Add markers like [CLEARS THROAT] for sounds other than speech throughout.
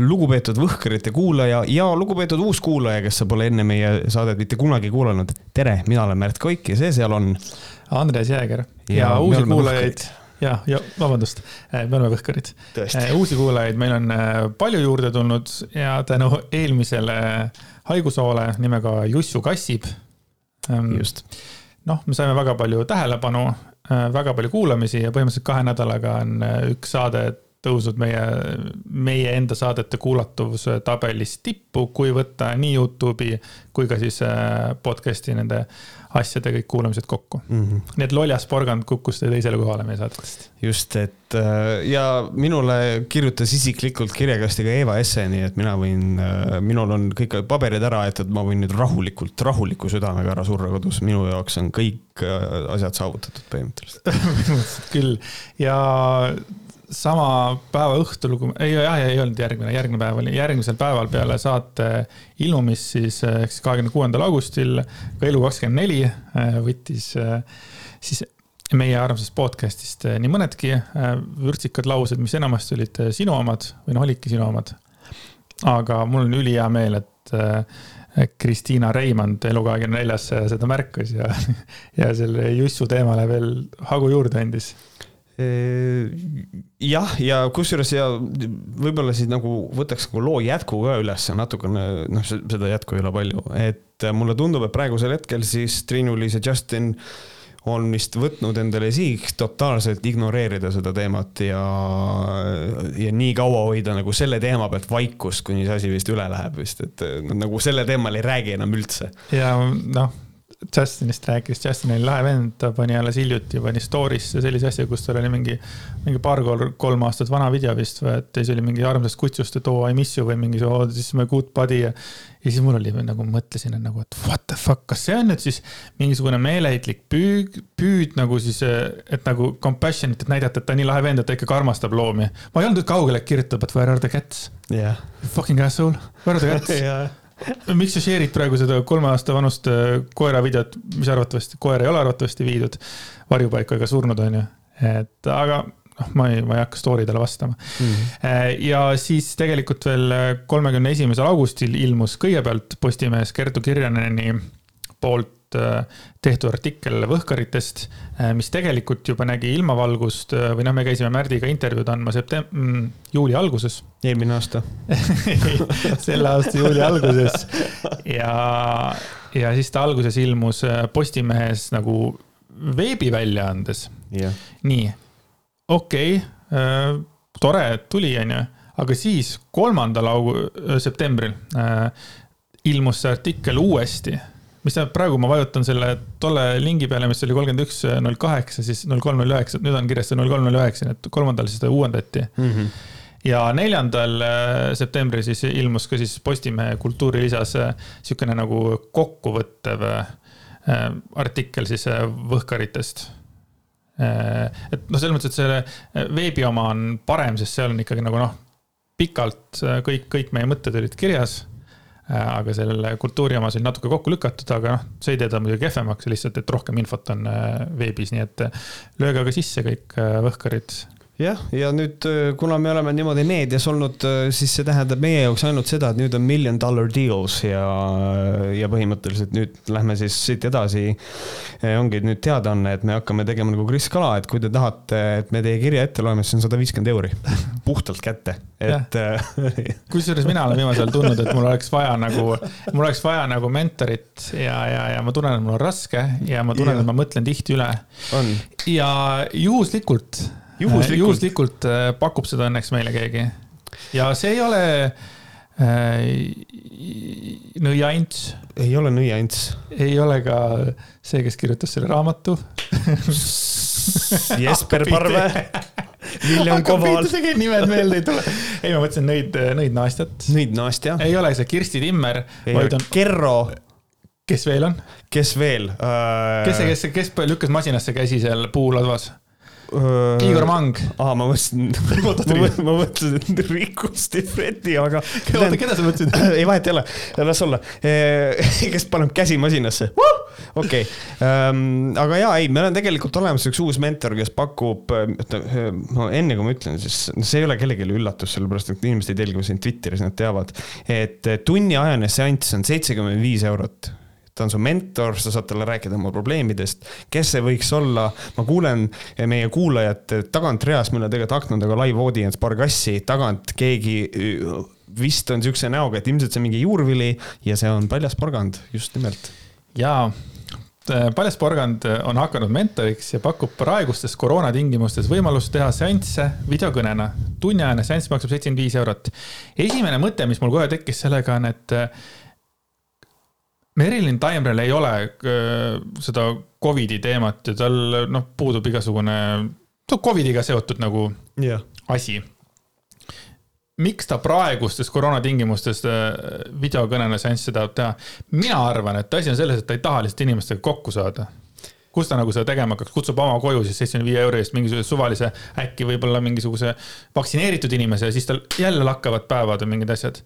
lugupeetud Võhkrite kuulaja ja lugupeetud uus kuulaja, kes sa pole enne meie saadet mitte kunagi kuulanud. tere, mina olen Märt Koik ja see seal on. Andres Jääger ja, ja uusi kuulajaid ja, ja vabandust, me oleme Võhkarid. uusi kuulajaid meil on palju juurde tulnud ja tänu eelmisele haigushoole nimega Jussu Kassib. just. noh, me saime väga palju tähelepanu, väga palju kuulamisi ja põhimõtteliselt kahe nädalaga on üks saade tõusnud meie, meie enda saadete kuulatavuse tabelis tippu, kui võtta nii Youtube'i kui ka siis äh, podcast'i nende asjade kõik kuulamised kokku mm. -hmm. nii et loljas porgand kukkus teisele kohale meie saadetest. just, et äh, ja minule kirjutas isiklikult kirjakasti ka Eva Esse, nii et mina võin, äh, minul on kõik paberid ära, et, et ma võin nüüd rahulikult, rahuliku südamega ära surra kodus, minu jaoks on kõik asjad saavutatud põhimõtteliselt [LAUGHS] küll ja sama päeva õhtul, kui, ei, jah, ei olnud järgmine, järgmine päev oli, järgmisel päeval peale saate ilmumist siis ehk siis kahekümne kuuendal augustil ka Elu24 äh, võttis äh, siis meie armsast podcast'ist nii mõnedki vürtsikad laused, mis enamasti olid sinu omad või noh, olidki sinu omad. aga mul on ülihea meel, et Kristiina Reimand Elu24-s seda märkas ja, [LAUGHS] ja selle Jussu teemale veel hagu juurde andis jah, ja kusjuures ja võib-olla siis nagu võtaks nagu loo jätku ka üles natukene, noh, seda jätku ei ole palju, et mulle tundub, et praegusel hetkel siis Triinu-Liis ja Justin on vist võtnud endale sihiks totaalselt ignoreerida seda teemat ja, ja nii kaua hoida nagu selle teema pealt vaikust, kuni see asi vist üle läheb vist, et nad nagu selle teemal ei räägi enam üldse. ja noh Justinist rääkis, Justin oli lahe vend, ta pani alles hiljuti, pani story'sse sellise asja, kus tal oli mingi, mingi paar kolm aastat vana video vist või, et siis oli mingi armsast kutsust, et oo oh, I miss you või mingi oh, this is my good buddy ja. ja siis mul oli nagu mõtlesin, et nagu, et what the fuck, kas see on nüüd siis mingisugune meeleheitlik püüd, püüd nagu siis, et nagu compassion'it, et näidata, et ta nii lahe vend, et ta ikkagi armastab loomi. ma ei olnud kaugele, et kirjutab, et where are the cats yeah.. Fucking asshole, where are the cats [LAUGHS] yeah [LAUGHS] miks sa share'id praegu seda kolme aasta vanust äh, koera videot, mis arvatavasti, koer ei ole arvatavasti viidud varjupaika ega surnud, on ju. et aga noh, ma ei, ma ei hakka story dele vastama mm. -hmm. ja siis tegelikult veel kolmekümne esimesel augustil ilmus kõigepealt Postimehes Kertu Kirjaneni poolt Äh, tehtud artikkel Võhkaritest, äh, mis tegelikult juba nägi ilmavalgust äh, või noh, me käisime Märdiga intervjuud andma septem-, mm, juuli alguses. eelmine aasta. [LAUGHS] Selle aasta juuli alguses. Ja, ja siis ta alguses ilmus Postimehes nagu veebiväljaandes. Yeah.. nii, okei okay,, tore, et tuli, onju, aga siis kolmandal augu-, septembril äh, ilmus see artikkel uuesti mis tähendab, praegu ma vajutan selle tolle lingi peale, mis oli kolmkümmend üks, null kaheksa, siis null kolm, null üheksa, nüüd on kirjas see null kolm, null üheksa, nii et kolmandal seda uuendati mm. -hmm. ja neljandal äh, septembril siis ilmus ka siis Postimehe kultuurilisas äh, sihukene nagu kokkuvõttev äh, artikkel siis Võhkaritest et noh, selles mõttes, et selle veebi oma on parem, sest seal on ikkagi nagu noh, pikalt kõik, kõik meie mõtted olid kirjas Äh, aga selle kultuuri omas oli natuke kokku lükatud, aga noh, see ei tee ta muidugi kehvemaks, lihtsalt, et rohkem infot on äh, veebis, nii et äh, lööge aga sisse kõik võhkarid jah, ja nüüd, äh, kuna me oleme niimoodi meedias olnud, äh, siis see tähendab meie jaoks ainult seda, et nüüd on million dollar deals ja, ja põhimõtteliselt nüüd lähme siis siit edasi. Äh, ongi nüüd teadaanne, et me hakkame tegema nagu Kris Kala, et kui te tahate, et me teie kirja ette loeme, siis on sada viiskümmend euri. [LAUGHS] Puhtalt kätte, et [LAUGHS] kusjuures mina olen viimasel ajal tundnud, et mul oleks vaja nagu, mul oleks vaja nagu mentorit ja, ja, ja ma tunnen, et mul on raske ja ma tunnen, et ma mõtlen tihti üle. ja juhuslikult juhuslikult, juhuslikult äh, pakub seda õnneks meile keegi. ja see ei ole äh, nõiants. ei ole nõiants. ei ole ka see, kes kirjutas selle raamatu [LAUGHS] Jesper Parve Viljon Koval. tegelikult nimed meelde ei tule. ei, ma mõtlesin nõid, nõid naastjat. nõid naastja. ei ole see Kirsti Timmer, vaid on. Kerro. kes veel on? kes veel uh...? kes see, kes, kes lükkas masinasse käsi seal puuladvas? Igor Mang. aa, ma mõtlesin, [LAUGHS] ma mõtlesin Riku Stifreti, aga. [LAUGHS] oota, keda sa mõtlesid? [LAUGHS] ei, vahet ei ole, las olla. kes paneb käsi masinasse okei um,, aga ja ei, meil on tegelikult olemas üks uus mentor, kes pakub, no enne kui ma ütlen, siis see ei ole kellelegi üllatus, sellepärast et inimesed ei telgi sind Twitteris, nad teavad, et tunniajane seanss on seitsekümmend viis eurot ta on su mentor, sa saad talle rääkida oma probleemidest, kes see võiks olla, ma kuulen meie kuulajate tagantreas, meil on tegelikult akna taga live audience, paar kassi, tagant keegi vist on siukse näoga, et ilmselt see on mingi juurvili ja see on paljas porgand, just nimelt. jaa, paljas porgand on hakanud mentoriks ja pakub praegustes koroonatingimustes võimalust teha seansse videokõnena. tunniajane seanss maksab seitsekümmend viis eurot. esimene mõte, mis mul kohe tekkis sellega on, et Merilin Taimrel ei ole äh, seda Covidi teemat ja tal noh, puudub igasugune, Covidiga seotud nagu yeah. asi miks ta praegustes koroonatingimustes äh, videokõnele seanssi tahab teha? mina arvan, et asi on selles, et ta ei taha lihtsalt inimestega kokku saada. kus ta nagu seda tegema hakkaks, kutsub oma koju siis seitsmekümne viie euro eest mingisuguse suvalise, äkki võib-olla mingisuguse vaktsineeritud inimese ja siis tal jälle lakkavad päevad või mingid asjad.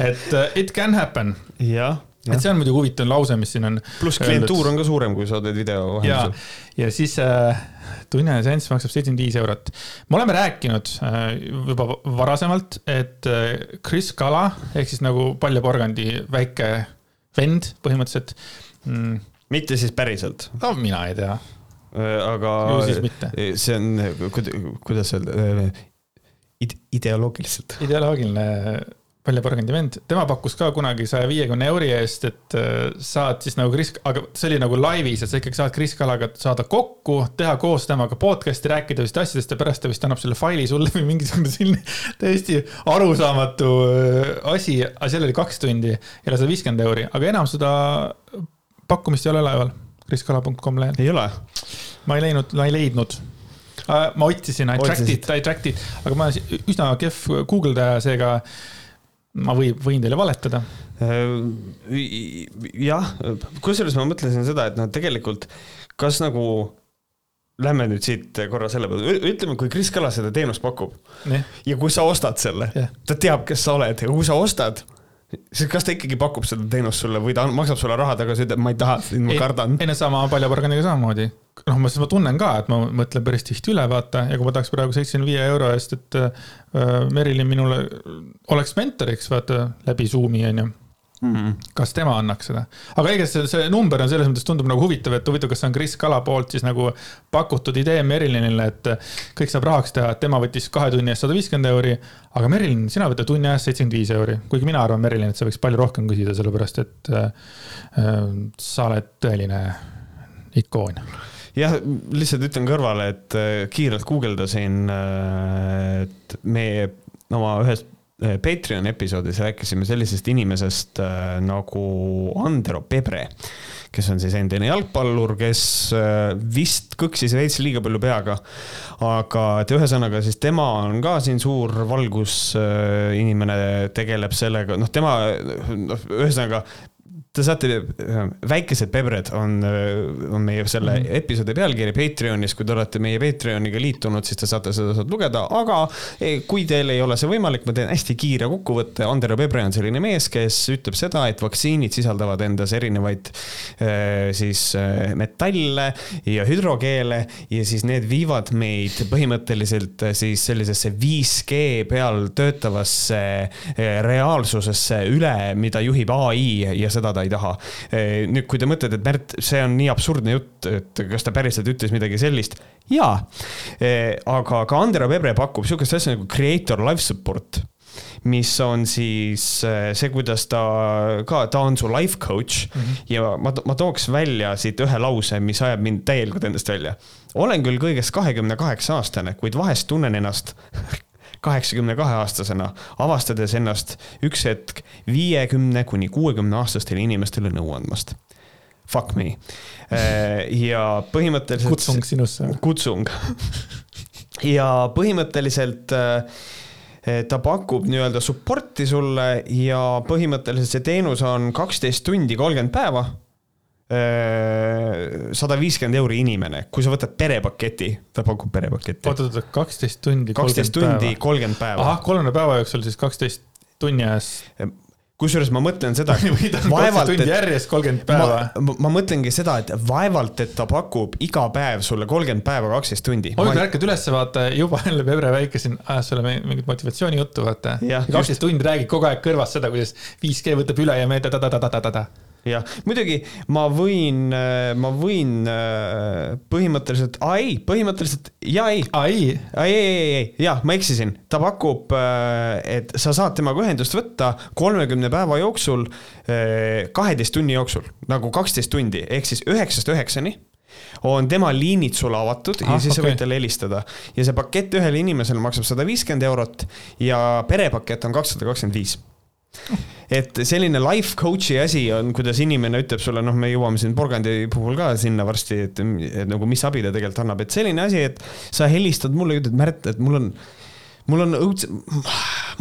et uh, it can happen. jah et see on muidugi huvitav lause, mis siin on. pluss klientuur on ka suurem, kui sa teed video vahendusel. ja siis äh, tunnine seanss maksab seitsekümmend viis eurot. me oleme rääkinud äh, juba varasemalt, et äh, Chris Kala ehk siis nagu paljaporgandi väike vend põhimõtteliselt mm.. mitte siis päriselt? no mina ei tea. Äh, aga see on, kuidas öelda, äh, ideoloogiliselt. ideoloogiline paljaporgandi vend, tema pakkus ka kunagi saja viiekümne euri eest, et äh, saad siis nagu Kris, aga see oli nagu laivis, et sa ikkagi saad Kris Kalaga saada kokku, teha koos temaga podcast'i, rääkida vist asjadest ja pärast ta vist annab selle faili sulle või mingisugune [LAUGHS] selline täiesti arusaamatu äh, asi, aga seal oli kaks tundi ja sada viiskümmend euri, aga enam seda pakkumist ei ole üleval, kriskala.com lehel. ei ole? ma ei leidnud, ma ei leidnud. Äh, ma otsisin Attracted, Attracted, aga ma üsna kehv guugeldaja, seega ma või, võin teile valetada. Äh, jah, kusjuures ma mõtlesin seda, et noh, tegelikult kas nagu Lähme nüüd siit korra selle peale, ütleme, kui Kris Kala seda teenust pakub nee. ja kui sa ostad selle yeah., ta teab, kes sa oled ja kui sa ostad, siis kas ta ikkagi pakub seda teenust sulle või ta maksab sulle raha tagasi, ütleb, ma ei taha, ma kardan. enne sama paljaporganiga samamoodi noh, ma, ma tunnen ka, et ma mõtlen päris tihti üle, vaata, ja kui ma tahaks praegu seitsekümne viie euro eest, et äh, Merilin minule oleks mentoriks, vaata, läbi Zoom'i, onju Mm -hmm. kas tema annaks seda, aga igatahes see, see number on selles mõttes tundub nagu huvitav, et huvitav, kas see on Kris Kala poolt siis nagu pakutud idee Merilinile, et kõik saab rahaks teha, et tema võttis kahe tunni eest sada viiskümmend euri. aga Merilin, sina võta tunni eest seitsekümmend viis euri, kuigi mina arvan, Merilin, et sa võiks palju rohkem küsida, sellepärast et äh, äh sa oled tõeline ikoon jah, lihtsalt ütlen kõrvale, et äh, kiirelt guugeldasin, äh, et me oma ühes äh, Patreon episoodis rääkisime sellisest inimesest nagu Andero Pebre, kes on siis endine jalgpallur, kes vist kõksis veits liiga palju peaga. aga et ühesõnaga siis tema on ka siin suur valgusinimene, tegeleb sellega, noh, tema, noh, ühesõnaga Te saate, äh, väikesed pebred on, äh, on meie selle mm. episoodi pealkiri Patreonis, kui te olete meie Patreoniga liitunud, siis te saate seda sealt lugeda, aga eh, kui teil ei ole see võimalik, ma teen hästi kiire kokkuvõtte. Andero Pebre on selline mees, kes ütleb seda, et vaktsiinid sisaldavad endas erinevaid äh, siis metalle ja hüdrogeele ja siis need viivad meid põhimõtteliselt siis sellisesse 5G peal töötavasse reaalsusesse üle, mida juhib ai ja seda ta ei taha. nüüd, kui te mõtlete, et Märt, see on nii absurdne jutt, et kas ta päriselt ütles midagi sellist? jaa, aga ka Andero Pebre pakub sihukest asja nagu creator life support mis on siis see, kuidas ta ka, ta on su life coach mm -hmm. ja ma, ma tooks välja siit ühe lause, mis ajab mind täielikult endast välja. olen küll kõigest kahekümne kaheksa aastane, kuid vahest tunnen ennast [LAUGHS] kaheksakümne kahe aastasena, avastades ennast üks hetk viiekümne kuni kuuekümne aastastele inimestele nõu andmast. Fuck me. Äh, ja põhimõtteliselt. kutsung sinusse. kutsung. ja põhimõtteliselt äh, ta pakub nii-öelda support'i sulle ja põhimõtteliselt see teenus on kaksteist tundi, kolmkümmend päeva sada viiskümmend euri inimene, kui sa võtad perepaketi, ta pakub perepaketti. oota, oota, kaksteist tundi. kaksteist tundi, kolmkümmend päeva. ahah, kolmekümne päeva jooksul siis kaksteist tunni eest. kusjuures ma mõtlen seda, [LAUGHS] kaksteist tundi järjest kolmkümmend päeva. ma, ma mõtlengi seda, et vaevalt, et ta pakub iga päev sulle kolmkümmend päeva kaksteist tundi. hommikul ärkad üles, vaata juba jälle Pebre Väike siin ajas sulle mingit motivatsioonijuttu, vaata. kaksteist tundi räägib kogu aeg kõrvas seda, kuidas 5G võtab üle ja me ta-ta-ta-ta-ta-ta jah, muidugi ma võin, ma võin põhimõtteliselt, ei, põhimõtteliselt ja ei. ei, ei, ei, ei, jah, ma eksisin, ta pakub, et sa saad temaga ühendust võtta kolmekümne päeva jooksul, kaheteist tunni jooksul, nagu kaksteist tundi, ehk siis üheksast üheksani on tema liinid sulle avatud ah, ja siis okay. sa võid talle helistada. ja see pakett ühele inimesele maksab sada viiskümmend eurot ja perepakett on kakssada kakskümmend viis et selline life coach'i asi on, kuidas inimene ütleb sulle, noh, me jõuame siin porgandi puhul ka sinna varsti, et, et nagu mis abi ta tegelikult annab, et selline asi, et sa helistad mulle, ütled, Märt, et mul on mul on õudse,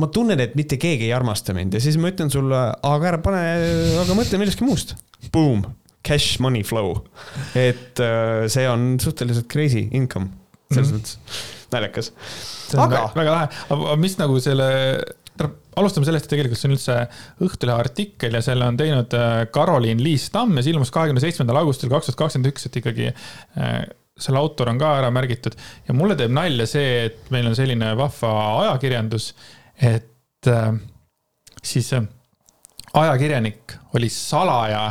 ma tunnen, et mitte keegi ei armasta mind ja siis ma ütlen sulle, aga ära pane, aga mõtle millestki muust. Boom, cash money flow. et äh, see on suhteliselt crazy income, selles mm -hmm. mõttes naljakas. aga. väga lahe, aga mis nagu selle alustame sellest, et tegelikult see on üldse Õhtulehe artikkel ja selle on teinud Karoliin äh, Liis Tamm ja see ilmus kahekümne seitsmendal augustil kaks tuhat kakskümmend üks, et ikkagi äh, selle autor on ka ära märgitud. ja mulle teeb nalja see, et meil on selline vahva ajakirjandus, et äh, siis ajakirjanik oli salaja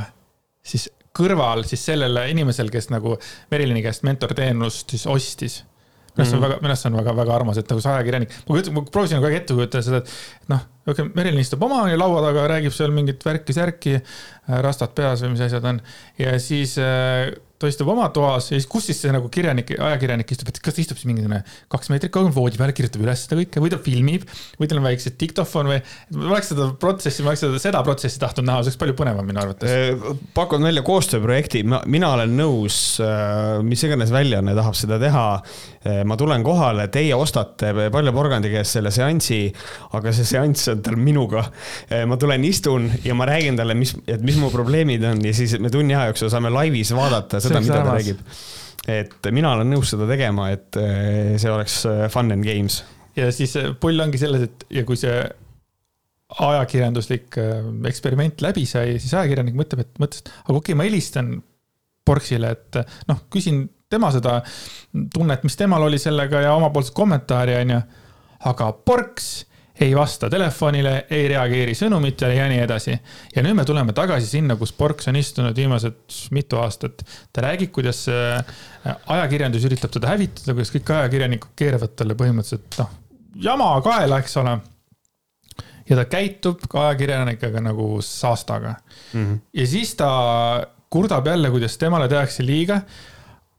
siis kõrval siis sellele inimesel, kes nagu Merilini käest mentorteenust siis ostis minu arust on mhm. väga, minu arust see on väga-väga armas, et nagu see ajakirjanik, ma kujutan, ma proovisin kogu aeg ette kujutada seda, et noh, okei, Merilin istub oma laua taga, räägib seal mingit värki-särki, rastad peas või mis asjad on. ja siis äh, ta istub oma toas ja siis kus siis see nagu kirjanik, ajakirjanik istub, et kas ta istub siis mingisugune kaks meetrit kaugel voodi peal, kirjutab üles seda kõike või ta filmib või tal on väikse diktofon või. ma oleks seda protsessi, ma oleks seda, seda protsessi tahtnud näha, see oleks palju põnevam minu arvates. Äh, pakun välja koostööprojekti, mina olen nõus, äh, mis iganes väljaanne tahab seda teha. Äh, ma tulen kohale, teie ostate Palju Porgandi käest selle seansi, aga see seanss on tal minuga. ma tulen, istun ja ma räägin talle, mis, et mis mu probleemid on ja siis me tunni aja jooksul saame laivis vaadata seda, mida ta räägib. et mina olen nõus seda tegema, et eh, see oleks eh, fun and games. ja siis eh, pull ongi selles, et ja kui see ajakirjanduslik eksperiment läbi sai, siis ajakirjanik mõtleb, et mõtles, et aga okei okay,, ma helistan Porksile, et noh, küsin tema seda tunnet, mis temal oli sellega ja omapoolset kommentaari, onju. aga Porks ei vasta telefonile, ei reageeri sõnumitele ja nii edasi. ja nüüd me tuleme tagasi sinna, kus Porks on istunud viimased mitu aastat. ta räägib, kuidas äh, ajakirjandus üritab teda hävitada, kuidas kõik ajakirjanikud keeravad talle põhimõtteliselt noh, jama kaela, eks ole. ja ta käitub ka ajakirjanikega nagu saastaga mm. -hmm. ja siis ta kurdab jälle, kuidas temale tehakse liiga.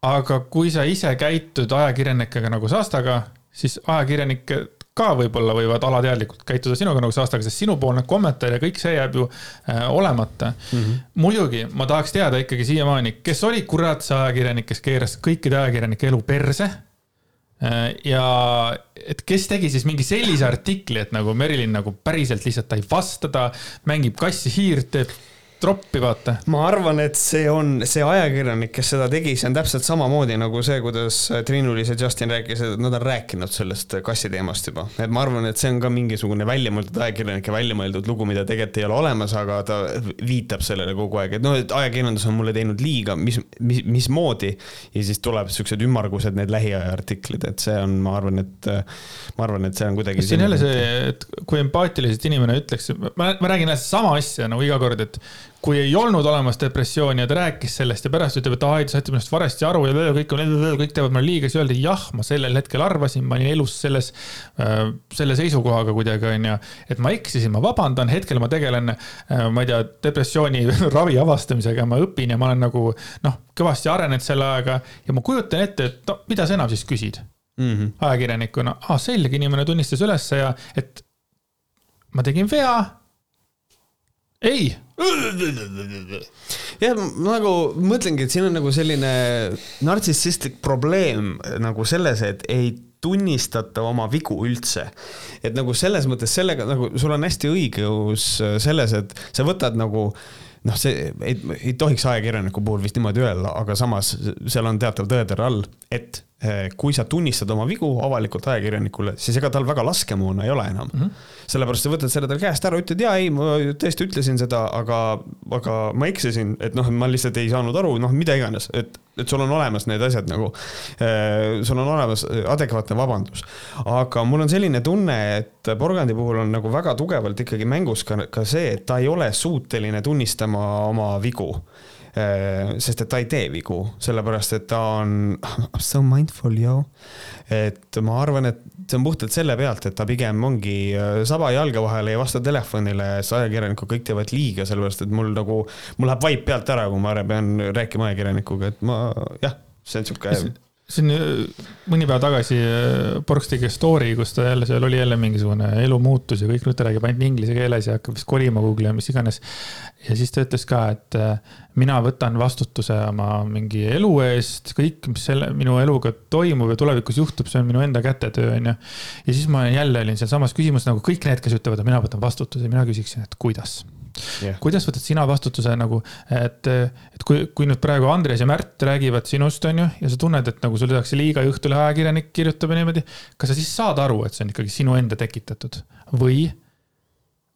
aga kui sa ise käitud ajakirjanikega nagu saastaga, siis ajakirjanik ka võib-olla võivad alateadlikult käituda sinuga nagu aastaga, sest sinupoolne kommentaar ja kõik see jääb ju äh, olemata mm. -hmm. muidugi ma tahaks teada ikkagi siiamaani, kes oli kurat see ajakirjanik, kes keeras kõikide ajakirjanike elu perse äh,. ja et kes tegi siis mingi sellise artikli, et nagu Merilin nagu päriselt lihtsalt ta ei vasta, ta mängib kassi-hiirt, teeb troppi, vaata. ma arvan, et see on see ajakirjanik, kes seda tegi, see on täpselt samamoodi nagu see, kuidas Triinu-Liis ja Justin rääkis, et nad on rääkinud sellest kassi teemast juba. et ma arvan, et see on ka mingisugune väljamõeldud ajakirjanike väljamõeldud lugu, mida tegelikult ei ole olemas, aga ta viitab sellele kogu aeg, et noh, et ajakirjandus on mulle teinud liiga, mis, mis, mismoodi. ja siis tuleb siuksed ümmargused need lähiaja artiklid, et see on, ma arvan, et, ma arvan, et see on kuidagi. on jälle see, et kui empaatiliselt inimene ütleks, ma, ma räägin sama asja nagu iga kord, et kui ei olnud olemas depressiooni ja ta rääkis sellest ja pärast ütleb, et aa, ta saite minust valesti aru ja kõik, kõik teevad mulle liiga, siis öeldi jah, ma sellel hetkel arvasin, ma olin elus selles, äh, selle seisukohaga kuidagi onju. et ma eksisin, ma vabandan, hetkel ma tegelen, äh, ma ei tea, depressiooni [LAUGHS] ravi avastamisega, ma õpin ja ma olen nagu noh, kõvasti arenenud selle ajaga ja ma kujutan ette, et no mida sa enam siis küsid mm -hmm. ajakirjanikuna, aa selge, inimene tunnistas ülesse ja et ma tegin vea ei. Jah, nagu mõtlengi, et siin on nagu selline nartsissistlik probleem nagu selles, et ei tunnistata oma vigu üldse. et nagu selles mõttes sellega nagu sul on hästi õigus selles, et sa võtad nagu noh, see ei, ei tohiks ajakirjaniku puhul vist niimoodi öelda, aga samas seal on teatav tõetera all, et kui sa tunnistad oma vigu avalikult ajakirjanikule, siis ega tal väga laskemoona ei ole enam mm. -hmm. sellepärast sa võtad selle tal käest ära, ütled jaa, ei, ma tõesti ütlesin seda, aga, aga ma eksisin, et noh, ma lihtsalt ei saanud aru, noh, mida iganes, et, et sul on olemas need asjad nagu, eh, sul on olemas adekvaatne vabandus. aga mul on selline tunne, et Porgandi puhul on nagu väga tugevalt ikkagi mängus ka, ka see, et ta ei ole suuteline tunnistama oma vigu sest et ta ei tee vigu, sellepärast et ta on so mindful, yo. et ma arvan, et see on puhtalt selle pealt, et ta pigem ongi äh, saba jalge vahele, ei vasta telefonile, sest ajakirjanikud kõik teevad liiga, sellepärast et mul nagu, mul läheb vaip pealt ära, kui ma pean rääkima ajakirjanikuga, et ma jah, see on sihuke siin äh, mõni päev tagasi Porks tegi story, kus ta jälle, seal oli jälle mingisugune elumuutus ja kõik nüüd ta räägib ainult inglise keeles ja hakkab vist kolima Google'i ja mis iganes. ja siis ta ütles ka, et mina võtan vastutuse oma mingi elu eest, kõik, mis selle, minu eluga toimub ja tulevikus juhtub, see on minu enda kätetöö, on ju. ja siis ma jälle olin sealsamas küsimus nagu kõik need, kes ütlevad, et mina võtan vastutuse, mina küsiksin, et kuidas yeah.. kuidas võtad sina vastutuse nagu, et, et kui, kui nüüd praegu Andres ja Märt räägivad sinust, on ju, ja sa tunned, et nagu sulle tehakse liiga ja Õhtulehe ajakirjanik kirjutab ja niimoodi. kas sa siis saad aru, et see on ikkagi sinu enda tekitatud või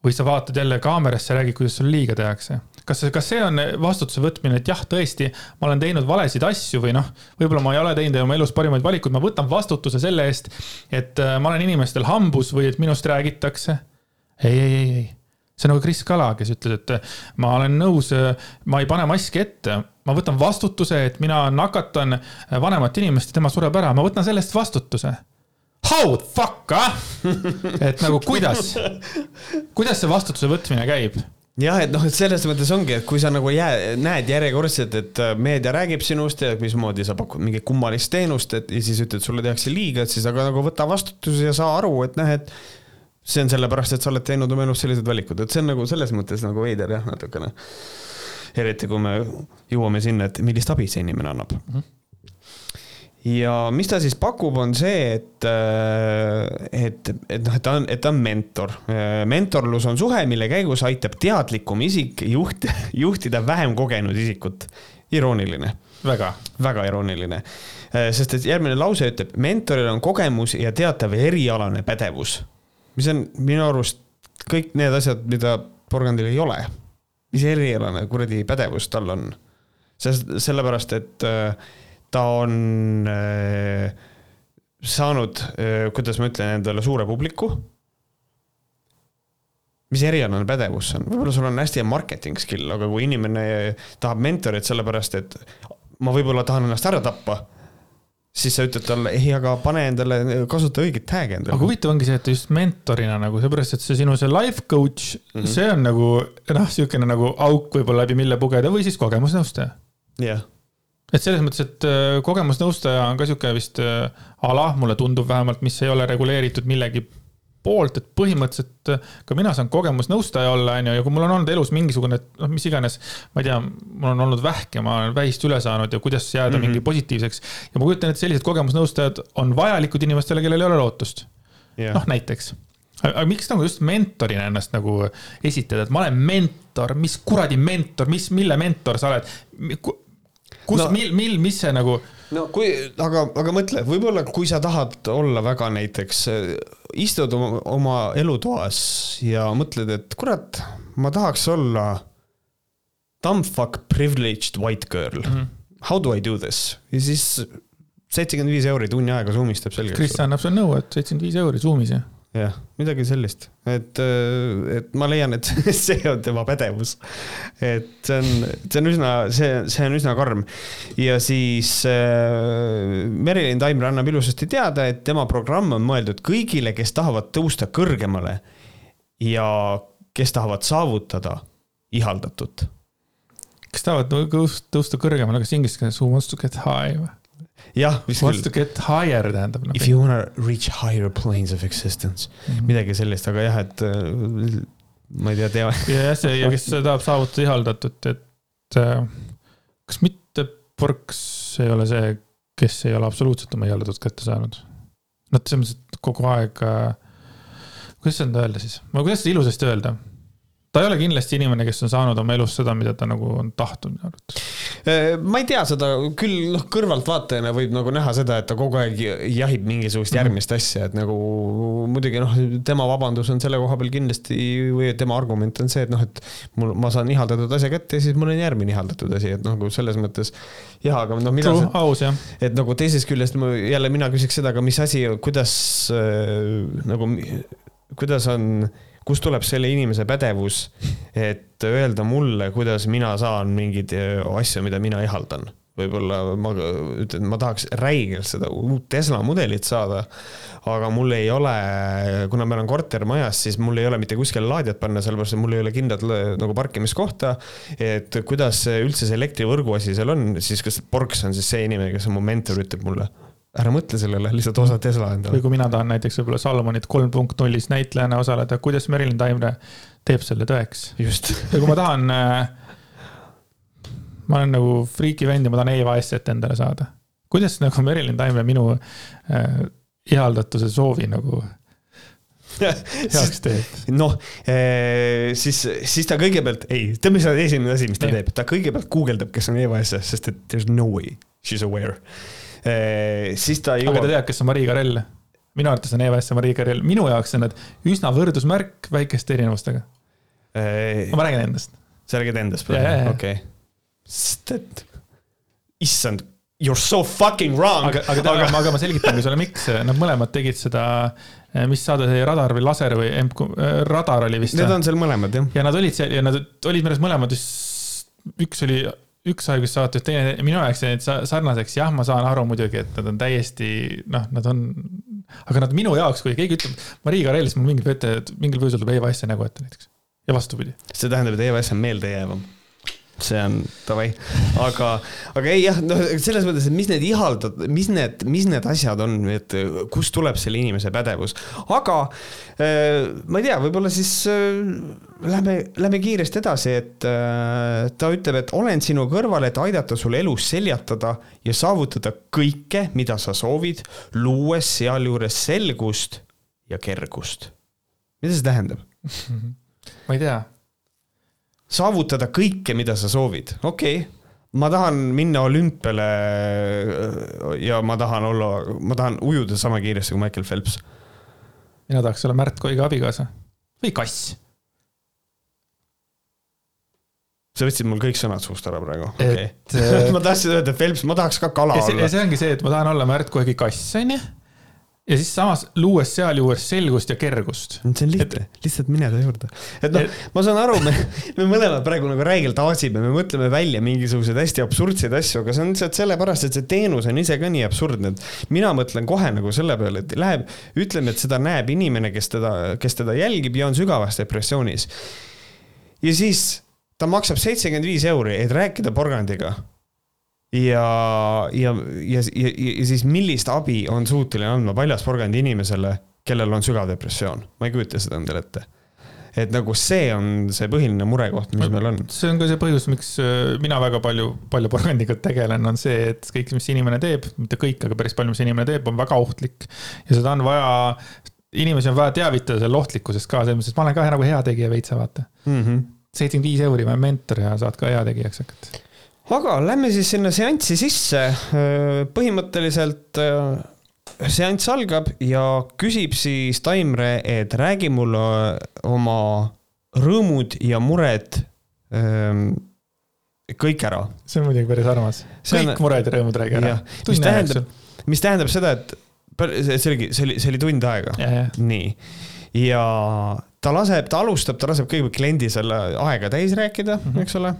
või sa vaatad jälle kaamerasse ja räägid, kuidas sulle liiga tehakse. kas, kas see on vastutuse võtmine, et jah, tõesti, ma olen teinud valesid asju või noh, võib-olla ma ei ole teinud oma elus parimaid valikuid, ma võtan vastutuse selle eest, et äh, ma olen inimestel hambus või et minust räägitakse. ei, ei, ei, ei. See on nagu Kris Kala, kes ütles, et ma olen nõus, ma ei pane maski ette, ma võtan vastutuse, et mina nakatan vanemat inimest ja tema sureb ära, ma võtan selle eest vastutuse how the fuck, ah? [LAUGHS] et nagu kuidas, kuidas see vastutuse võtmine käib? jah, et noh, et selles mõttes ongi, et kui sa nagu jää, näed järjekordselt, et meedia räägib sinust ja mismoodi sa pakud mingit kummalist teenust, et ja siis ütled, sulle tehakse liiga, et siis aga nagu võta vastutus ja saa aru, et noh, et see on sellepärast, et sa oled teinud oma elus sellised valikud, et see on nagu selles mõttes nagu veider jah, natukene. eriti kui me jõuame sinna, et millist abi see inimene annab mm. -hmm ja mis ta siis pakub, on see, et, äh, et, et noh, et ta on, et ta on mentor. Äh, mentorlus on suhe, mille käigus aitab teadlikum isik juht, [LAUGHS] juhtida vähem kogenud isikut. irooniline. väga. väga irooniline. Äh, sest et järgmine lause ütleb, mentoril on kogemus ja teatav erialane pädevus. Mis on minu arust kõik need asjad, mida porgandil ei ole. mis erialane kuradi pädevus tal on? sest sellepärast, et äh, ta on äh, saanud äh,, kuidas ma ütlen, endale suure publiku. mis erialane pädevus see on, võib-olla sul on hästi hea marketing skill, aga kui inimene tahab mentorit sellepärast, et ma võib-olla tahan ennast ära tappa siis sa ütled talle, ei, aga pane endale, kasuta õiget tag'i endale. aga huvitav ongi see, et just mentorina nagu seepärast, et see sinu see life coach mm, -hmm. see on nagu noh, niisugune nagu auk võib-olla läbi mille pugeda või siis kogemusnõustaja. jah yeah et selles mõttes, et äh, kogemusnõustaja on ka sihuke vist äh, ala, mulle tundub vähemalt, mis ei ole reguleeritud millegi poolt, et põhimõtteliselt äh, ka mina saan kogemusnõustaja olla, onju, ja kui mul on olnud elus mingisugune, noh, mis iganes, ma ei tea, mul on olnud vähk ja ma olen vähist üle saanud ja kuidas jääda mm -hmm. mingi positiivseks. ja ma kujutan ette, sellised kogemusnõustajad on vajalikud inimestele, kellel ei ole lootust yeah.. noh, näiteks aga miks nagu just mentorina ennast nagu esitada, et ma olen mentor, mis kuradi mentor, mis, mille mentor sa oled? Kus no,, mil, mil, mis see nagu? no kui, aga, aga mõtle, võib-olla kui sa tahad olla väga näiteks, istud oma, oma elutoas ja mõtled, et kurat, ma tahaks olla dumbfuck privileged white girl mm. -hmm. How do I do this? ja siis seitsekümmend viis euri tunni aega Zoomis teeb selgeks. Kris annab sulle nõu, et seitsekümmend viis euri Zoomis, jah jah, midagi sellist, et, äh, et ma leian, et [LAUGHS] see on tema pädevus. et see on, see on üsna, see, see on üsna karm. ja siis äh, Merilin Taimre annab ilusasti teada, et tema programm on mõeldud kõigile, kes tahavad tõusta kõrgemale ja kes tahavad saavutada ihaldatut. kes tahavad tõusta kõrgemale, kas inglise keeles who wants to get high või? Jah, vist küll. Wants to get higher tähendab no,. If you wanna reach higher planes of existence mm, -hmm. midagi sellist, aga jah, et äh, ma ei tea, tea. ja see ja kes [LAUGHS] tahab saavutada ihaldatut, et äh, kas mitte Porks ei ole see, kes ei ole absoluutselt oma ihaldatut kätte saanud? noh, selles mõttes, et kogu aeg äh,, kuidas seda öelda siis, kuidas seda ilusasti öelda? Ta ei ole kindlasti inimene, kes on saanud oma elus seda, mida ta nagu on tahtnud minu arvates. Äh, ma ei tea seda, küll noh, kõrvaltvaatajana võib nagu näha seda, et ta kogu aeg jahib mingisugust mhm. järgmist asja, et nagu muidugi noh, tema vabandus on selle koha peal kindlasti või tema argument on see, et noh, et mul, ma saan ihaldatud asja kätte ja siis mul on järgmine ihaldatud asi, et nagu selles mõttes jah, aga noh, mida True, aus jah. et nagu teisest küljest ma jälle mina küsiks seda, aga mis asi, kuidas äh, nagu, kuidas on äh, kust tuleb selle inimese pädevus, et öelda mulle, kuidas mina saan mingeid äh, asju, mida mina ihaldan võib-olla ma ütlen, ma tahaks räigelt seda uut Tesla mudelit saada, aga mul ei ole, kuna meil on kortermajas, siis mul ei ole mitte kuskile laadijat panna, sellepärast et mul ei ole kindlat nagu parkimiskohta. et kuidas üldse see elektrivõrgu asi seal on, siis kas Borks on siis see inimene, kes on mu mentor, ütleb mulle ära mõtle sellele, lihtsalt osa Tesla endale. või kui mina tahan näiteks võib-olla Salomonit kolm punkt nullis näitlejana osaleda, kuidas Merilin Taimre teeb selle tõeks? just. ja kui ma tahan äh,, ma olen nagu friiki vend ja ma tahan Eva Esset endale saada. kuidas nagu Merilin Taimre minu äh, ihaldatuse soovi nagu [LAUGHS] heaks teeb? noh, äh, siis, siis ta kõigepealt, ei, tead, mis on esimene asi, mis ta ja. teeb, ta kõigepealt guugeldab, kes on Eva Esse, sest et there is no way she is aware siis ta jõuab. aga ta teab, kes on Marii Karell? minu arvates on Eva-Esse Marii Karell, minu jaoks on nad üsna võrdusmärk väikeste erinevustega eh,. ma räägin endast. sa räägid endast praegu, okei. sest et, issand, you are so fucking wrong. aga, aga, aga... aga ma selgitangi sulle, miks nad mõlemad tegid seda eh, mis saade see Radar või Laser või MK, eh, Radar oli vist. Need on seal mõlemad jah. ja nad olid seal ja nad olid minu arust mõlemad üks oli üks haigussaatus, teine minu jaoks jäid sarnaseks, jah, ma saan aru muidugi, et nad on täiesti noh, nad on. aga nad minu jaoks, kui keegi ütleb Marii Karel, siis mul mingil ette, mingil põhjusel tuleb Esse nägu ette näiteks. ja vastupidi. see tähendab, et Esse on meeldejäävam see on davai, aga, aga ei jah, noh, selles mõttes, et mis need ihaldad, mis need, mis need asjad on, et kust tuleb selle inimese pädevus, aga äh, ma ei tea, võib-olla siis äh, lähme, lähme kiiresti edasi, et äh, ta ütleb, et olen sinu kõrval, et aidata sul elus seljatada ja saavutada kõike, mida sa soovid, luues sealjuures selgust ja kergust. mida see tähendab? [LAUGHS] Ma ei tea saavutada kõike, mida sa soovid, okei okay ma tahan minna olümpiale ja ma tahan olla, ma tahan ujuda sama kiiresti kui Michael Phelps. mina tahaks olla Märt Koiga abikaasa või kass. sa võtsid mul kõik sõnad suust ära praegu, okei okay. [LAUGHS] ma tahtsin öelda Phelps, ma tahaks ka kala ja see, olla. see ongi see, et ma tahan olla Märt Koigi kass, onju ja siis samas luues sealjuures selgust ja kergust. see on lihtne, lihtsalt mine ta juurde. et noh, ma saan aru, me, me mõlemad praegu nagu räigelt aasime, me mõtleme välja mingisuguseid hästi absurdseid asju, aga see on lihtsalt sellepärast, et see teenus on ise ka nii absurdne, et mina mõtlen kohe nagu selle peale, et läheb, ütleme, et seda näeb inimene, kes teda, kes teda jälgib ja on sügavas depressioonis. ja siis ta maksab seitsekümmend viis euri, et rääkida porgandiga ja, ja, ja, ja, ja siis millist abi on suuteline andma paljas porgandi inimesele, kellel on sügav depressioon, ma ei kujuta seda endale ette et nagu see on see põhiline murekoht, mis meil on. see on ka see põhjus, miks äh, mina väga palju, palju porgandiga tegelen, on see, et kõik, mis inimene teeb, mitte kõik, aga päris palju, mis inimene teeb, on väga ohtlik. ja seda on vaja, inimesi on vaja teavitada selle ohtlikkusest ka, selles mõttes, et ma olen ka nagu heategija veitsa, vaata. Mhm. seitsekümmend viis euri, ma olen mentor ja saad ka heategijaks hakata aga lähme siis sinna seanssi sisse. põhimõtteliselt äh, seanss algab ja küsib siis Taimre, et räägi mulle oma rõõmud ja mured ähm, kõik ära. see on muidugi päris armas. kõik on... mured ja rõõmud räägi ära. mis tähendab, mis tähendab seda, et see oligi, see oli, see oli tund aega. nii, ja ta laseb, ta alustab, ta laseb kõigepealt kliendi selle aega täis rääkida mm, -hmm. eks ole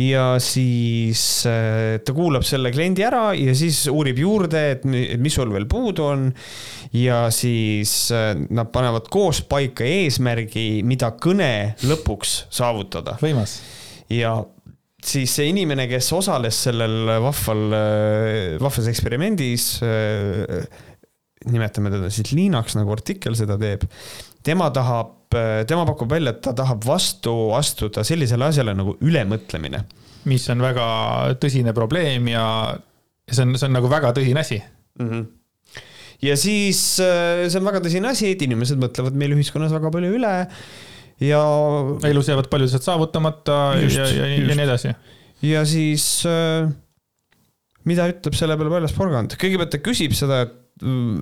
ja siis äh, ta kuulab selle kliendi ära ja siis uurib juurde, et mis sul veel puudu on. ja siis äh, nad panevad koos paika eesmärgi, mida kõne lõpuks saavutada. võimas. ja siis see inimene, kes osales sellel vahval, äh, vahvas eksperimendis, nimetame teda siis Liinaks, nagu artikkel seda teeb, tema tahab tema pakub välja, et ta tahab vastu astuda sellisele asjale nagu ülemõtlemine. mis on väga tõsine probleem ja, see on, see on nagu väga tõsine asi mm. -hmm ja siis äh, see on väga tõsine asi, et inimesed mõtlevad meil ühiskonnas väga palju üle ja. elus jäävad paljud asjad saavutamata just, ja, ja, ja nii edasi. ja siis äh, mida ütleb selle peale Väljas porgand, kõigepealt ta küsib seda, et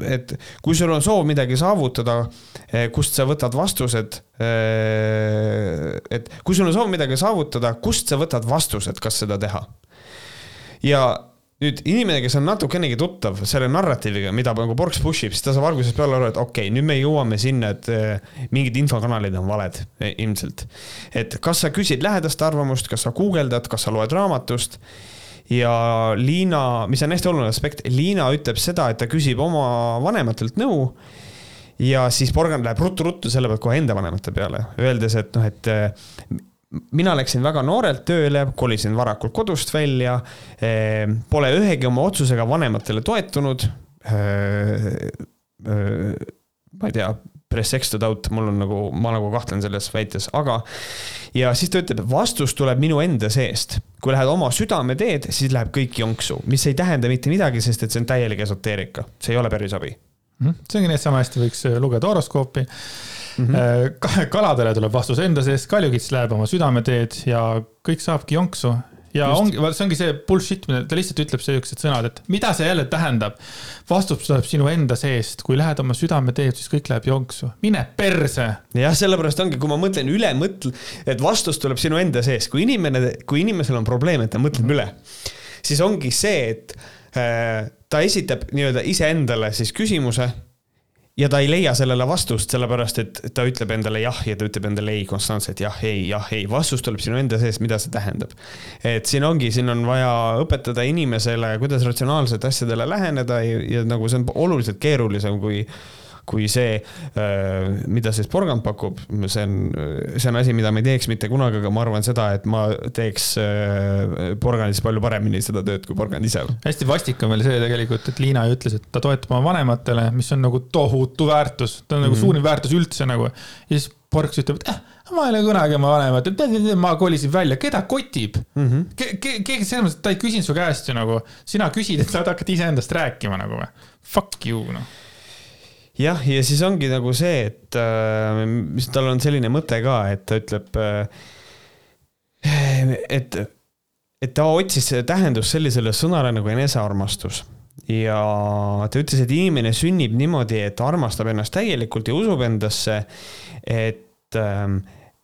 et kui sul on soov midagi saavutada, eh, kust sa võtad vastused, eh, et kui sul on soov midagi saavutada, kust sa võtad vastused, kas seda teha? ja nüüd inimene, kes on natukenegi tuttav selle narratiiviga, mida nagu Borks push ib, siis ta saab algusest peale aru, et okei okay,, nüüd me jõuame sinna, et eh, mingid infokanalid on valed ilmselt. et kas sa küsid lähedaste arvamust, kas sa guugeldad, kas sa loed raamatust ja Liina, mis on hästi oluline aspekt, Liina ütleb seda, et ta küsib oma vanematelt nõu. ja siis Porgand läheb ruttu-ruttu selle pealt kohe enda vanemate peale, öeldes, et noh, et eh, mina läksin väga noorelt tööle, kolisin varakult kodust välja. Eh, pole ühegi oma otsusega vanematele toetunud. Eh, ma ei tea, press X to doubt, mul on nagu, ma nagu kahtlen selles väites, aga. ja siis ta ütleb, vastus tuleb minu enda seest. kui lähed oma südameteed, siis läheb kõik jonksu, mis ei tähenda mitte midagi, sest et see on täielik esoteerika, see ei ole päris abi. Mhm. see ongi nii, et sama hästi võiks äh, lugeda horoskoopi mm. -hmm. kaladele tuleb vastus enda seest, kaljukits läheb oma südameteed ja kõik saabki jonksu ja Just. ongi, see ongi see bullshit, mida ta lihtsalt ütleb siuksed sõnad, et mida see jälle tähendab. vastus tuleb sinu enda seest, kui lähed oma südameteed, siis kõik läheb jonksu, mine perse. jah, sellepärast ongi, kui ma mõtlen üle, mõtle, et vastus tuleb sinu enda seest, kui inimene, kui inimesel on probleem, et ta mõtleb mm -hmm. üle, siis ongi see, et äh, ta esitab nii-öelda iseendale siis küsimuse ja ta ei leia sellele vastust, sellepärast et ta ütleb endale jah ja ta ütleb endale ei konstantselt jah, ei, jah, ei. vastus tuleb sinu enda sees, mida see tähendab. et siin ongi, siin on vaja õpetada inimesele, kuidas ratsionaalselt asjadele läheneda ja, ja nagu see on oluliselt keerulisem kui kui see, äh, mida siis porgand pakub, see on, see on asi, mida ma ei teeks mitte kunagi, aga ma arvan seda, et ma teeks äh, porgandis palju paremini seda tööd kui porgand ise. hästi vastik on veel see tegelikult, et Liina ju ütles, et ta toetub oma vanematele, mis on nagu tohutu väärtus, ta on nagu mm -hmm. suurim väärtus üldse nagu. ja siis Porks ütleb, et eh, ma ei ole kunagi oma vanemat, ma kolisin välja, keda kotib mm -hmm. Ke,? Ke, keegi selles mõttes, et ta ei küsinud su käest ju nagu, sina küsid, et sa hakkad iseendast rääkima nagu või? Fuck you noh jah, ja siis ongi nagu see, et äh, tal on selline mõte ka, et ta ütleb äh,, et, et ta otsis tähendust sellisele sõnale nagu enesearmastus ja ta ütles, et inimene sünnib niimoodi, et armastab ennast täielikult ja usub endasse. et ähm,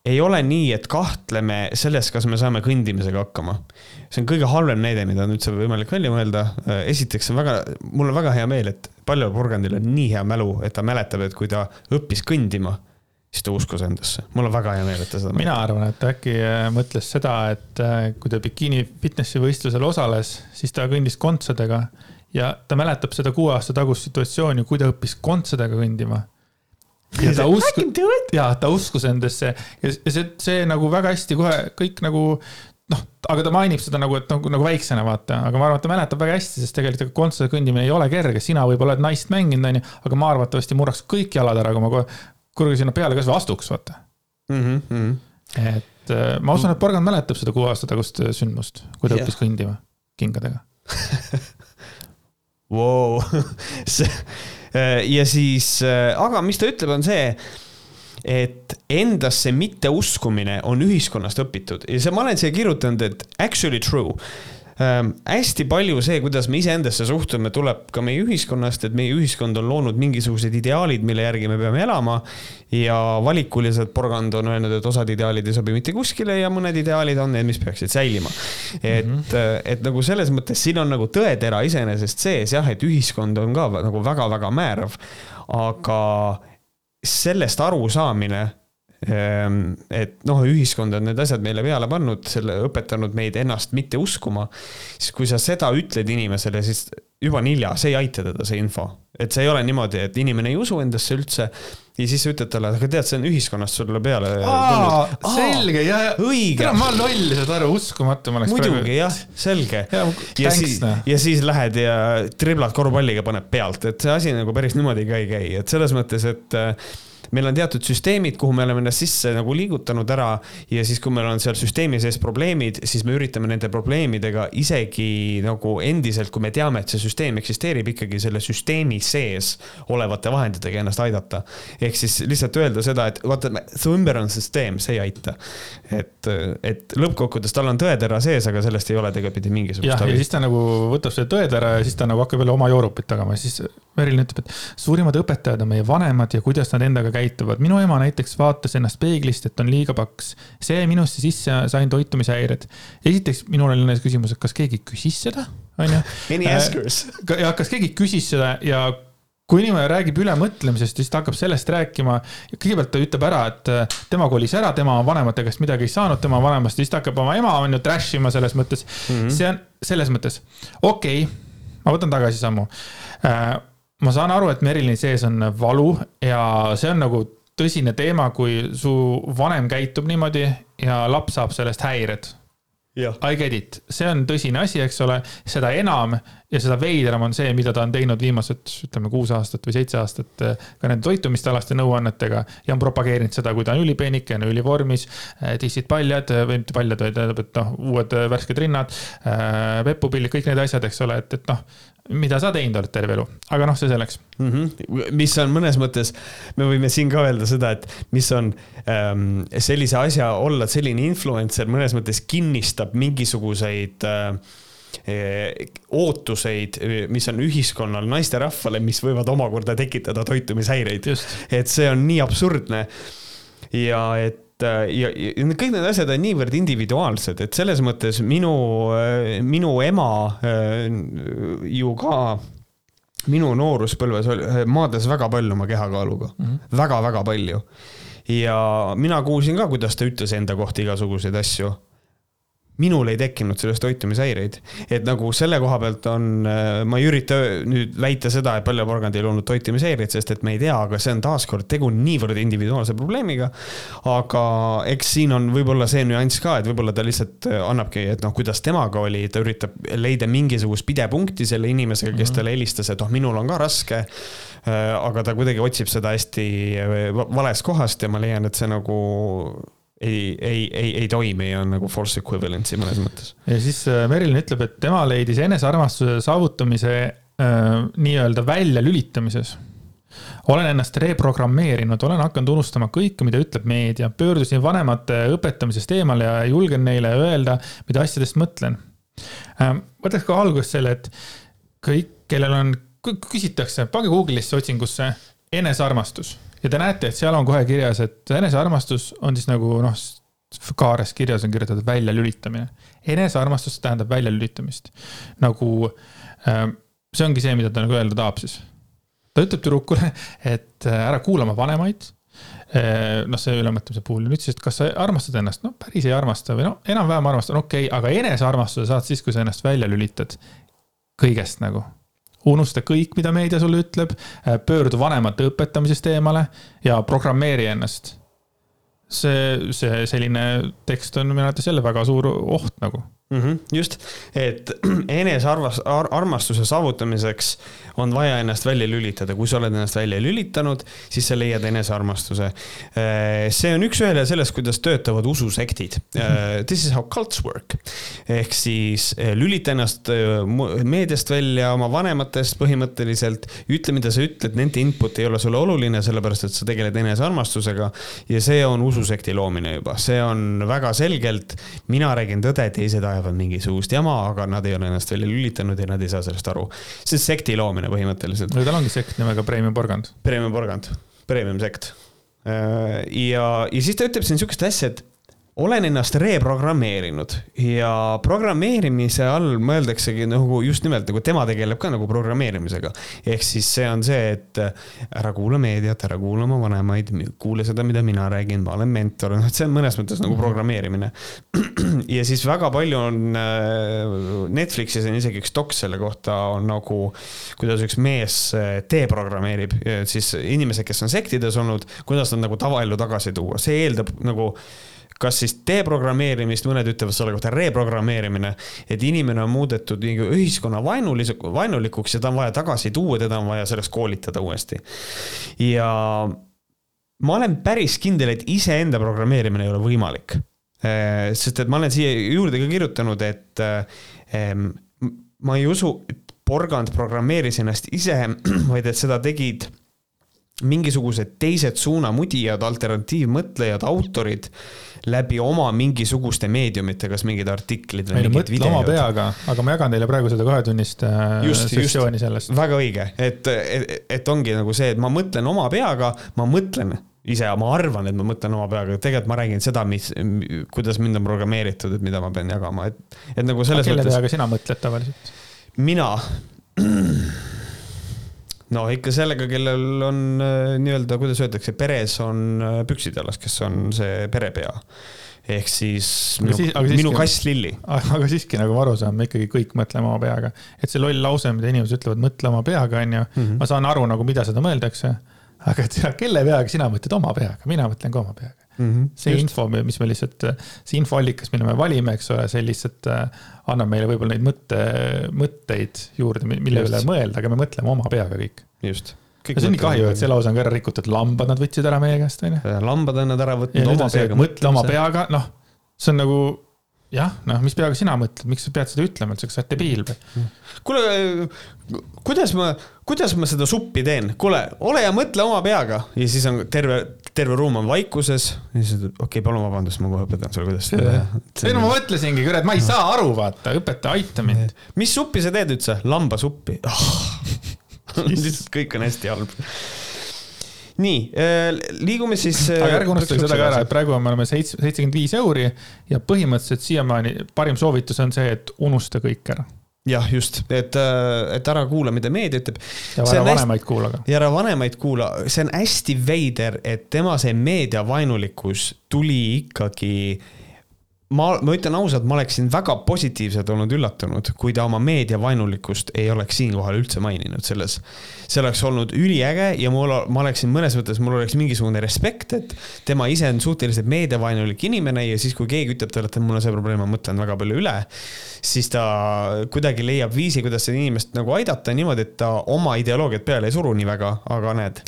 ei ole nii, et kahtleme selles, kas me saame kõndimisega hakkama. see on kõige halvem näide, mida on üldse võimalik välja mõelda. esiteks on väga, mul on väga hea meel, et Paljal Porgandil on nii hea mälu, et ta mäletab, et kui ta õppis kõndima, siis ta uskus endasse. mul on väga hea meel, et ta seda. mina arvan, et ta äkki äh, mõtles seda, et äh, kui ta bikiini fitnessi võistlusel osales, siis ta kõndis kontsadega ja ta mäletab seda kuue aasta tagust situatsiooni, kui ta õppis kontsadega kõndima ja ta uskus, ja ta uskus endasse ja, see, see nagu väga hästi kohe kõik nagu noh, aga ta mainib seda nagu, et nagu, nagu väiksena vaata, aga ma arvan, et ta mäletab väga hästi, sest tegelikult kontserdil kõndimine ei ole kerge, sina võib-olla oled naist mänginud, onju, aga ma arvatavasti murraks kõik jalad ära, kui ma kurgi sinna peale kasvõi astuks, vaata mm. -hmm. et äh, ma usun, et Porgand mäletab seda kuue aasta tagust äh, sündmust, kui ta yeah. õppis kõndima kingadega [LAUGHS] wow. [LAUGHS] see ja siis, äh, aga mis ta ütleb, on see, et endasse mitteuskumine on ühiskonnast õpitud. Ja see, ma olen siia kirjutanud, et actually true ähm,. hästi palju see, kuidas me iseendasse suhtume, tuleb ka meie ühiskonnast, et meie ühiskond on loonud mingisugused ideaalid, mille järgi me peame elama. ja valikuliselt Porgand on öelnud, et osad ideaalid ei sobi mitte kuskile ja mõned ideaalid on need, mis peaksid säilima. et mm, -hmm. et nagu selles mõttes siin on nagu tõetera iseenesest sees jah, et ühiskond on ka nagu väga-väga määrav. aga sellest arusaamine et noh, ühiskond on need asjad meile peale pannud, selle õpetanud meid ennast mitte uskuma. siis kui sa seda ütled inimesele, siis juba on hilja, see ei aita teda, see info. et see ei ole niimoodi, et inimene ei usu endasse üldse ja siis sa ütled talle, aga tead, see on ühiskonnast sulle peale tulnud. selge ja, ja. õige. ma loll saad aru, uskumatu ma oleks muidugi jah, selge. ja, ja siis, ja siis lähed ja driblad korvpalliga paned pealt, et see asi nagu päris niimoodi ka ei käi, et selles mõttes, et meil on teatud süsteemid, kuhu me oleme ennast sisse nagu liigutanud ära ja siis, kui meil on seal süsteemi sees probleemid, siis me üritame nende probleemidega isegi nagu endiselt, kui me teame, et see süsteem eksisteerib, ikkagi selle süsteemi sees olevate vahenditega ennast aidata. ehk siis lihtsalt öelda seda, et vaata, su ümber on süsteem, see ei aita. et, et lõppkokkuvõttes tal on tõetera sees, aga sellest ei ole tegelikult mingisugust jah, ja siis ta nagu võtab selle tõetera ja siis ta nagu hakkab jälle oma joorupit tagama siis Merilin ütleb, et suurimad õpetajad on meie vanemad ja kuidas nad endaga käituvad. minu ema näiteks vaatas ennast peeglist, et on liiga paks. see jäi minusse sisse, sain toitumishäired. esiteks, minul oli näiteks küsimus, et kas keegi küsis seda, onju. [LAUGHS] Any askers? Ja kas keegi küsis seda ja kui inimene räägib ülemõtlemisest, siis ta hakkab sellest rääkima. kõigepealt ta ütleb ära, et äh, tema kolis ära, tema vanemate käest midagi ei saanud tema vanemast, siis ta hakkab oma ema on ju trash ima selles mõttes mm. -hmm. see on selles mõttes, okei okay,, ma võtan tagasi sammu äh, ma saan aru, et Merilini sees on valu ja see on nagu tõsine teema, kui su vanem käitub niimoodi ja laps saab sellest häired. I get it, see on tõsine asi, eks ole, seda enam ja seda veidram on see, mida ta on teinud viimased, ütleme, kuus aastat või seitse aastat eh, ka nende toitumisalaste nõuannetega ja on propageerinud seda, kui ta on ülipeenikene, ülivormis, eh, tissid paljad või mitte paljad, vaid tähendab, et noh, uued värsked rinnad, eh, pepupillid, kõik need asjad, eks ole, et, et noh mida sa teinud oled terve elu, aga noh, see selleks mm. -hmm. mis on mõnes mõttes, me võime siin ka öelda seda, et mis on ähm, sellise asja olla selline influencer mõnes mõttes kinnistab mingisuguseid äh, ootuseid, mis on ühiskonnal naisterahvale, mis võivad omakorda tekitada toitumishäireid. et see on nii absurdne. ja et ja, ja kõik need asjad on niivõrd individuaalsed, et selles mõttes minu, äh, minu ema äh, ju ka minu nooruspõlves maadles väga palju oma kehakaaluga mm -hmm., väga-väga palju. ja mina kuulsin ka, kuidas ta ütles enda kohta igasuguseid asju minul ei tekkinud sellest toitumishäireid. et nagu selle koha pealt on, äh, ma ei ürita nüüd väita seda, et paljaporgandil ei olnud toitumishäireid, sest et me ei tea, aga see on taaskord tegu niivõrd individuaalse probleemiga. aga eks siin on võib-olla see nüanss ka, et võib-olla ta lihtsalt äh, annabki, et noh, kuidas temaga oli, ta üritab leida mingisugust pidepunkti selle inimesega, kes mhm. talle helistas, et oh, minul on ka raske äh, aga ta kuidagi otsib seda hästi valest kohast ja ma leian, et see nagu ei, ei, ei, ei toimi ja on nagu force equivalency mõnes mõttes. ja siis äh, Merilin ütleb, et tema leidis enesearmastuse saavutamise äh, nii-öelda väljalülitamises. olen ennast reprogrammeerinud, olen hakanud unustama kõike, mida ütleb meedia, pöördusin vanemate õpetamisest eemale ja julgen neile öelda, mida asjadest mõtlen äh,. võtaks ka alguses selle, et kõik, kellel on, küsitakse, pange Google'isse otsingusse enesearmastus ja te näete, et seal on kohe kirjas, et enesearmastus on siis nagu noh, kaares kirjas on kirjutatud väljalülitamine. enesearmastus tähendab väljalülitamist. nagu äh, see ongi see, mida ta nagu öelda tahab siis. ta ütleb tüdrukule, et äh, ära kuula oma vanemaid äh, noh, see ülemõtlemise puhul, nüüd siis, et kas sa armastad ennast, no päris ei armasta või noh, enam-vähem armastan, okei okay,, aga enesearmastuse saad siis, kui sa ennast välja lülitad kõigest nagu unusta kõik, mida meedia sulle ütleb, äh, pöördu vanemate õpetamisest eemale ja programmeeri ennast. see, see selline tekst on minu arvates jälle väga suur oht nagu mm. -hmm, just, et [CLEARS THROAT] enesearvas- ar, armastuse saavutamiseks on vaja ennast välja lülitada, kui sa oled ennast välja lülitanud, siis sa leiad enesearmastuse. Äh, see on üks-ühele sellest, kuidas töötavad ususektid. Äh, this is how cults work. ehk siis äh, lülita ennast meediast välja, oma vanematest põhimõtteliselt, ütle, mida sa ütled, nende input ei ole sulle oluline, sellepärast et sa tegeled enesearmastusega. ja see on ususekti loomine juba, see on väga selgelt, mina räägin tõde, teised ajavad mingisugust jama, aga nad ei ole ennast välja lülitanud ja nad ei saa sellest aru. see on sekti loomine põhimõtteliselt. no tal ongi sekt nimega Premium Porgand. Premium Porgand, Premium sekt. Äh, ja, ja siis ta ütleb siin sihukest asja, et olen ennast reprogrammeerinud ja programmeerimise all mõeldaksegi nagu just nimelt nagu tema tegeleb ka nagu programmeerimisega. ehk siis see on see, et ära kuula meediat, ära kuula oma vanemaid, kuule seda, mida mina räägin, ma olen mentor, noh, et see on mõnes mõttes nagu mhm. programmeerimine. [CLEARS THROAT] ja siis väga palju on äh, Netflixis on isegi üks doks selle kohta on nagu, kuidas üks mees äh, deprogrammeerib siis inimesed, kes on sektides olnud, kuidas nad nagu tavaellu tagasi tuua, see eeldab nagu kas siis deprogrammeerimist, mõned ütlevad selle kohta reprogrammeerimine, et inimene on muudetud ühiskonna vaenulis-, vaenulikuks ja ta on vaja tagasi tuua, teda on vaja sellest koolitada uuesti. ja ma olen päris kindel, et iseenda programmeerimine ei ole võimalik. sest et ma olen siia juurde ka kirjutanud, et ma ei usu, et porgand programmeeris ennast ise, [CLEARS THROAT] vaid et seda tegid mingisugused teised suunamudijad, alternatiivmõtlejad, autorid läbi oma mingisuguste meediumite, kas mingid artiklid või mingid videod. oma peaga, aga ma jagan teile praegu seda kahetunnist äh, sessiooni sellest. väga õige, et, et, et ongi nagu see, et ma mõtlen oma peaga, ma mõtlen ise, ma arvan, et ma mõtlen oma peaga, tegelikult ma räägin seda, mis, kuidas mind on programmeeritud, et mida ma pean jagama, et, et nagu selles mõttes. kelle peaga sina mõtled tavaliselt? mina no ikka sellega, kellel on äh, nii-öelda, kuidas öeldakse, peres on äh, püksid jalas, kes on see perepea. ehk siis minu, siis, siiski, minu kass Lilli. aga siiski nagu aru saan, me ikkagi kõik mõtleme oma peaga. et see loll lause, mida inimesed ütlevad, mõtle oma peaga, on ju, mhm. ma saan aru nagu, mida seda mõeldakse. aga tea, kelle peaga sina mõtled oma peaga, mina mõtlen ka oma peaga mm. -hmm, see just. info, mis me lihtsalt, see infoallikas, mille me valime, eks ole, see lihtsalt äh, annab meile võib-olla neid mõtte, mõtteid juurde, mille just. üle mõelda, aga me mõtleme oma peaga kõik. just ja see on nii kahju, et see lause on ka ära rikutud, lambad nad võtsid ära meie käest, on ju. lambad on nad ära võtnud oma peaga. mõtle oma peaga, noh, see on nagu jah, noh, mis peaga sina mõtled, miks sa pead seda ütlema kas sa oled debiil või? kuule, kuidas ma, kuidas ma seda suppi teen, kuule, ole ja mõtle oma peaga ja siis on terve, terve ruum on vaikuses. ja siis okei okay,, palun vabandust, ma kohe õpetan sulle, kuidas seda teha. ei no ma mõtlesingi, kurat, ma ei saa aru, vaata, õpetaja, aita mind. mis suppi sa teed üldse? lambasuppi oh. [LAUGHS] [LAUGHS] lihtsalt kõik on hästi halb nii, äh, liigume siis. aga ärge äh, unustage seda ka ära, et praegu me oleme seitse, seitsekümmend viis euri ja põhimõtteliselt siiamaani parim soovitus on see, et unusta kõik ära jah, just, et, äh, et ära kuula, mida meedia ütleb. ja ära vanemaid hästi... kuula ka. ja ära vanemaid kuula, see on hästi veider, et tema see meediavaenulikkus tuli ikkagi ma, ma ütlen ausalt, ma oleksin väga positiivselt olnud üllatunud, kui ta oma meediavaenulikkust ei oleks siinkohal üldse maininud selles. see oleks olnud üliäge ja mul, ma oleksin mõnes mõttes, mul oleks mingisugune respekt, et tema ise on suhteliselt meediavaenulik inimene ja siis, kui keegi ütleb talle, et mul on see probleem, ma mõtlen väga palju üle, siis ta kuidagi leiab viisi, kuidas seda inimest nagu aidata niimoodi, et ta oma ideoloogiat peale ei suru nii väga, aga näed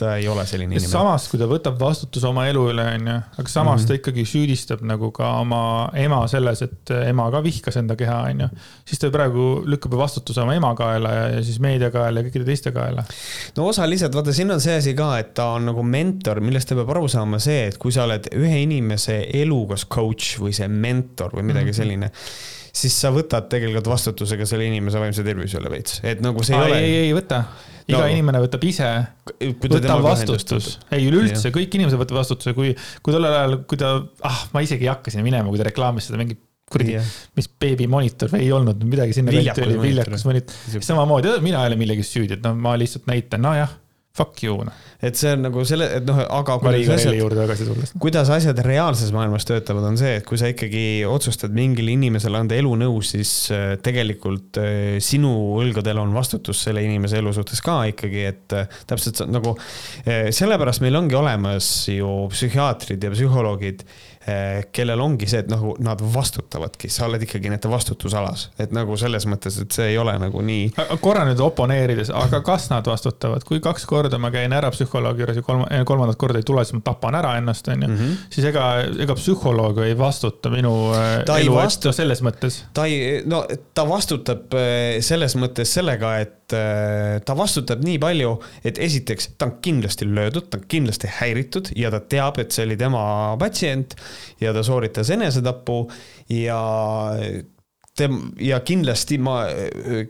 ta ei ole selline inimene. samas, kui ta võtab vastutuse oma elu üle, onju, aga samas mm -hmm. ta ikkagi süüdistab nagu ka oma ema selles, et ema ka vihkas enda keha, onju. siis ta praegu lükkab vastutuse oma ema kaela ja, ja siis meedia kaela ja kõikide teiste kaela. no osaliselt, vaata, siin on see asi ka, et ta on nagu mentor, millest ta peab aru saama see, et kui sa oled ühe inimese elu kas coach või see mentor või midagi mm -hmm. selline siis sa võtad tegelikult vastutuse ka selle inimese vaimse tervise üle veits, et nagu see ei Aa, ole. ei, ei võta iga no. inimene võtab ise, võtab vastutus. ei, üleüldse kõik inimesed võtavad vastutuse, kui, kui tollel ajal, kui ta, ah, ma isegi ei hakka sinna minema, kui ta reklaamis seda mingit kuradi yeah., mis beebimonitor või ei olnud midagi sinna viljakus monitor. samamoodi, mina ei ole millegiski süüdi, et noh, ma lihtsalt näitan, nojah Fuck you noh. et see on nagu selle, et noh, aga kuidas asjad, kuidas asjad reaalses maailmas töötavad, on see, et kui sa ikkagi otsustad mingile inimesele anda elunõu, siis äh, tegelikult äh, sinu õlgadel on vastutus selle inimese elu suhtes ka ikkagi, et äh, täpselt nagu sellepärast meil ongi olemas ju psühhiaatrid ja psühholoogid kellel ongi see, et nagu nad vastutavadki, sa oled ikkagi nende vastutusalas, et nagu selles mõttes, et see ei ole nagu nii. korra nüüd oponeerides, aga kas nad vastutavad, kui kaks korda ma käin ära psühholoogi juures ja kolm, kolmandat korda ei tule, siis ma tapan ära ennast, onju. Mhm. siis ega, ega psühholoog ei vastuta minu eh, ta elu vastu selles mõttes. ta ei, no ta vastutab eh, selles mõttes sellega, et ta vastutab nii palju, et esiteks ta on kindlasti löödud, ta on kindlasti häiritud ja ta teab, et see oli tema patsient ja ta sooritas enesetapu ja tem- ja kindlasti ma,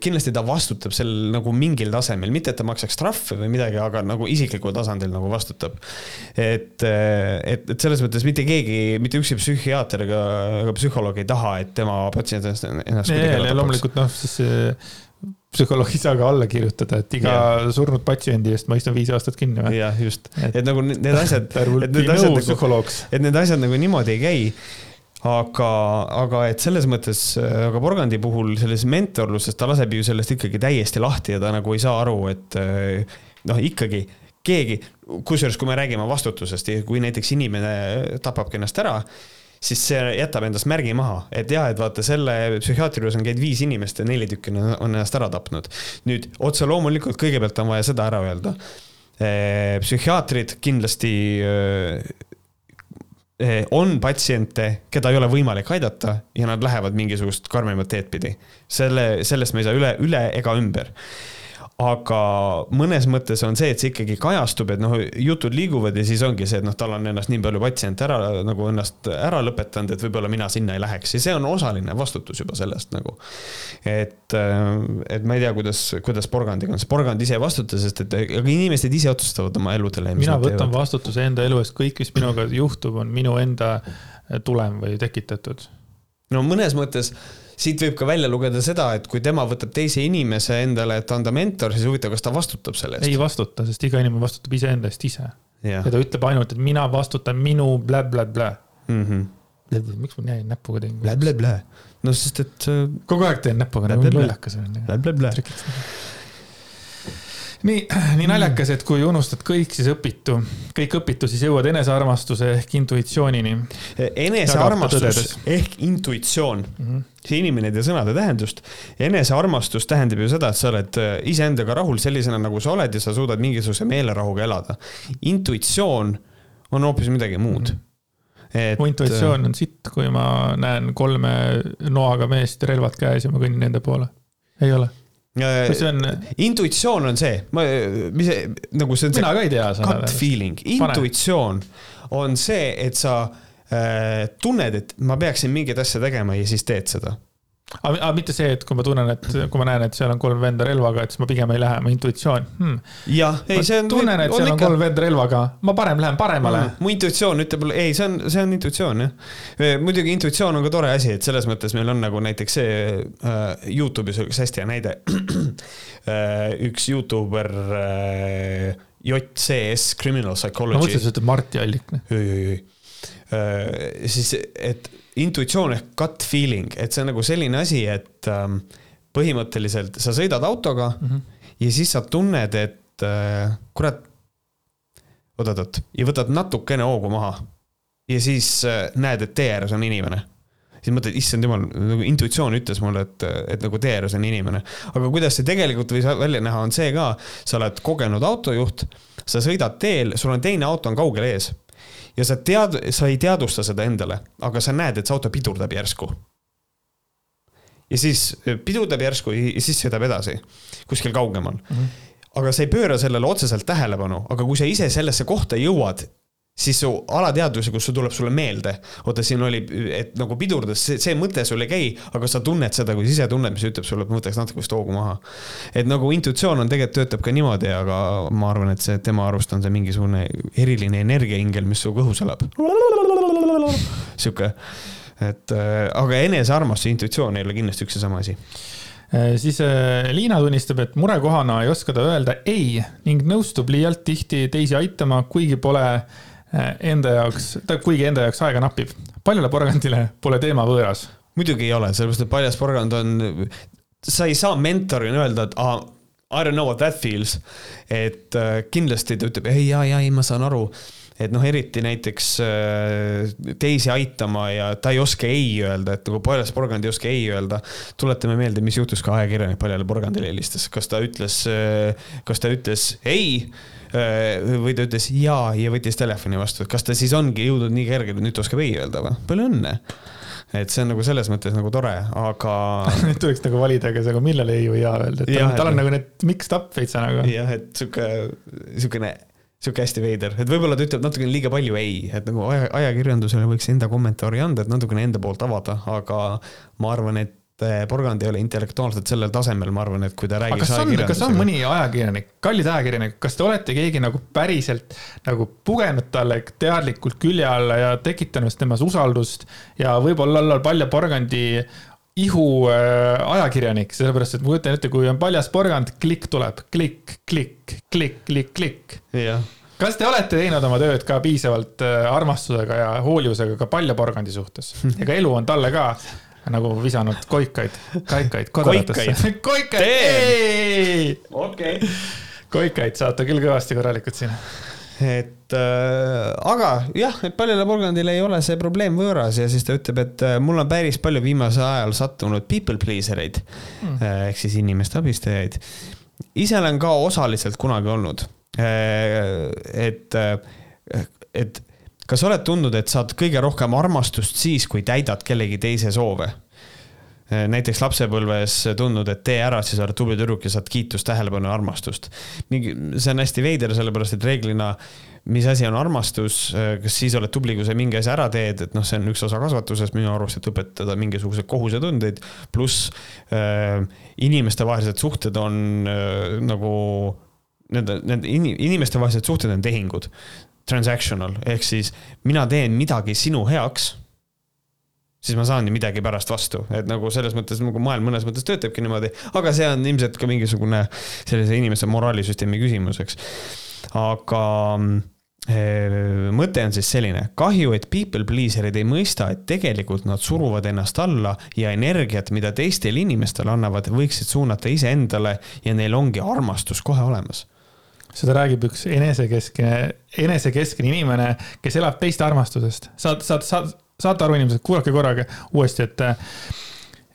kindlasti ta vastutab sel nagu mingil tasemel, mitte et ta maksaks trahve või midagi, aga nagu isiklikul tasandil nagu vastutab. et, et, et selles mõttes mitte keegi, mitte ükski psühhiaater ega, ega psühholoog ei taha, et tema patsient ennast, ennast loomulikult noh, siis psühholoog ei saa ka alla kirjutada, et iga yeah. surnud patsiendi eest ma istun viis aastat kinni või? jah, just, et nagu need [LAUGHS] asjad, et need asjad nagu, et need asjad nagu niimoodi ei käi. aga, aga et selles mõttes, aga Porgandi puhul selles mentorluses ta laseb ju sellest ikkagi täiesti lahti ja ta nagu ei saa aru, et noh, ikkagi keegi, kusjuures, kui me räägime vastutusest ja kui näiteks inimene tapabki ennast ära siis see jätab endast märgi maha, et jah, et vaata selle psühhiaatri juures on käinud viis inimest ja neli tükki on ennast ära tapnud. nüüd otse loomulikult kõigepealt on vaja seda ära öelda psühhiaatrid kindlasti on patsiente, keda ei ole võimalik aidata ja nad lähevad mingisugust karmimat teed pidi. selle, sellest me ei saa üle, üle ega ümber aga mõnes mõttes on see, et see ikkagi kajastub, et noh, jutud liiguvad ja siis ongi see, et noh, tal on ennast nii palju patsiente ära nagu ennast ära lõpetanud, et võib-olla mina sinna ei läheks ja see on osaline vastutus juba sellest nagu. et, et ma ei tea, kuidas, kuidas porgandiga on, porgand ise ei vastuta, sest et aga inimesed ise otsustavad oma eludele. mina võtan vastutuse enda elu eest, kõik, mis minuga juhtub, on minu enda tulem või tekitatud. no mõnes mõttes siit võib ka välja lugeda seda, et kui tema võtab teise inimese endale, et anda mentor, siis huvitav, kas ta vastutab selle eest? ei vastuta, sest iga inimene vastutab iseenda eest ise. ja ta ütleb ainult, et mina vastutan minu blä-blä-blä mm. -hmm. miks ma nii näpuga teen? blä-blä-blä. no sest, et. kogu aeg teen näpuga, nagu lollakas olen. blä-blä-blä nii, [CLEARS THROAT] nii naljakas, et kui unustad kõik, siis õpitu, kõik õpitu, siis jõuad enesearmastuse ehk intuitsioonini. enesearmastus ehk intuitsioon mm, -hmm. see inimene ei tea sõnade tähendust. enesearmastus tähendab ju seda, et sa oled äh, iseendaga rahul sellisena, nagu sa oled ja sa suudad mingisuguse meelerahuga elada. intuitsioon on hoopis midagi muud mm. -hmm et. mu intuitsioon on sitt, kui ma näen kolme noaga meest relvad käes ja ma kõnnin nende poole. ei ole see on? intuitsioon on see, ma, mis see, nagu see on mina ka ei tea. Gut feeling, intuitsioon on see, et sa äh, tunned, et ma peaksin mingit asja tegema ja siis teed seda aga mitte see, et kui ma tunnen, et kui ma näen, et seal on kolm venda relvaga, et siis ma pigem ei lähe, mu intuitsioon hmm.. jah, ei, see on. tunnen, et on seal on ikka... kolm venda relvaga, ma parem lähen paremale mm,. mu intuitsioon ütleb ei, see on, see on intuitsioon jah. muidugi intuitsioon on ka tore asi, et selles mõttes meil on nagu näiteks see äh, Youtube'is üks hästi hea näide [CLEARS THROAT] äh,. üks Youtuber äh, JCS Criminal Psychology. ma mõtlesin, et sa ütled Marti Allik. ei, ei, ei äh,. siis, et intuitsioon ehk gut feeling, et see on nagu selline asi, et ähm, põhimõtteliselt sa sõidad autoga mm -hmm. ja siis sa tunned, et äh, kurat, oot-oot-oot ja võtad natukene hoogu maha. ja siis äh, näed, et tee ääres on inimene siis mõtled, issand jumal, nagu intuitsioon ütles mulle, et, et nagu tee ääres on inimene. aga kuidas see tegelikult võis välja näha, on see ka, sa oled kogenud autojuht, sa sõidad teel, sul on teine auto on kaugel ees ja sa tead, sa ei teadvusta seda endale, aga sa näed, et see auto pidurdab järsku. ja siis pidurdab järsku ja siis sõidab edasi kuskil kaugemal mm. -hmm. aga sa ei pööra sellele otseselt tähelepanu, aga kui sa ise sellesse kohta jõuad siis su alateadvusega, see tuleb sulle meelde. oota, siin oli, et nagu pidurdas, see, see mõte sul ei käi, aga sa tunned seda kui sisetunnet, mis ütleb sulle, et võtaks natuke vist hoogu maha. et nagu intuitsioon on tegelikult töötab ka niimoodi, aga ma arvan, et see tema arust on see mingisugune eriline energiaingel, mis su kõhus elab. sihuke, et aga enesearmastus ja intuitsioon ei ole kindlasti üks ja sama asi äh, siis äh, Liina tunnistab, et murekohana ei oska ta öelda ei ning nõustub liialt tihti teisi aitama, kuigi pole Äh, enda jaoks, ta kuigi enda jaoks aega napib. paljule porgandile pole teema võõras. muidugi ei ole, sellepärast et paljas porgand on, sa ei saa mentorina öelda, et ah, I don't know what that feels. et äh, kindlasti ta ütleb ei, ja, ja ei, ma saan aru et noh, eriti näiteks äh, teisi aitama ja ta ei oska ei öelda, et nagu paljas porgand ei oska ei öelda. tuletame meelde, mis juhtus, kui ajakirjanik paljale porgandile helistas, kas ta ütles, kas ta ütles ei Äh, või ta ütles jaa ja võttis telefoni vastu, et kas ta siis ongi jõudnud nii kõrgele, et nüüd ta oskab ei öelda või? palju õnne. Et see on nagu selles mõttes nagu tore, aga [LAUGHS] nüüd tuleks nagu valida, kas aga millal ei või jaa öelda, et tal, tal on nagu need mixed up veits nagu. jah, et sihuke, sihukene, sihuke hästi veider, et võib-olla ta ütleb natukene liiga palju ei, et nagu aja, ajakirjandusele võiks enda kommentaari anda, et natukene enda poolt avada, aga ma arvan, et porgand ei ole intellektuaalselt sellel tasemel, ma arvan, et kui ta räägib. kas on, kas on mõni ajakirjanik, kallid ajakirjanikud, kas te olete keegi nagu päriselt nagu pugenud talle teadlikult külje alla ja tekitanud temas usaldust ja võib-olla olla palja porgandi ihu äh, ajakirjanik, sellepärast et ma kujutan ette, kui on paljas porgand, klikk tuleb, klikk, klikk, klikk, klikk, klikk. kas te olete teinud oma tööd ka piisavalt äh, armastusega ja hoolivusega ka paljaporgandi suhtes? [LAUGHS] ega elu on talle ka nagu visanud koikaid, kaikaid kodaratesse. koikaid, [LAUGHS] okei. koikaid saate küll kõvasti korralikult siin et äh, aga jah, et paljule porgandile ei ole see probleem võõras ja siis ta ütleb, et äh, mul on päris palju viimasel ajal sattunud people pleaser eid mm. äh, ehk siis inimeste abistajaid. ise olen ka osaliselt kunagi olnud et, et kas oled tundnud, et saad kõige rohkem armastust siis, kui täidad kellegi teise soove? näiteks lapsepõlves tundnud, et tee ära, siis oled tubli tüdruk ja saad kiitust, tähelepanu ja armastust. mingi, see on hästi veider, sellepärast et reeglina mis asi on armastus, kas siis oled tubli, kui sa mingi asja ära teed, et noh, see on üks osa kasvatusest minu arust, et õpetada mingisuguseid kohusetundeid. pluss äh, inimestevahelised suhted on äh, nagu, nende, nende inimestevahelised suhted on tehingud transactional. Ehk siis mina teen midagi sinu heaks siis ma saan midagi pärast vastu, et nagu selles mõttes nagu maailm mõnes mõttes töötabki niimoodi, aga see on ilmselt ka mingisugune sellise inimese moraalisüsteemi küsimus, eks. aga eh, mõte on siis selline, kahju, et people pleaser'id ei mõista, et tegelikult nad suruvad ennast alla ja energiat, mida teistele inimestele annavad, võiksid suunata iseendale ja neil ongi armastus kohe olemas seda räägib üks enesekeskne, enesekeskne inimene, kes elab teiste armastusest. saad, saad, saad, saate aru, inimesed, kuulake korraga uuesti, et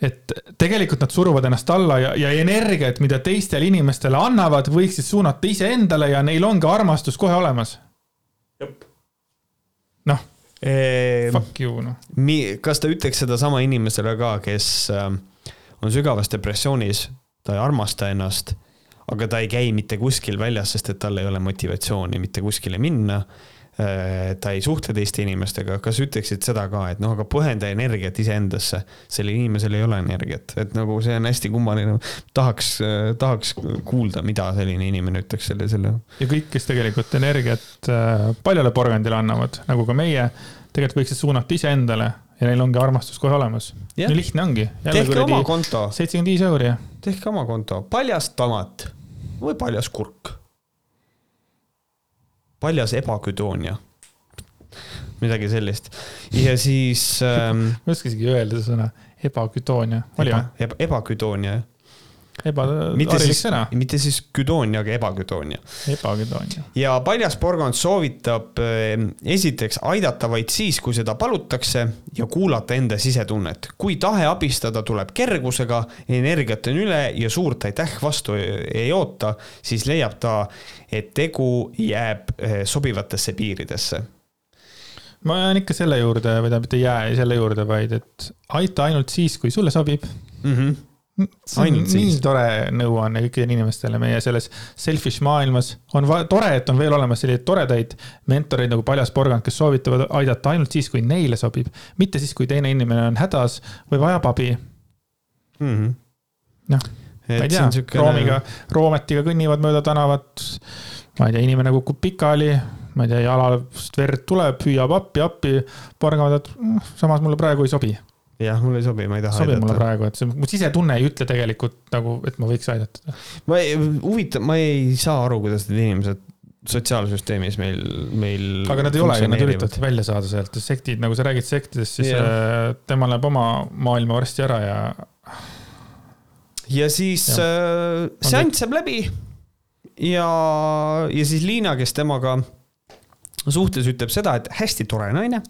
et tegelikult nad suruvad ennast alla ja, ja energiat, mida teistele inimestele annavad, võiksid suunata iseendale ja neil on ka armastus kohe olemas. noh eee, fuck you, noh. kas ta ütleks sedasama inimesele ka, kes äh, on sügavas depressioonis, ta ei armasta ennast aga ta ei käi mitte kuskil väljas, sest et tal ei ole motivatsiooni mitte kuskile minna. Äh, ta ei suhtle teiste inimestega, kas ütleksid seda ka, et noh, aga põhenda energiat iseendasse, sellel inimesel ei ole energiat, et nagu see on hästi kummaline. tahaks, tahaks kuulda, mida selline inimene ütleks selle, selle. ja kõik, kes tegelikult energiat äh, paljale porgandile annavad, nagu ka meie, tegelikult võiksid suunata iseendale ja neil ongi armastus kohe olemas. nii lihtne ongi. tehke oma konto. seitsekümmend viis euri. tehke oma konto, paljas tomat või paljas kurk. paljas ebaküdoonia. midagi sellist ja siis ähm,. ma ei oska isegi öelda seda sõna, ebaküdoonia, oli või eba,? ebaküdoonia jah ebaharilik sõna. mitte siis güdoonia, aga ebagüdoonia. ebagüdoonia. ja paljas porgand soovitab eh, esiteks aidata vaid siis, kui seda palutakse ja kuulata enda sisetunnet. kui tahe abistada tuleb kergusega, energiat on üle ja suurt aitäh vastu ei oota, siis leiab ta, et tegu jääb eh, sobivatesse piiridesse ma jään ikka selle juurde, või tähendab, mitte ei jää selle juurde, vaid et aita ainult siis, kui sulle sobib mm. -hmm see on nii tore nõuanne kõikidele inimestele meie selles selfish maailmas. on tore, et on veel olemas selliseid toredaid mentoreid nagu Paljas Porgand, kes soovitavad aidata ainult siis, kui neile sobib. mitte siis, kui teine inimene on hädas või vajab abi mm -hmm.. noh, ma ei tea, roomiga, roometiga kõnnivad mööda tänavat. ma ei tea, inimene kukub pikali, ma ei tea, jalast verd tuleb, hüüab appi, appi. porgand, et mm, samas mulle praegu ei sobi jah, mulle ei sobi, ma ei taha sobib aidata. mulle praegu, et see, mu sisetunne ei ütle tegelikult nagu, et ma võiks aidata. ma ei, huvitav, ma ei saa aru, kuidas need inimesed sotsiaalsüsteemis meil, meil. aga nad ei ole ju, nad üritavad välja saada sealt, sektid, nagu sa räägid sektidest, siis yeah. Äh, tema läheb oma maailma varsti ära ja. ja siis äh, seanss saab läbi. ja, ja siis Liina, kes temaga suhtes ütleb seda, et hästi tore naine.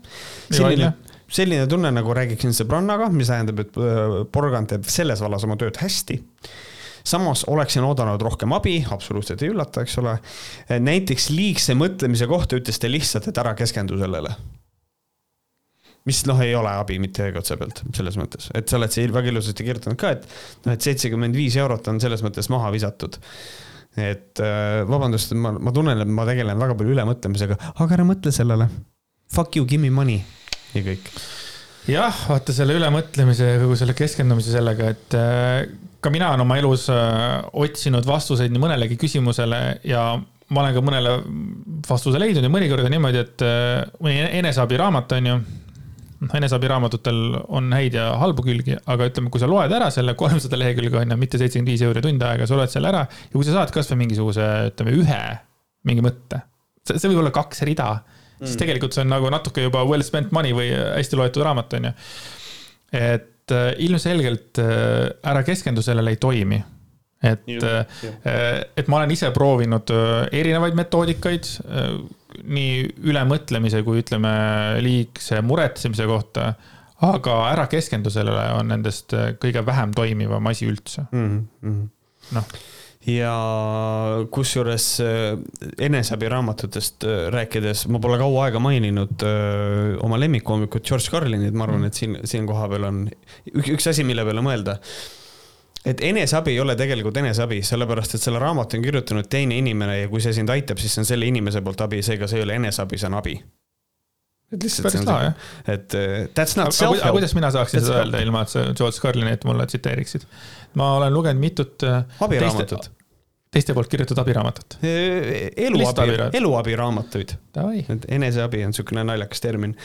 selline, selline tunne, nagu räägiksin sõbrannaga, mis tähendab, et äh, porgand teeb selles vallas oma tööd hästi samas oleksin oodanud rohkem abi, absoluutselt ei üllata, eks ole. näiteks liigse mõtlemise kohta ütles ta lihtsalt, et ära keskendu sellele. mis noh, ei ole abi mitte ühegi otsa pealt, selles mõttes, et sa oled siia väga ilusasti kirjutanud ka, et noh, et seitsekümmend viis eurot on selles mõttes maha visatud et äh, vabandust, ma, ma tunnen, et ma tegelen väga palju ülemõtlemisega, aga ära mõtle sellele. Fuck you, give me money ja kõik. jah, vaata selle ülemõtlemise ja kogu selle keskendumise sellega, et äh, ka mina olen oma elus äh, otsinud vastuseid nii mõnelegi küsimusele ja ma olen ka mõnele vastuse leidnud ja mõnikord on niimoodi, et äh, mõni eneseabiraamat on ju noh, eneseabiraamatutel on häid ja halbu külgi, aga ütleme, kui sa loed ära selle kolmsada lehekülge on ju, mitte seitsekümmend viis euri tund aega, sa loed selle ära ja kui sa saad kasvõi mingisuguse, ütleme ühe mingi mõtte, see võib olla kaks rida mm., siis tegelikult see on nagu natuke juba well spent money või hästi loetud raamat, on ju. et äh, ilmselgelt äh, ära keskendu sellele ei toimi. et, äh, et ma olen ise proovinud erinevaid metoodikaid nii ülemõtlemise kui ütleme liigse muretsemise kohta aga ära keskendu sellele on nendest kõige vähem toimivam asi üldse mm -hmm.. noh ja kusjuures äh, eneseabiraamatutest äh, rääkides, ma pole kaua aega maininud öö, oma lemmikkoomikut George Carlinit, ma arvan, et siin, siin kohapeal on üks, üks asi, mille peale mõelda et eneseabi ei ole tegelikult eneseabi, sellepärast et selle raamatu on kirjutanud teine inimene ja kui see sind aitab, siis see on selle inimese poolt abi, seega see ei ole eneseabi, see on abi. et lihtsalt Päris see on lahe, et uh, that's not self-help. kuidas mina saaksin that's seda öelda, ilma et sa George Carlinit mulle tsiteeriksid? ma olen lugenud mitut. Äh, abiraamatut teiste poolt kirjutatud abiraamatut? eluabi, eluabiraamatuid. eneseabi on niisugune naljakas termin.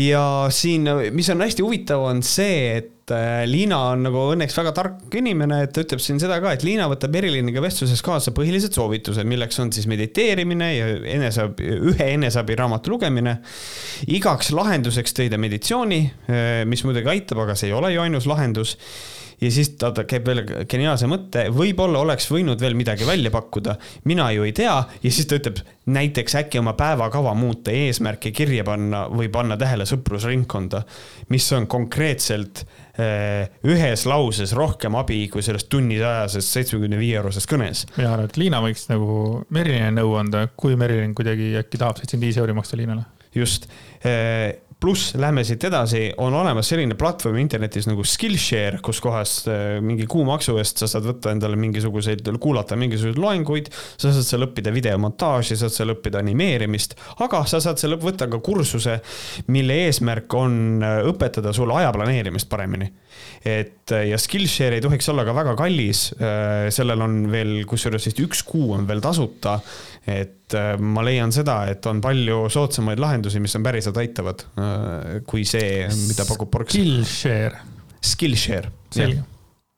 ja siin, mis on hästi huvitav, on see, et äh, Liina on nagu õnneks väga tark inimene, et ta ütleb siin seda ka, et Liina võtab Meriliniga vestluses kaasa põhilised soovitused, milleks on siis mediteerimine ja eneseabi, ühe eneseabiraamatu lugemine. igaks lahenduseks tõi ta meditsiooni, äh, mis muidugi aitab, aga see ei ole ju ainus lahendus ja siis ta, ta käib veel geniaalse mõtte, võib-olla oleks võinud veel midagi välja pakkuda, mina ju ei tea, ja siis ta ütleb, näiteks äkki oma päevakava muuta, eesmärke kirja panna või panna tähele sõprusringkonda, mis on konkreetselt eh, ühes lauses rohkem abi kui selles tunniajases seitsmekümne viie euroses kõnes. mina arvan, et Liina võiks nagu Merilile nõu anda, kui Merilin kuidagi äkki tahab seitsekümmend viis euri maksta Liinale. just eh, pluss lähme siit edasi, on olemas selline platvorm internetis nagu Skillshare, kus kohas äh, mingi kuumaksu eest sa saad võtta endale mingisuguseid, kuulata mingisuguseid loenguid. sa saad seal õppida videomontaaži, saad seal õppida animeerimist, aga sa saad seal võtta ka kursuse, mille eesmärk on äh, õpetada sulle aja planeerimist paremini. Et äh, ja Skillshare ei tohiks olla ka väga kallis, sellel on veel, kusjuures vist üks kuu on veel tasuta et äh, ma leian seda, et on palju soodsamaid lahendusi, mis on päriselt aitavad, äh, kui see, mida pakub Porks. Skillshare. Skillshare. selge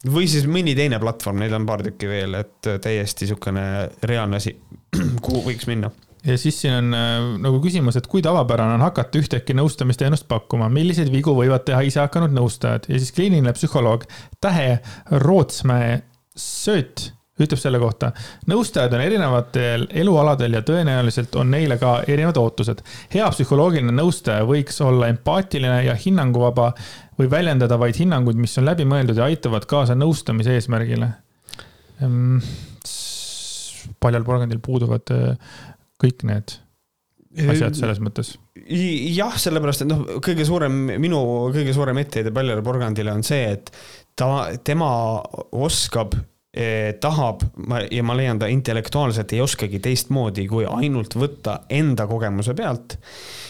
või siis mõni teine platvorm, neid on paar tükki veel, et äh, täiesti niisugune reaalne asi, [CLEARS THROAT] kuhu võiks minna ja siis siin on nagu küsimus, et kui tavapärane on hakata ühtäkki nõustamisteenust pakkuma, milliseid vigu võivad teha isehakanud nõustajad ja siis kliiniline psühholoog Tähe Rootsmäe Sööt ütleb selle kohta. nõustajad on erinevatel elualadel ja tõenäoliselt on neile ka erinevad ootused. hea psühholoogiline nõustaja võiks olla empaatiline ja hinnanguvaba või väljendada vaid hinnanguid, mis on läbimõeldud ja aitavad kaasa nõustamise eesmärgile. Ehm, paljal porgandil puuduvad äh, kõik need asjad selles mõttes jah, sellepärast et noh, kõige suurem, minu kõige suurem etteheide paljale porgandile on see, et ta, tema oskab tahab ma ja ma leian, ta intellektuaalselt ei oskagi teistmoodi, kui ainult võtta enda kogemuse pealt.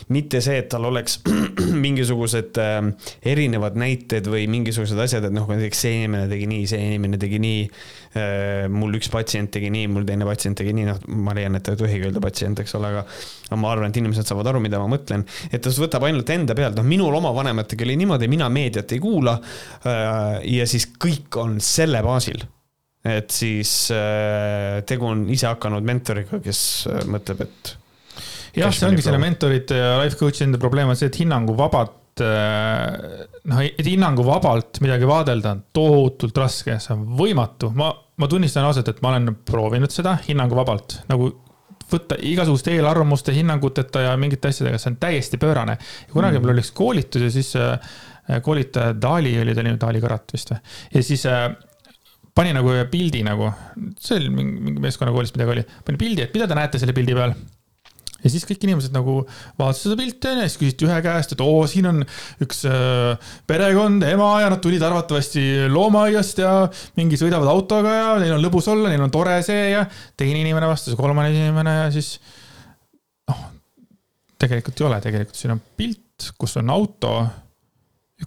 mitte see, et tal oleks [CLEARS THROAT] mingisugused äh, erinevad näited või mingisugused asjad, et noh, näiteks see inimene tegi nii, see inimene tegi nii äh,. mul üks patsient tegi nii, mul teine patsient tegi nii, noh, ma leian, et ta ei tohigi öelda patsient, eks ole, aga. aga ma arvan, et inimesed saavad aru, mida ma mõtlen, et ta võtab ainult enda pealt, noh, minul oma vanematega oli niimoodi, mina meediat ei kuula ja siis kõik on selle baasil et siis äh, tegu on isehakanud mentoriga, kes äh, mõtleb, et. jah, see ongi selle mentorite ja life coach'i enda probleem on see, et hinnanguvabalt äh, noh, et hinnanguvabalt midagi vaadelda on tohutult raske, see on võimatu, ma, ma tunnistan ausalt, et ma olen proovinud seda hinnanguvabalt nagu võtta igasuguste eelarvamuste, hinnanguteta ja mingite asjadega, see on täiesti pöörane. kunagi mm. mul oli üks koolitus ja siis koolitaja Dali oli ta nimi, Dali Karat vist või, ja siis pani nagu ühe pildi nagu, see oli mingi, mingi meeskonnakoolis midagi oli, pani pildi, et mida te näete selle pildi peal? Ja siis kõik inimesed nagu vaatasid seda pilti onju, siis küsiti ühe käest, et oo, siin on üks äh, perekond, ema ja nad tulid arvatavasti loomaaiast ja mingi sõidavad autoga ja neil on lõbus olla, neil on tore see ja teine inimene vastas, kolmane inimene ja siis noh, tegelikult ei ole, tegelikult siin on pilt, kus on auto,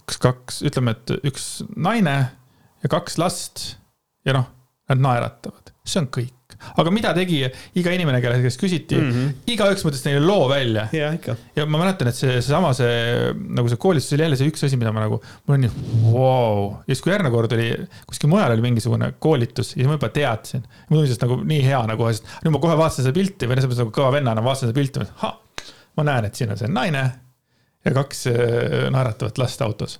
üks, kaks, ütleme, et üks naine ja kaks last ja noh, nad naeratavad, see on kõik. aga mida tegi iga inimene, kelle käest küsiti mm, -hmm. igaüks mõtles neile loo välja. ja, ikka. ja ma mäletan, et see, seesama, see nagu see koolitus oli jälle see üks asi, mida ma nagu, mul on nii vau. ja siis, kui järgmine kord oli, kuskil mujal oli mingisugune koolitus ja ma juba teadsin. tundsin, et nagu nii hea nagu, nüüd ma kohe vaatasin seda pilti või selles mõttes nagu kõva vennana vaatasin seda pilti, ma näen, et siin on see naine ja kaks äh, naeratavat last autos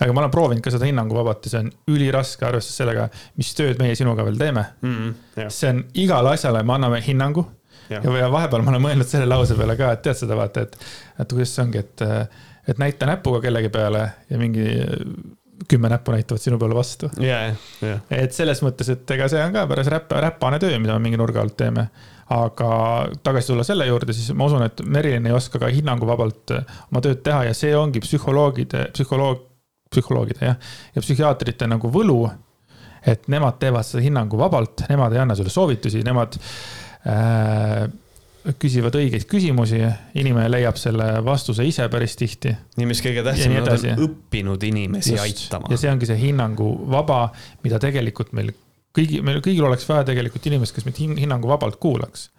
aga ma olen proovinud ka seda hinnanguvabalt ja see on üliraske, arvestades sellega, mis tööd meie sinuga veel teeme mm. -hmm, see on igale asjale, me anname hinnangu. ja, ja vahepeal ma olen mõelnud selle lause peale ka, et tead seda vaata, et, et kuidas see ongi, et, et näita näpuga kellegi peale ja mingi kümme näppu näitavad sinu peale vastu ja, ja. et selles mõttes, et ega see on ka päris räpp, räpane töö, mida me mingi nurga alt teeme. aga tagasi tulla selle juurde, siis ma usun, et Merilin ei oska ka hinnanguvabalt oma tööd teha ja see ongi psühholoogide, psühholoog, psühholoogide jah, ja psühhiaatrite nagu võlu. et nemad teevad seda hinnanguvabalt, nemad ei anna sulle soovitusi, nemad äh, küsivad õigeid küsimusi, inimene leiab selle vastuse ise päris tihti. nii, mis kõige tähtsam, nad on õppinud inimesi Just. aitama. ja see ongi see hinnangu vaba, mida tegelikult meil kõigi, meil kõigil oleks vaja tegelikult inimest, kes meid hinnangu vabalt kuulaks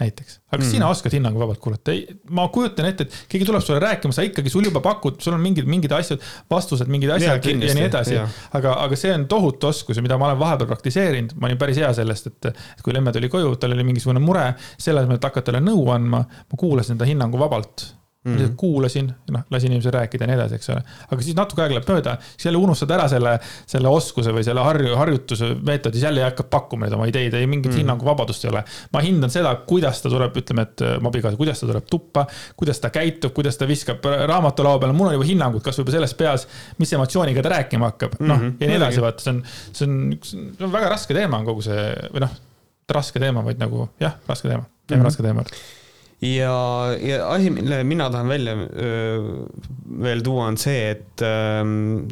näiteks. aga kas mm. sina oskad hinnangu vabalt kuulata? ma kujutan ette, et keegi tuleb sulle rääkima, sa ikkagi, sul juba pakud, sul on mingid, mingid asjad, vastused, mingid asjad ja, ja nii edasi. aga, aga see on tohutu oskus ja mida ma olen vahepeal praktiseerinud, ma olin päris hea sellest, et, et kui Lemme tuli koju, tal oli mingisugune mure, selle asemel, et hakata talle nõu andma, ma kuulasin ta hinnangu vabalt Mm -hmm. kuulasin, noh, lasin inimesel rääkida ja nii edasi, eks ole. aga siis natuke aega läheb mööda, siis jälle unustad ära selle, selle oskuse või selle harju, harjutuse meetodis jälle hakkab pakkuma neid oma ideid, ei mingit mm -hmm. hinnanguvabadust ei ole. ma hindan seda, kuidas ta tuleb, ütleme, et abikaasa, kuidas ta tuleb tuppa, kuidas ta käitub, kuidas ta viskab raamatulaua peale, mul on juba hinnangud, kas võib-olla selles peas, mis emotsiooniga ta rääkima hakkab, noh mm -hmm. ja nii edasi, vaata, see on, see on, see on väga raske teema on kogu see, või noh, raske teema, vaid nagu jah, raske teema, teeme mm -hmm. raske teema ja, ja asi, mille mina tahan välja öö, veel tuua, on see, et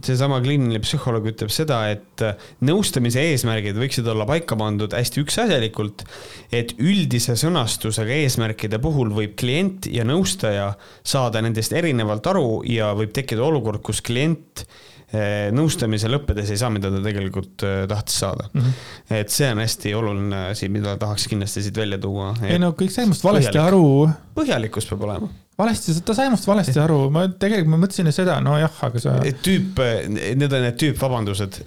seesama kliiniline psühholoog ütleb seda, et nõustamise eesmärgid võiksid olla paika pandud hästi üksikasjalikult. et üldise sõnastusega eesmärkide puhul võib klient ja nõustaja saada nendest erinevalt aru ja võib tekkida olukord, kus klient nõustamise lõppedes ei saa, mida ta tegelikult eh, tahtis saada mm. -hmm. et see on hästi oluline asi, mida tahaks kindlasti siit välja tuua. ei no kõik sai minust valesti põhjalik. aru. põhjalikkus peab olema valesti, ta sai minust valesti aru, ma tegelikult ma mõtlesin seda, nojah, aga sa. tüüp, need on need tüüpvabandused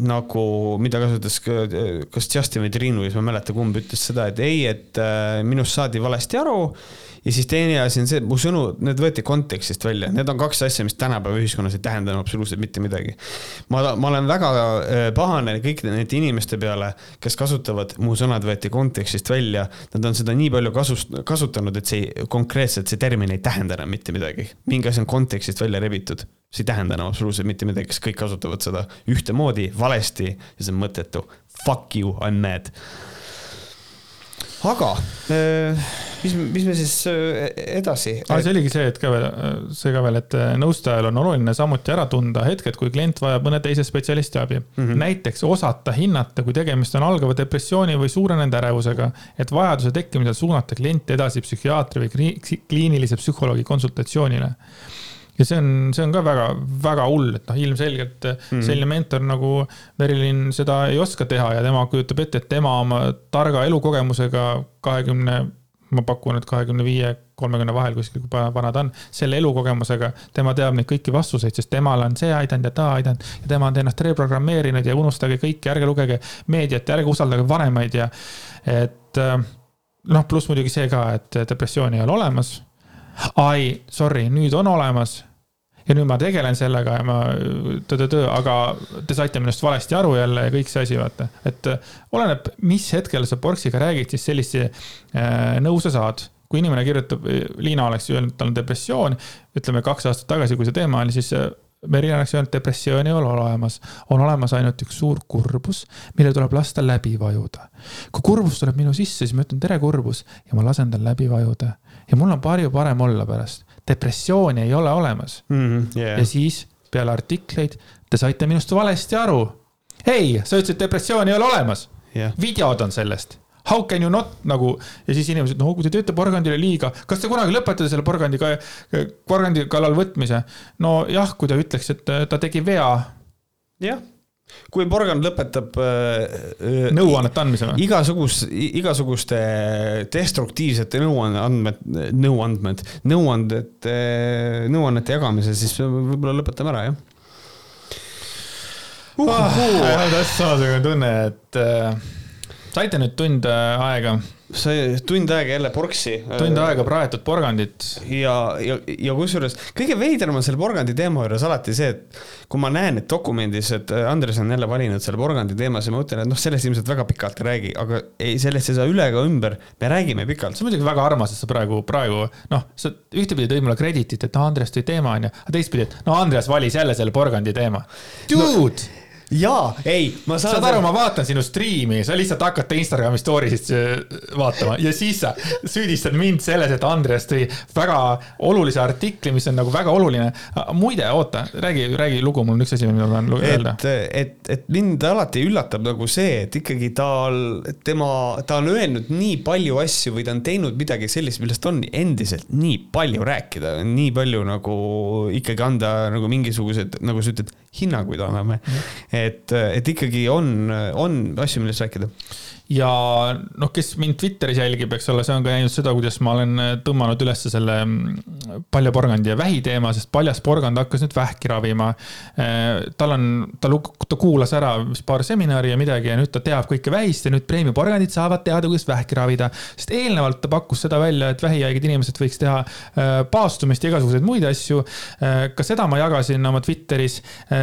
nagu, mida kasutas kas Justin või Triinu, siis ma ei mäleta, kumb ütles seda, et ei, et minust saadi valesti aru ja siis teine asi on see, et mu sõnu, need võeti kontekstist välja, need on kaks asja, mis tänapäeva ühiskonnas ei tähenda absoluutselt mitte midagi. ma, ma olen väga äh, pahane kõikide nende inimeste peale, kes kasutavad, mu sõnad võeti kontekstist välja, nad on seda nii palju kasust-, kasutanud, et see konkreetselt see termin ei tähenda enam mitte midagi. mingi asi on kontekstist välja rebitud, see ei tähenda enam absoluutselt mitte midagi, sest kõik kasutavad seda ühtemoodi, valesti ja see on mõttetu. Fuck you, I m mad aga äh, mis, mis me siis äh, edasi? see oligi see, et ka veel, see ka veel, et äh, nõustajal on oluline samuti ära tunda hetked, kui klient vajab mõne teise spetsialisti abi mm. -hmm. näiteks osata hinnata, kui tegemist on algava depressiooni või suurenenud ärevusega, et vajaduse tekkimisel suunata klient edasi psühhiaatri või kliinilise psühholoogi konsultatsioonile ja see on, see on ka väga, väga hull, et noh, ilmselgelt mm. selline mentor nagu Merilin seda ei oska teha ja tema kujutab ette, et tema oma targa elukogemusega kahekümne, ma pakun, et kahekümne viie, kolmekümne vahel kuskil, kui vana ta on, selle elukogemusega, tema teab neid kõiki vastuseid, sest temale on see aidanud ja ta aidanud ja tema on ennast reprogrammeerinud ja unustage kõike, ärge lugege meediat ja ärge usaldage vanemaid ja et noh, pluss muidugi see ka, et depressiooni ei ole olemas ai, sorry, nüüd on olemas ja nüüd ma tegelen sellega ja ma töö-töö-töö, aga te saite minust valesti aru jälle ja kõik see asi, vaata. et oleneb, mis hetkel sa Borksiga räägid, siis sellist nõu sa saad. kui inimene kirjutab, Liina oleks öelnud, tal on depressioon, ütleme kaks aastat tagasi, kui see teema oli, siis Merina oleks öelnud, depressiooni ei ole olemas, on olemas ainult üks suur kurbus, mille tuleb lasta läbi vajuda. kui kurbus tuleb minu sisse, siis ma ütlen tere, kurbus ja ma lasen tal läbi vajuda ja mul on palju parem olla pärast depressiooni ei ole olemas mm. -hmm, yeah. ja siis peale artikleid te saite minust valesti aru. ei, sa ütlesid, depressiooni ei ole olemas yeah.. videod on sellest. How can you not nagu ja siis inimesed, no kui te teete porgandile liiga, kas te kunagi lõpetate selle porgandi, porgandi kallal võtmise? nojah, kui ta ütleks, et ta tegi vea. jah kui porgand lõpetab äh, nõuannete andmise või? igasugus, igasuguste destruktiivsete nõuandmed, nõuandmed, nõuanded, nõuannete jagamise, siis võib-olla lõpetame ära, jah uh. täpselt samasugune tunne, et äh, saite nüüd tund aega see tund aega jälle porksi. tund aega praetud porgandit. ja, ja, ja kusjuures kõige veidram on selle porgandi teema juures alati see, et kui ma näen, et dokumendis, et Andres on jälle valinud selle porgandi teema, siis ma mõtlen, et noh, sellest ilmselt väga pikalt ei räägi, aga ei, sellest ei saa üle ega ümber, me räägime pikalt. see on muidugi väga armas, et sa praegu, praegu noh, sa ühtepidi tõid mulle krediitit, et noh, Andres tõi teema onju, aga teistpidi, et no Andres valis jälle selle porgandi teema. Dude no,, jaa, ei, ma saan saad aru, ma vaatan sinu striimi, sa lihtsalt hakkad Instagrami story sid vaatama ja siis sa süüdistad mind selles, et Andres tõi väga olulise artikli, mis on nagu väga oluline. muide, oota, räägi, räägi lugu, mul on üks asi, mida ma tahan öelda. et, et, et mind alati üllatab nagu see, et ikkagi tal, tema, ta on öelnud nii palju asju või ta on teinud midagi sellist, millest on endiselt nii palju rääkida, nii palju nagu ikkagi anda nagu mingisugused, nagu sa ütled, hinnanguid anname. et, et ikkagi on, on asju, millest rääkida. Ja noh, kes mind Twitteris jälgib, eks ole, see on ka näinud seda, kuidas ma olen tõmmanud üles selle mm, paljaporgandi ja vähi teema, sest paljas porgand hakkas nüüd vähki ravima. tal on, ta, ta kuulas ära paar seminari ja midagi ja nüüd ta teab kõike vähist ja nüüd preemiaporgandid saavad teada, kuidas vähki ravida. sest eelnevalt ta pakkus seda välja, et vähihaiged inimesed võiks teha äh, paastumist ja igasuguseid muid asju. ka seda ma jagasin oma Twitteris,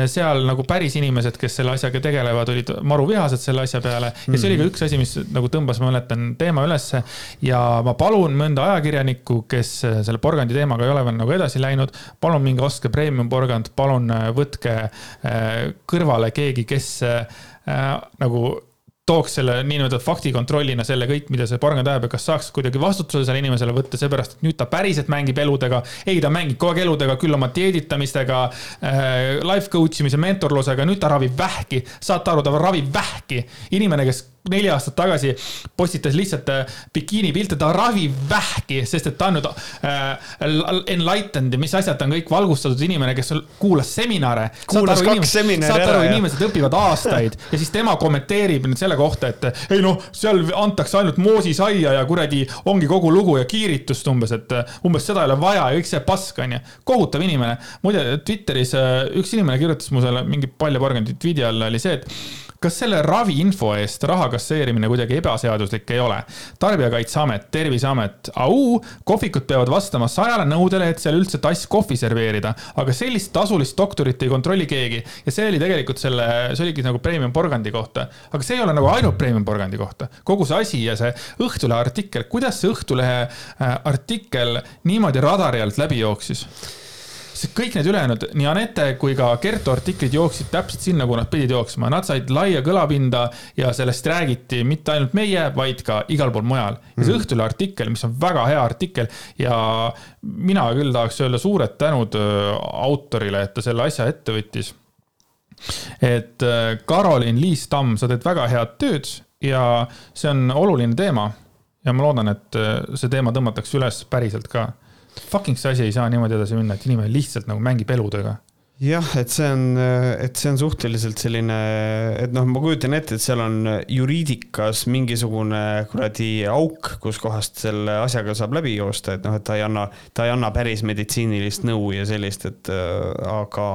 seal nagu päris inimesed, kes selle asjaga tegelevad, olid maru vihased selle asja peale ja see oli ka üks asi, mis nagu tõmbas, ma mäletan, teema ülesse. ja ma palun mõnda ajakirjanikku, kes selle porgandi teemaga ei ole veel nagu edasi läinud, palun minge ostke premium porgand, palun äh, võtke äh, kõrvale keegi, kes äh, nagu tooks selle niinimetatud faktikontrollina selle kõik, mida see porgand ajab ja kas saaks kuidagi vastutuse selle inimesele võtta, seepärast et nüüd ta päriselt mängib eludega. ei, ta mängib kogu aeg eludega, küll oma dieeditamistega äh,, life coach imise, mentorlusega, nüüd ta ravib vähki. saate aru, ta ravib vähki. inimene, kes neli aastat tagasi postitas lihtsalt äh, bikiinipilte, ta ravib vähki, sest et ta on nüüd äh, enlightened ja mis asjad, ta on kõik valgustatud inimene, kes kuulas seminare. Kuulas kaks seminari saate ära aru, ja- inimesed õpivad aastaid [LAUGHS] ja siis tema kommenteerib nüüd selle kohta, et ei noh, seal antakse ainult moosisaia ja kuradi ongi kogu lugu ja kiiritust umbes, et umbes seda ei ole vaja ja kõik see pask onju. kohutav inimene. muide Twitteris äh, üks inimene kirjutas mu selle mingi paljaporgandi tweet'i alla oli see, et kas selle raviinfo eest raha kasseerimine kuidagi ebaseaduslik ei ole? tarbijakaitseamet, Terviseamet, au, kohvikud peavad vastama sajale nõudele, et seal üldse tass kohvi serveerida, aga sellist tasulist doktorit ei kontrolli keegi ja see oli tegelikult selle, see oligi nagu premium porgandi kohta, aga see ei ole nagu ainult premium porgandi kohta, kogu see asi ja see Õhtulehe artikkel, kuidas see Õhtulehe äh, artikkel niimoodi radari alt läbi jooksis? Sest kõik need ülejäänud, nii Anette kui ka Kertu artiklid jooksid täpselt sinna, kuhu nad pidid jooksma, nad said laia kõlapinda ja sellest räägiti mitte ainult meie, vaid ka igal pool mujal. ja see Õhtulehe artikkel, mis on väga hea artikkel ja mina küll tahaks öelda suured tänud öö, autorile, et ta selle asja ette võttis. et öö, Karolin Liis-Tamm, sa teed väga head tööd ja see on oluline teema ja ma loodan, et öö, see teema tõmmatakse üles päriselt ka fucking see asi ei saa niimoodi edasi minna, et inimene lihtsalt nagu mängib eludega. jah, et see on, et see on suhteliselt selline, et noh, ma kujutan ette, et seal on juriidikas mingisugune kuradi auk, kuskohast selle asjaga saab läbi joosta, et noh, et ta ei anna, ta ei anna päris meditsiinilist nõu ja sellist, et äh, aga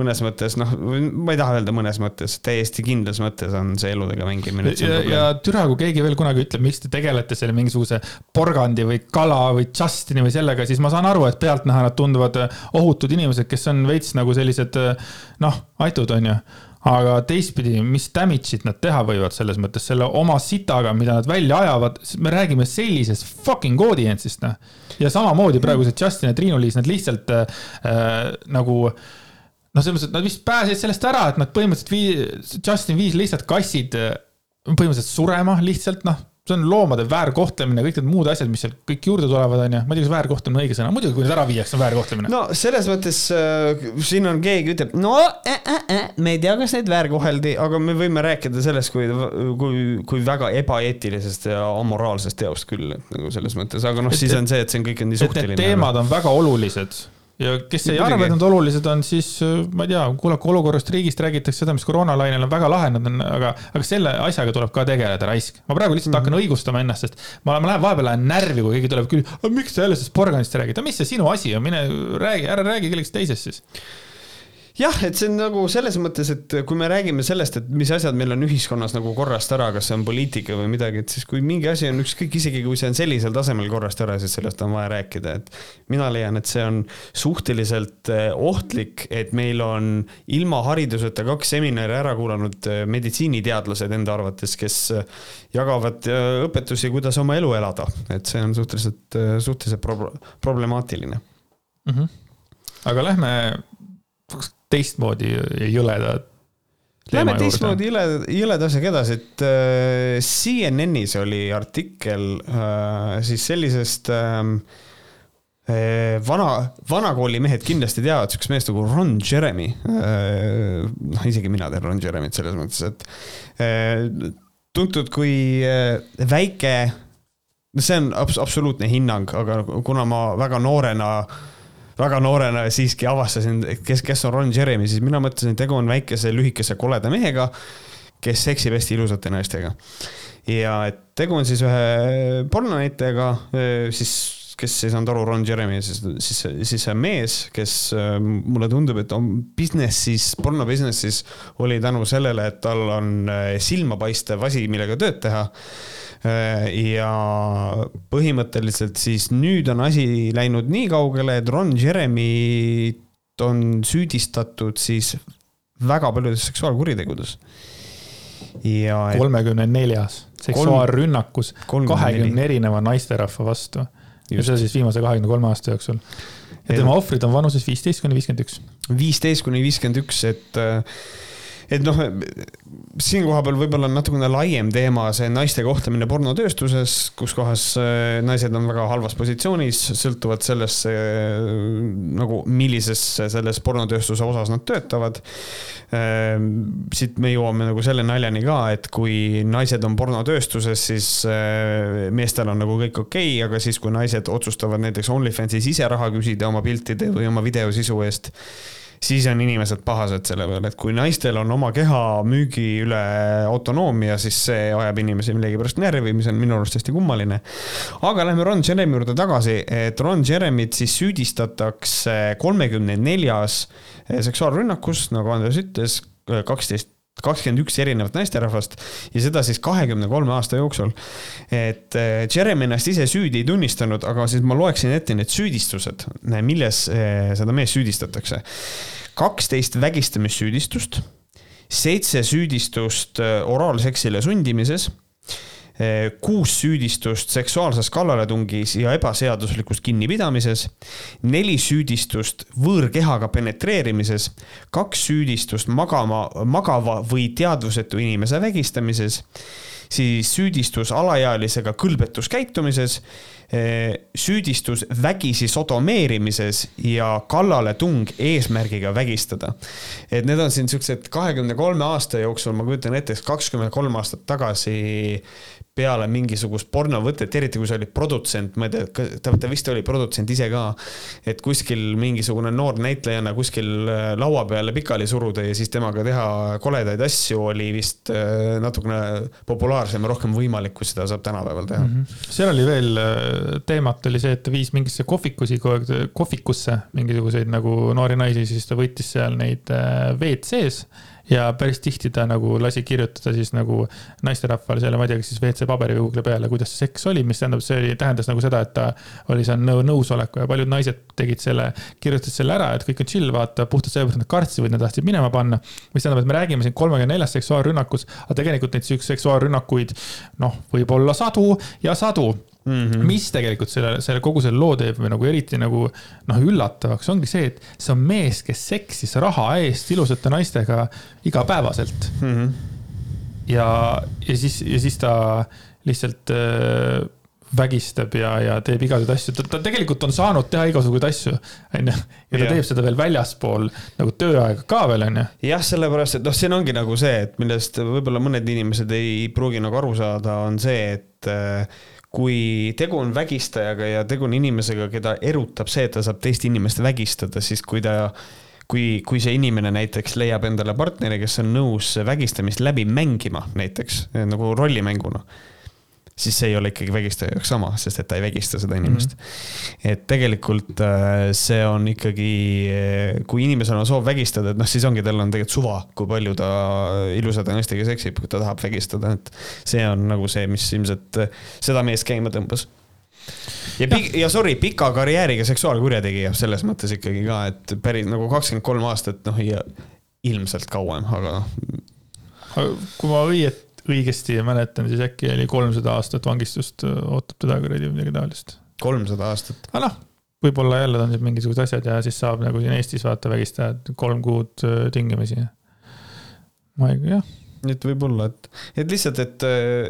mõnes mõttes noh, ma ei taha öelda mõnes mõttes, täiesti kindlas mõttes on see eludega mängimine. ja, ja türa, kui keegi veel kunagi ütleb, miks te tegelete selle mingisuguse porgandi või kala või Justini või sellega, siis ma saan aru, et pealtnäha nad tunduvad ohutud inimesed, kes on veits nagu sellised noh, aitud, onju aga teistpidi, mis damage'it nad teha võivad selles mõttes selle oma sitaga, mida nad välja ajavad, me räägime sellisest fucking audience'ist, noh. ja samamoodi praegu see Justin ja Triinu-Liis, nad lihtsalt äh, nagu noh, selles mõttes, et nad vist pääsesid sellest ära, et nad põhimõtteliselt vii-, Justin viis lihtsalt kassid põhimõtteliselt surema lihtsalt noh, see on loomade väärkohtlemine, kõik need muud asjad, mis seal kõik juurde tulevad, onju. ma ei tea, kas väärkohtlemine on õige sõna, muidugi kui need ära viiakse, on väärkohtlemine no.. selles mõttes äh, siin on keegi ütleb, no äh, äh, äh, me ei tea, kas neid väärkoheldi, aga me võime rääkida sellest, kui, kui, kui väga ebaeetilisest ja amoraalsest teost küll, nagu selles mõttes, aga noh, siis on see, et see on kõik on nii et need suhteline. teemad on väga olulised ja kes ei arva, et nad olulised on, siis äh, ma ei tea, kuule, kui olukorrast riigist räägitakse seda, mis koroonalainel on väga lahe, nad on, aga, aga selle asjaga tuleb ka tegeleda, raisk. ma praegu lihtsalt mm -hmm. hakkan õigustama ennast, sest ma, ma lähen vahepeal lähen närvi, kui keegi tuleb küll, miks sa jälle sellest porgandist räägid, miks see sinu asi on, mine räägi, ära räägi kellestki teisest siis. Jah, et see on nagu selles mõttes, et kui me räägime sellest, et mis asjad meil on ühiskonnas nagu korrast ära, kas see on poliitika või midagi, et siis kui mingi asi on ükskõik, isegi kui see on sellisel tasemel korrast ära, siis sellest on vaja rääkida, et mina leian, et see on suhteliselt eh, ohtlik, et meil on ilma hariduseta kaks seminari ära kuulanud eh, meditsiiniteadlased enda arvates, kes eh, jagavad õpetusi, kuidas oma elu elada, et see on suhteliselt, suhteliselt pro problemaatiline mm. -hmm. aga lähme teistmoodi jõleda Lähme teistmoodi jõle, jõleda asjaga edasi, et äh, CNN-is oli artikkel äh, siis sellisest äh, äh, vana, vanakooli mehed kindlasti teavad siukest meest nagu Ron Jeremy äh,. noh, isegi mina tean Ron Jeremy't selles mõttes, et äh, tuntud kui äh, väike, see on abs absoluutne hinnang, aga kuna ma väga noorena äh, väga noorena siiski avastasin, kes, kes on Ron Jeremy, siis mina mõtlesin, tegu on väikese lühikese koleda mehega, kes seksib hästi ilusate naistega. ja et tegu on siis ühe pornonäitlejaga, siis kes ei saanud aru, Ron Jeremy, siis, siis, siis see mees, kes mulle tundub, et on business'is, porno business'is oli tänu sellele, et tal on silmapaistev asi, millega tööd teha ja põhimõtteliselt siis nüüd on asi läinud nii kaugele, et Ron Jeremy't on süüdistatud siis väga paljudes seksuaalkuritegudes. ja. kolmekümne neljas seksuaalrünnakus kahekümne erineva naisterahva vastu. ja seda siis viimase kahekümne kolme aasta jooksul. ja tema ohvrid on vanuses viisteist kuni viiskümmend üks. viisteist kuni viiskümmend üks, et äh, et noh, siin kohapeal võib-olla on natukene laiem teema see naiste kohtlemine pornotööstuses, kus kohas äh, naised on väga halvas positsioonis, sõltuvalt sellest äh, nagu millises selles pornotööstuse osas nad töötavad. Äh, siit me jõuame nagu selle naljani ka, et kui naised on pornotööstuses, siis meestel on nagu kõik okei okay,, aga siis, kui naised otsustavad näiteks OnlyFansis ise raha küsida oma piltide või oma videosisu eest siis on inimesed pahased selle peale, et kui naistel on oma keha müügi üle autonoomia, siis see ajab inimesi millegipärast närvi, mis on minu arust hästi kummaline. aga lähme Ron Jeremy juurde tagasi, et Ron Jeremyt siis süüdistatakse kolmekümne neljas seksuaalrünnakus, nagu Andres ütles, kaksteist kakskümmend üks erinevat naisterahvast ja seda siis kahekümne kolme aasta jooksul. et eh, Jeremy ennast ise süüdi ei tunnistanud, aga siis ma loeksin ette need süüdistused, milles eh, seda meest süüdistatakse. kaksteist vägistamissüüdistust, seitse süüdistust eh, oraalseksile sundimises kuus süüdistust seksuaalses kallaletungis ja ebaseaduslikus kinnipidamises, neli süüdistust võõrkehaga penetreerimises, kaks süüdistust magama, magava või teadvusetu inimese vägistamises, siis süüdistus alaealisega kõlbetus käitumises, eh, süüdistus vägisi sodomeerimises ja kallaletung eesmärgiga vägistada. et need on siin siuksed kahekümne kolme aasta jooksul, ma kujutan ette, kakskümmend kolm aastat tagasi peale mingisugust pornovõtet, eriti kui sa olid produtsent, ma ei tea, ta, ta vist oli produtsent ise ka. et kuskil mingisugune noor näitlejana kuskil äh, laua peale pikali suruda ja siis temaga teha koledaid asju oli vist äh, natukene populaarsem rohkem võimalik, kui seda saab tänapäeval teha mm. -hmm. seal oli veel äh, teemat oli see, et ta viis mingisse kohvikusi, kohvikusse mingisuguseid nagu noori naisi, siis ta võttis seal neid WC-s ja päris tihti ta nagu lasi kirjutada siis nagu naisterahvale selle, ma ei tea, kas siis WC paberiga Google'i peale, kuidas see seks oli, mis tähendab, see oli, tähendas nagu seda, et ta oli nõu, nõusoleku ja paljud naised tegid selle, kirjutasid selle ära, et kõik on chill, vaata, puhtalt sellepärast, et nad kartsid või nad tahtsid minema panna. mis tähendab, et me räägime siin kolmekümne neljast seksuaalrünnakust, aga tegelikult neid seksuaalrünnakuid, noh, võib olla sadu ja sadu Mm -hmm. mis tegelikult selle, selle kogu selle loo teeb või nagu eriti nagu noh, üllatavaks ongi see, et see on mees, kes seksis raha eest ilusate naistega igapäevaselt mm. -hmm. ja, ja siis, ja siis ta lihtsalt äh, vägistab ja, ja teeb igasuguseid asju, ta, ta tegelikult on saanud teha igasuguseid asju, onju. ja ta ja. teeb seda veel väljaspool nagu tööaega ka veel, onju. jah, sellepärast, et noh, siin ongi nagu see, et millest võib-olla mõned inimesed ei pruugi nagu aru saada, on see, et äh, kui tegu on vägistajaga ja tegu on inimesega, keda erutab see, et ta saab teist inimest vägistada, siis kui ta kui, kui see inimene näiteks leiab endale partneri, kes on nõus vägistamist läbi mängima näiteks nagu rollimänguna, siis see ei ole ikkagi vägistaja jaoks sama, sest et ta ei vägista seda inimest mm. -hmm. et tegelikult äh, see on ikkagi, kui inimesel on soov vägistada, et noh, siis ongi, tal on tegelikult suva, kui palju ta ilusate naistega seksib, kui ta tahab vägistada, et see on nagu see, mis ilmselt seda meest käima tõmbas ja, ja sorry, pika karjääriga seksuaalkurjategija selles mõttes ikkagi ka, et päris nagu kakskümmend kolm aastat, noh ja ilmselt kauem, aga noh. kui ma õiet, õigesti mäletan, siis äkki oli kolmsada aastat vangistust ootab teda kuradi või midagi taolist. kolmsada aastat? aga noh, võib-olla jälle on siin mingisugused asjad ja siis saab nagu siin Eestis vaata vägistajad kolm kuud tingimisi. ma ei, jah et võib-olla, et, et lihtsalt, et,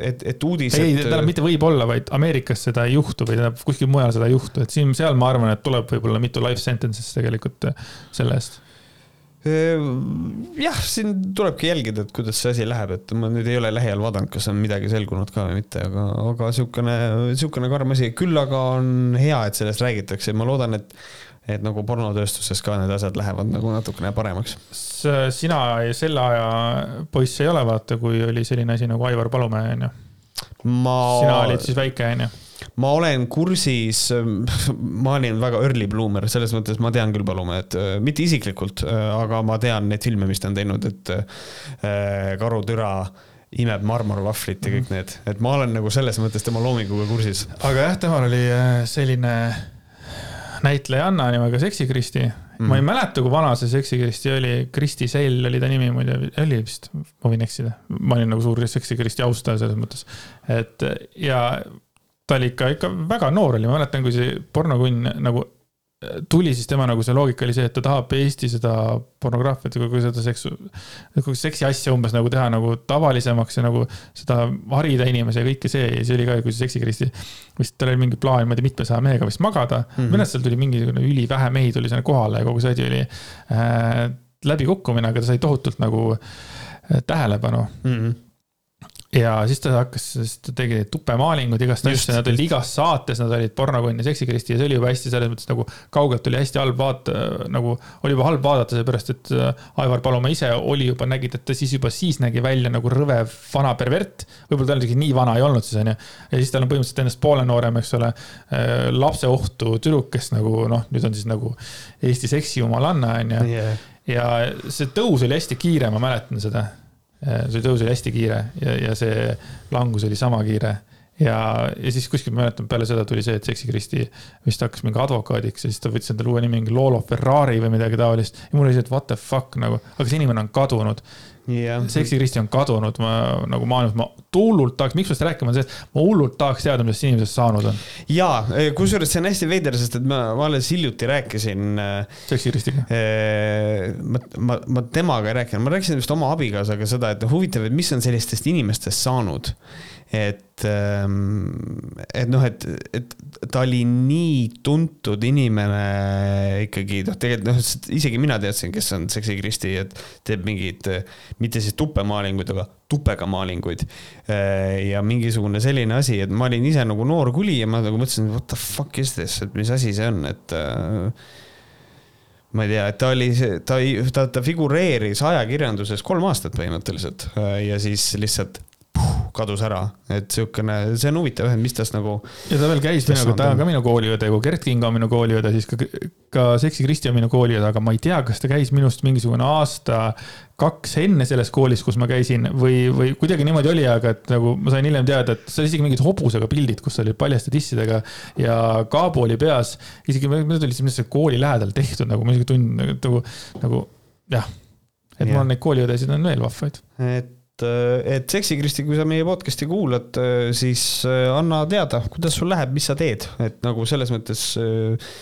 et, et uudised. ei, tähendab mitte võib-olla, vaid Ameerikas seda ei juhtu või tähendab kuskil mujal seda ei juhtu, et siin, seal ma arvan, et tuleb võib-olla mitu life sentence'ist tegelikult selle eest jah, siin tulebki jälgida, et kuidas see asi läheb, et ma nüüd ei ole lähiajal vaadanud, kas on midagi selgunud ka või mitte, aga, aga sihukene, sihukene karm asi, küll aga on hea, et sellest räägitakse, ma loodan, et et nagu pornotööstuses ka need asjad lähevad nagu natukene paremaks. sina selle aja poiss ei ole, vaata, kui oli selline asi nagu Aivar Palumäe, onju. ma. sina olid siis väike, onju ma olen kursis, [LAUGHS] ma olin väga early bloomer, selles mõttes ma tean küll Palumäed, mitte isiklikult, aga ma tean neid filme, mis ta on teinud, et äh, Karutüra imeb marmorvahvlit ja kõik mhm. need, et ma olen nagu selles mõttes tema loominguga kursis. aga jah, temal oli äh, selline näitlejanna nimega Seksi Kristi mm.. ma ei mäleta, kui vana see Seksi Kristi oli, Kristi Sell oli ta nimi muide, oli vist, ma võin eksida. ma olin nagu suur Seksi Kristi austaja selles mõttes, et ja ta oli ikka, ikka väga noor oli, ma mäletan, kui see pornokunn nagu äh, tuli, siis tema nagu see loogika oli see, et ta tahab Eesti seda pornograafiat või seda seksu, nagu seksi asja umbes nagu teha nagu tavalisemaks ja nagu seda harida inimesi ja kõike see ja see oli ka, kui see seksikristi. vist tal oli mingi plaan, ma ei tea, mitmesaja mehega vist magada mm. -hmm. minu arust seal tuli mingisugune ülivähe mehi tuli sinna kohale ja kogu see asi oli äh, läbikukkumine, aga ta sai tohutult nagu äh, tähelepanu mm. -hmm ja siis ta hakkas, siis ta tegi tupemaalingud igast asju, nad olid igas saates, nad olid pornokunn ja seksikristi ja see oli juba hästi selles mõttes nagu kaugelt oli hästi halb vaata, nagu oli juba halb vaadata, seepärast et äh, Aivar Palumaa ise oli juba, nägid, et ta siis juba siis nägi välja nagu rõve vana pervert. võib-olla ta isegi nii vana ei olnud siis onju. ja siis tal on põhimõtteliselt ennast poole noorem, eks ole, äh, lapseohtu tüdruk, kes nagu noh, nüüd on siis nagu Eesti seksijumalanna onju yeah. ja see tõus oli hästi kiire, ma mäletan seda see tõus oli hästi kiire ja, ja see langus oli sama kiire. ja, ja siis kuskil ma mäletan, peale seda tuli see, et Seksi Kristi vist hakkas mingi advokaadiks ja siis ta võttis endale uue nimi, mingi Lolo Ferrari või midagi taolist. ja mul oli see, et what the fuck nagu, aga see inimene on kadunud yeah.. Seksi Kristi on kadunud, ma nagu maailmas, ma hullult tahaks, miks ma seda rääkima, see, et ma hullult tahaks teada, mis sellest inimesest saanud on. ja, kusjuures see on hästi veider, sest et ma, ma alles hiljuti rääkisin. Äh, Seksi Kristiga? Äh, ma, ma, ma temaga ei rääkinud, ma rääkisin vist oma abikaasaga seda, et huvitav, et mis on sellistest inimestest saanud et, ähm, et noh, et, et ta oli nii tuntud inimene ikkagi noh, tegelikult noh, isegi mina teadsin, kes on Seksi Kristi, et teeb mingeid, mitte siis tupemaalinguid, aga tupega maalinguid. Äh, ja mingisugune selline asi, et ma olin ise nagu noor kuli ja ma nagu mõtlesin, what the fuck is this, et mis asi see on, et äh, ma ei tea, et ta oli, ta, ta, ta figureeris ajakirjanduses kolm aastat põhimõtteliselt. Äh, ja siis lihtsalt kadus ära, et sihukene, see on huvitav, mis tast nagu. ja ta veel käis minuga, ta on ka minu kooliõde, kui Gert Kingo on minu kooliõde, siis ka, ka Seksi Kristi on minu kooliõde, aga ma ei tea, kas ta käis minust mingisugune aasta, kaks enne selles koolis, kus ma käisin või, või kuidagi niimoodi oli, aga et nagu ma sain hiljem teada, et seal isegi mingid hobusega pildid, kus oli paljaste tissidega ja kaabu oli peas. isegi need olid siis kooli lähedal tehtud nagu, ma isegi tundsin nagu, nagu jah, et ja. mul on neid kooliõdesid on veel vahvaid. et et, et Seksi Kristi, kui sa meie podcast'i kuulad, siis äh, anna teada, kuidas sul läheb, mis sa teed, et nagu selles mõttes äh,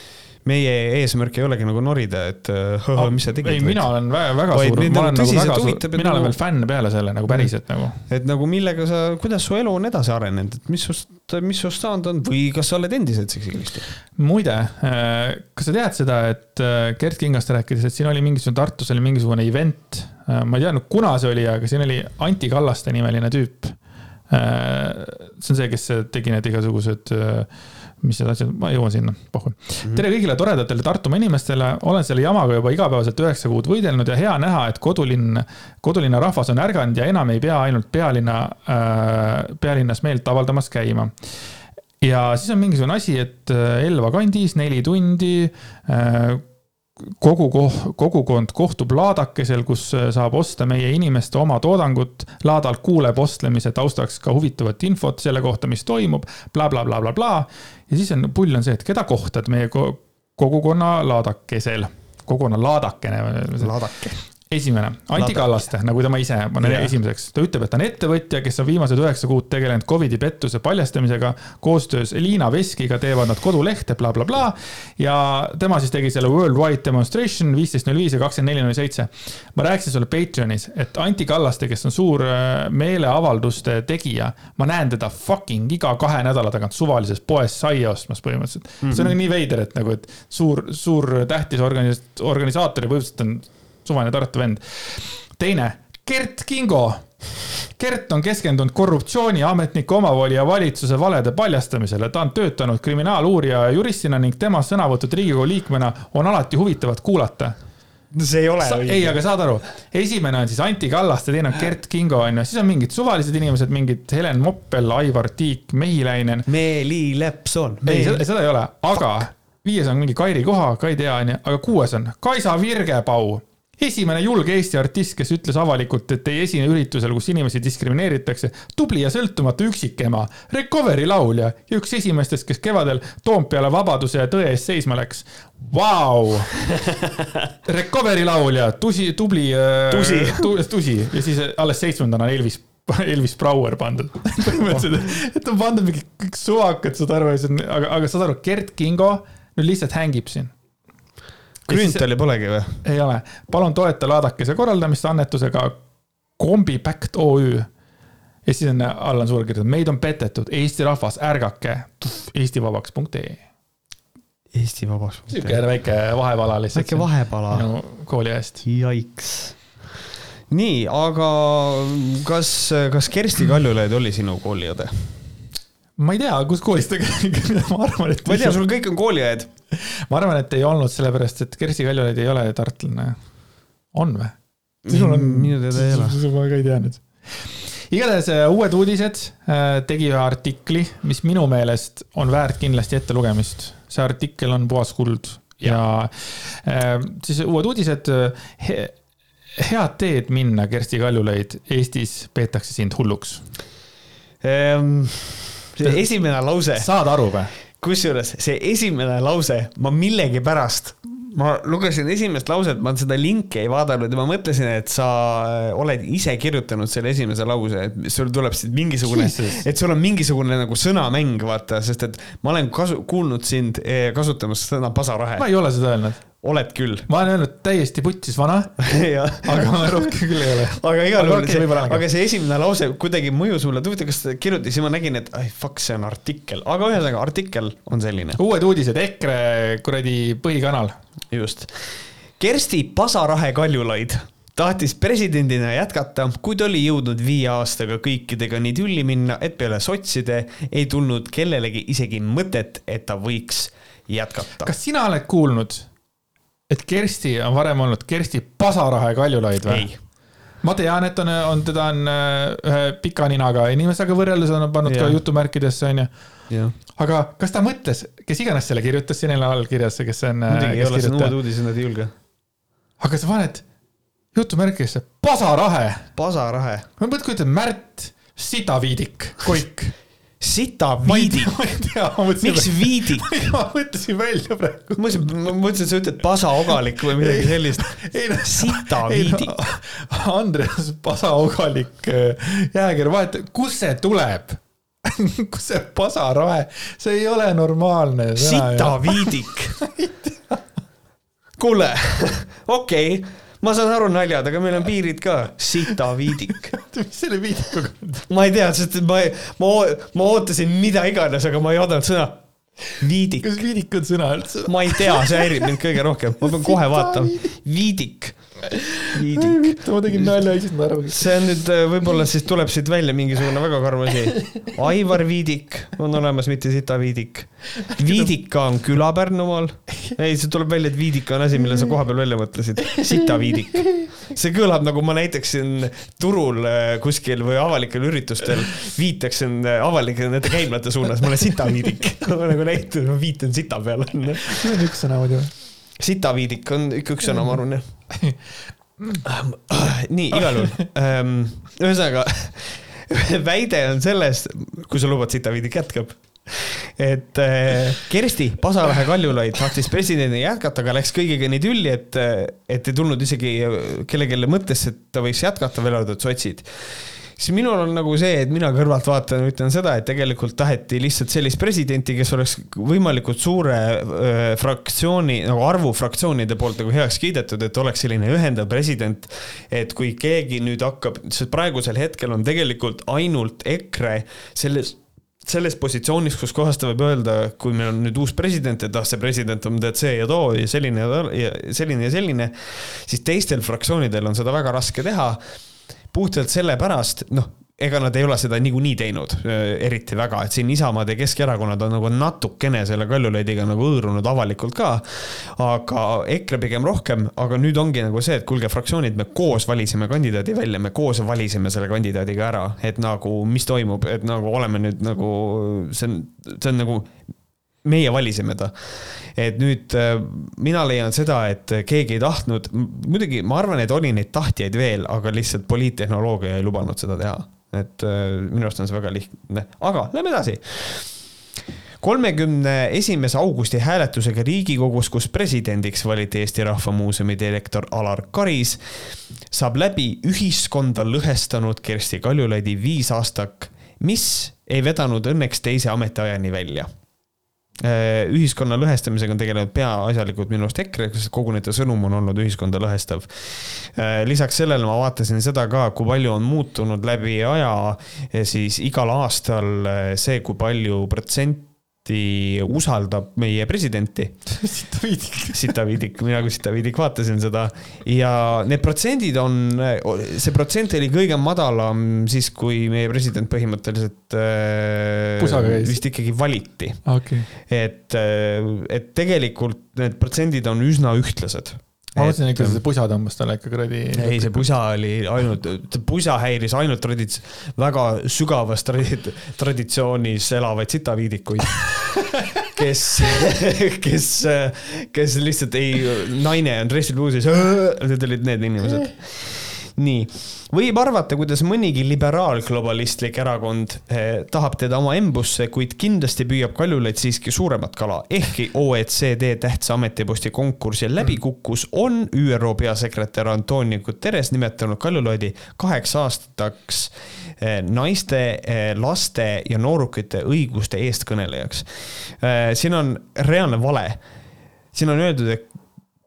meie eesmärk ei olegi nagu norida, et oh, mis sa tegid. ei, mina olen väga, väga suur, ma olen nagu väga suur, mina nagu, olen veel fänn peale selle nagu päriselt nagu. et nagu millega sa, kuidas su elu on edasi arenenud, et mis sust, mis sust saanud on või kas sa oled endiselt seksikristi? muide, kas sa tead seda, et Gerd Kingast rääkides, et siin oli mingisugune, Tartus oli mingisugune event Äh, ma ei teadnud, kuna see oli, aga siin oli Anti Kallaste nimeline tüüp. Äh, see on see, kes tegi need igasugused äh, mis need asjad, ma jõuan sinna, pohhu. tere kõigile toredatele Tartumaa inimestele, olen selle jamaga juba igapäevaselt üheksa kuud võidelnud ja hea näha, et kodulinn, kodulinna rahvas on ärganud ja enam ei pea ainult pealinna äh,, pealinnas meelt avaldamas käima ja siis on mingisugune asi, et äh, Elva kandis neli tundi äh, kogu, kogukond kohtub laadakesel, kus äh, saab osta meie inimeste oma toodangut. laadalt kuuleb ostlemise taustaks ka huvitavat infot selle kohta, mis toimub bla,, blablabla. ja siis on, pull on see, et keda kohtad meie ko- kogukonna laadakesel, kogukonna laadakene. laadake. esimene, Anti. Kallaste, nagu tema ise paneb Jaa. esimeseks. ta ütleb, et ta on ettevõtja, kes on viimased üheksa kuud tegelenud Covidi pettuse paljastamisega. koostöös Liina Veskiga teevad nad kodulehte bla,, blablabla. ja tema siis tegi selle worldwide demonstration viisteist null viis ja kakskümmend neli null seitse. ma rääkisin sulle Patreonis, et Anti Kallaste, kes on suur äh, meeleavalduste tegija, ma näen teda fucking iga kahe nädala tagant suvalises poes saia ostmas põhimõtteliselt mm. -hmm. see on nagu nii veider, et nagu, et suur, suur tähtis organis-, organisaator ja põhimõtteliselt on suvaline Tartu vend. teine, Gert Kingo. Gert on keskendunud korruptsiooni, ametniku omavoli ja valitsuse valede paljastamisele. ta on töötanud kriminaaluurija ja juristina ning tema sõnavõtud Riigikogu liikmena on alati huvitavad kuulata. see ei ole ei, aga saad aru, esimene on siis Anti Kallaste, teine on Gert Kingo onju, siis on mingid suvalised inimesed, mingid Helen Moppel, Aivar Tiik, Mehiläinen. Meeli Lepson. ei, seda, ei ole, aga viies on mingi Kairi Koha, ka ei tea onju, aga kuues on Kaisa Virgepau esimene julge Eesti artist, kes ütles avalikult, et ei esine üritusel, kus inimesi diskrimineeritakse. tubli ja sõltumatu üksikema, Recovery laulja ja üks esimestest, kes kevadel Toompeale vabaduse ja tõe eest seisma läks. Vau, [LAUGHS] Recovery laulja, tusi, tubli. Tusi. tusi ja siis alles seitsmendana on Elvis Elvis Brouer pandud. [LAUGHS] põhimõtteliselt, et on pandud mingi kõik suvakad, saad aru, aga, aga saad aru, Gert Kingo nüüd lihtsalt hängib siin. Grünthali polegi või? ei ole, palun toeta laadakese korraldamist annetusega Kombipact OÜ. ja siis on all on suur kirjutatud, meid on petetud, Eesti rahvas, ärgake, eestivabaks.ee. Eesti Vabaks. sihuke väike vahepala lihtsalt. väike vahepala. minu kooli eest. Jaiks. nii, aga kas, kas Kersti Kaljulaid oli sinu kooliõde? ma ei tea, kus koolis ta käib, [LAUGHS] ma arvan, et. ma ei tea, sul kõik on kooliõed. [LAUGHS] ma arvan, et ei olnud sellepärast, et Kersti Kaljulaid ei ole tartlane. on või? sinul on. minu teada ei ole. ma ka ei tea nüüd. igatahes äh, uued uudised äh, tegi ühe artikli, mis minu meelest on väärt kindlasti ettelugemist. see artikkel on puhas kuld ja äh, siis uued uudised he,. head teed minna, Kersti Kaljulaid, Eestis peetakse sind hulluks. Ehm, see esimene lause, saad aru või? Kusjuures see esimene lause, ma millegipärast, ma lugesin esimest lauset, ma seda linki ei vaadanud ja ma mõtlesin, et sa oled ise kirjutanud selle esimese lause, et sul tuleb siit mingisugune, et sul on mingisugune nagu sõnamäng, vaata, sest et ma olen kasu-, kuulnud sind eh, kasutamas sõna pasarahe ma. ei ole seda öelnud. Oled küll. ma olen öelnud täiesti putsis vana, [LAUGHS] aga rohkem küll ei ole. aga igal juhul see aga see esimene lause kuidagi mõjus mulle, huvitav, kas ta kirjutas ja ma nägin, et ai fuck, see on artikkel, aga ühesõnaga artikkel on selline, uued uudised, EKRE kuradi põhikanal. just. Kersti Pasarahe Kaljulaid tahtis presidendina jätkata, kuid oli jõudnud viie aastaga kõikidega nii tülli minna, et peale sotside ei tulnud kellelegi isegi mõtet, et ta võiks jätkata. kas sina oled kuulnud, et Kersti on varem olnud Kersti Pasarahe Kaljulaid või? ma tean, et on, on, teda on äh, ühe pika ninaga inimesega võrreldes on pannud ka Jah. jutumärkidesse, onju. aga kas ta mõtles, kes iganes selle kirjutas, siin ei ole allkirjas, kes on. muidugi ei ole, see uued uudised, nad ei julge. aga sa paned jutumärkidesse Pasarahe. Pasarahe, ma mõtlen, kujutan, Märt Sitaviidik, Koik. [LAUGHS] sita viidik miks viidik? [LAUGHS] ma mõtlesin välja praegu. ma mõtlesin, ma mõtlesin, et sa ütled pasaogalik või midagi sellist. noh, Sita ei viidik. no,. Andreas Pasaogalik, jääger, vaheta, kust see tuleb? [LAUGHS] kus see pasarahe, see ei ole normaalne. sita viidik. [LAUGHS] kuule, okei okay., ma saan aru naljad, aga meil on piirid ka. sita viidik. [LAUGHS] mis selle viidikuga on? ma ei tea, sest ma, ma, ma ootasin mida iganes, aga ma ei oodanud sõna viidik. kas viidik on sõna üldse? ma ei tea, see häirib mind kõige rohkem, ma pean kohe vaatama. viidik, viidik. ma tegin nalja, ei saanud aru. see on nüüd äh, võib-olla siis tuleb siit välja mingisugune väga karm asi. Aivar Viidik on olemas, mitte Sita Viidik. Viidika on küla Pärnumaal. ei, see tuleb välja, et Viidika on asi, mille sa kohapeal välja mõtlesid. Sita Viidik. see kõlab nagu ma näitaksin turul äh, kuskil või avalikel üritustel, viitaksin äh, avalike nende käimlate suunas, ma olen Sita Viidik. nagu näitan, ma viitan sita peale. see on üks sõna muidu. sita Viidik on ikka üks sõna, ma arvan jah. [CLEARS THROAT] nii, igal juhul. ühesõnaga, [LAUGHS] väide on selles, kui sa lubad, sita Viidik jätkab. et äh, Kersti Pasalahe Kaljulaid tahtis presidendina jätkata, aga läks kõigega nii tülli, et, et ei tulnud isegi kellelegi mõttesse, et ta võiks jätkata, välja arvatud sotsid siis minul on nagu see, et mina kõrvaltvaatajana ütlen seda, et tegelikult taheti lihtsalt sellist presidenti, kes oleks võimalikult suure fraktsiooni nagu arvu fraktsioonide poolt nagu heaks kiidetud, et oleks selline ühendav president. et kui keegi nüüd hakkab, sest praegusel hetkel on tegelikult ainult EKRE selles selles positsioonis, kus kohas ta võib öelda, kui meil on nüüd uus president, et ah, see president on tead see ja too ja selline ja selline ja selline, siis teistel fraktsioonidel on seda väga raske teha puhtalt sellepärast, noh, ega nad ei ole seda niikuinii teinud äh, eriti väga, et siin Isamaad ja Keskerakonnad on nagu natukene selle Kaljulaidiga nagu hõõrunud avalikult ka. aga EKRE pigem rohkem, aga nüüd ongi nagu see, et kuulge, fraktsioonid, me koos valisime kandidaadi välja, me koos valisime selle kandidaadiga ära, et nagu, mis toimub, et nagu oleme nüüd nagu, see on, see on nagu meie valisime ta. et nüüd äh, mina leian seda, et keegi ei tahtnud, muidugi ma arvan, et oli neid tahtjaid veel, aga lihtsalt poliittehnoloogia ei lubanud seda teha. et äh, minu arust on see väga lihtne, aga lähme edasi kolmekümne esimese augusti hääletusega Riigikogus, kus presidendiks valiti Eesti Rahva Muuseumi direktor Alar Karis, saab läbi ühiskonda lõhestanud Kersti Kaljulaidi viisaastak, mis ei vedanud õnneks teise ametiajani välja ühiskonna lõhestamisega on tegelenud peaasjalikult minu arust EKRE, sest kogu nende sõnum on olnud ühiskonda lõhestav. lisaks sellele ma vaatasin seda ka, kui palju on muutunud läbi aja siis igal aastal see, kui palju protsenti usaldab meie presidenti. siit viidik. Sitaviidik, mina kui Sitaviidik vaatasin seda ja need protsendid on, see protsent oli kõige madalam siis, kui meie president põhimõtteliselt äh, vist ikkagi valiti okei. et, et tegelikult need protsendid on üsna ühtlased. Ma mõtlesin ikka, see pusa tõmbas talle ikka kuradi. ei, see pusa oli ainult, pusa häiris ainult tradits-, väga sügavas tradi- traditsioonis elavaid sitaviidikuid, kes, [LAUGHS] kes, kes lihtsalt ei, naine on dressil bluusis, need olid need inimesed. nii, võib arvata, kuidas mõnigi liberaalglobalistlik erakond eh, tahab teda oma embusse, kuid kindlasti püüab Kaljulaid siiski suuremat kala. ehkki OECD tähtsa ametiposti konkursil läbi kukkus, on ÜRO peasekretär Antonio Guterres nimetanud Kaljulaidi kaheks aastaks eh, naiste, laste ja noorukite õiguste eestkõnelejaks. siin on reaalne vale. siin on öeldud, et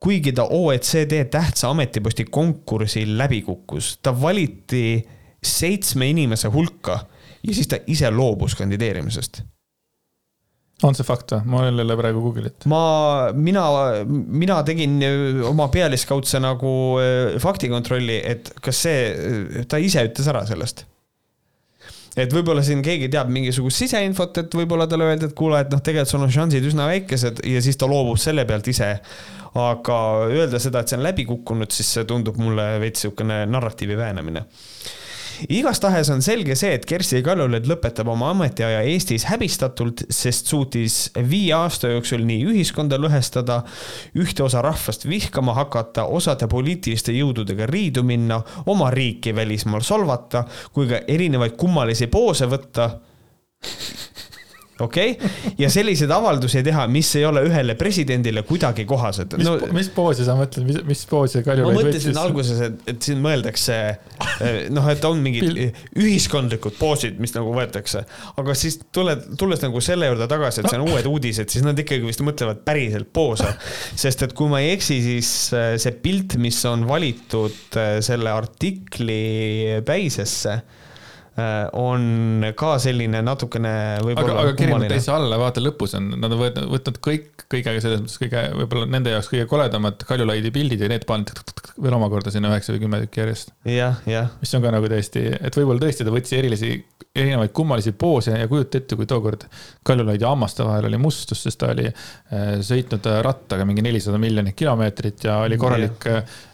kuigi ta OECD tähtsa ametiposti konkursil läbi kukkus, ta valiti seitsme inimese hulka ja siis ta ise loobus kandideerimisest. on see fakt või? ma jälle praegu Google'it. ma, mina, mina tegin oma pealiskaudse nagu äh, faktikontrolli, et kas see, ta ise ütles ära sellest et võib-olla siin keegi teab mingisugust siseinfot, et võib-olla talle öeldi, et kuule, et noh, tegelikult sul on šansid üsna väikesed ja siis ta loobub selle pealt ise. aga öelda seda, et see on läbi kukkunud, siis see tundub mulle veits niisugune narratiivi väänamine igastahes on selge see, et Kersti Kaljulaid lõpetab oma ametiaja Eestis häbistatult, sest suutis viie aasta jooksul nii ühiskonda lõhestada, ühte osa rahvast vihkama hakata, osade poliitiliste jõududega riidu minna, oma riiki välismaal solvata, kui ka erinevaid kummalisi poose võtta okei okay?, ja selliseid avaldusi teha, mis ei ole ühele presidendile kuidagi kohased. mis no,, mis poosi sa mõtled, mis, mis poosi ma Kaljulaid mõtlesin alguses, et, et siin mõeldakse noh, et on mingid ühiskondlikud poosid, mis nagu võetakse, aga siis tuled, tulles nagu selle juurde tagasi, et see on uued uudised, siis nad ikkagi vist mõtlevad päriselt poose. sest et kui ma ei eksi, siis äh, see pilt, mis on valitud äh, selle artikli päisesse, on ka selline natukene võib-olla aga, aga kirjutanud täitsa alla, vaata lõpus on, nad on võtnud, võtnud kõik, kõige selles mõttes kõige, võib-olla nende jaoks kõige koledamad Kaljulaidi pildid ja need pannud veel omakorda sinna üheksa või kümme tükki järjest. jah, jah. mis on ka nagu täiesti, et võib-olla tõesti ta võttis erilisi, erinevaid kummalisi poose ja kujuta ette, kui tookord Kaljulaidi hammaste vahel oli mustus, sest ta oli äh, sõitnud rattaga mingi nelisada miljonit kilomeetrit ja oli korralik ja Äh,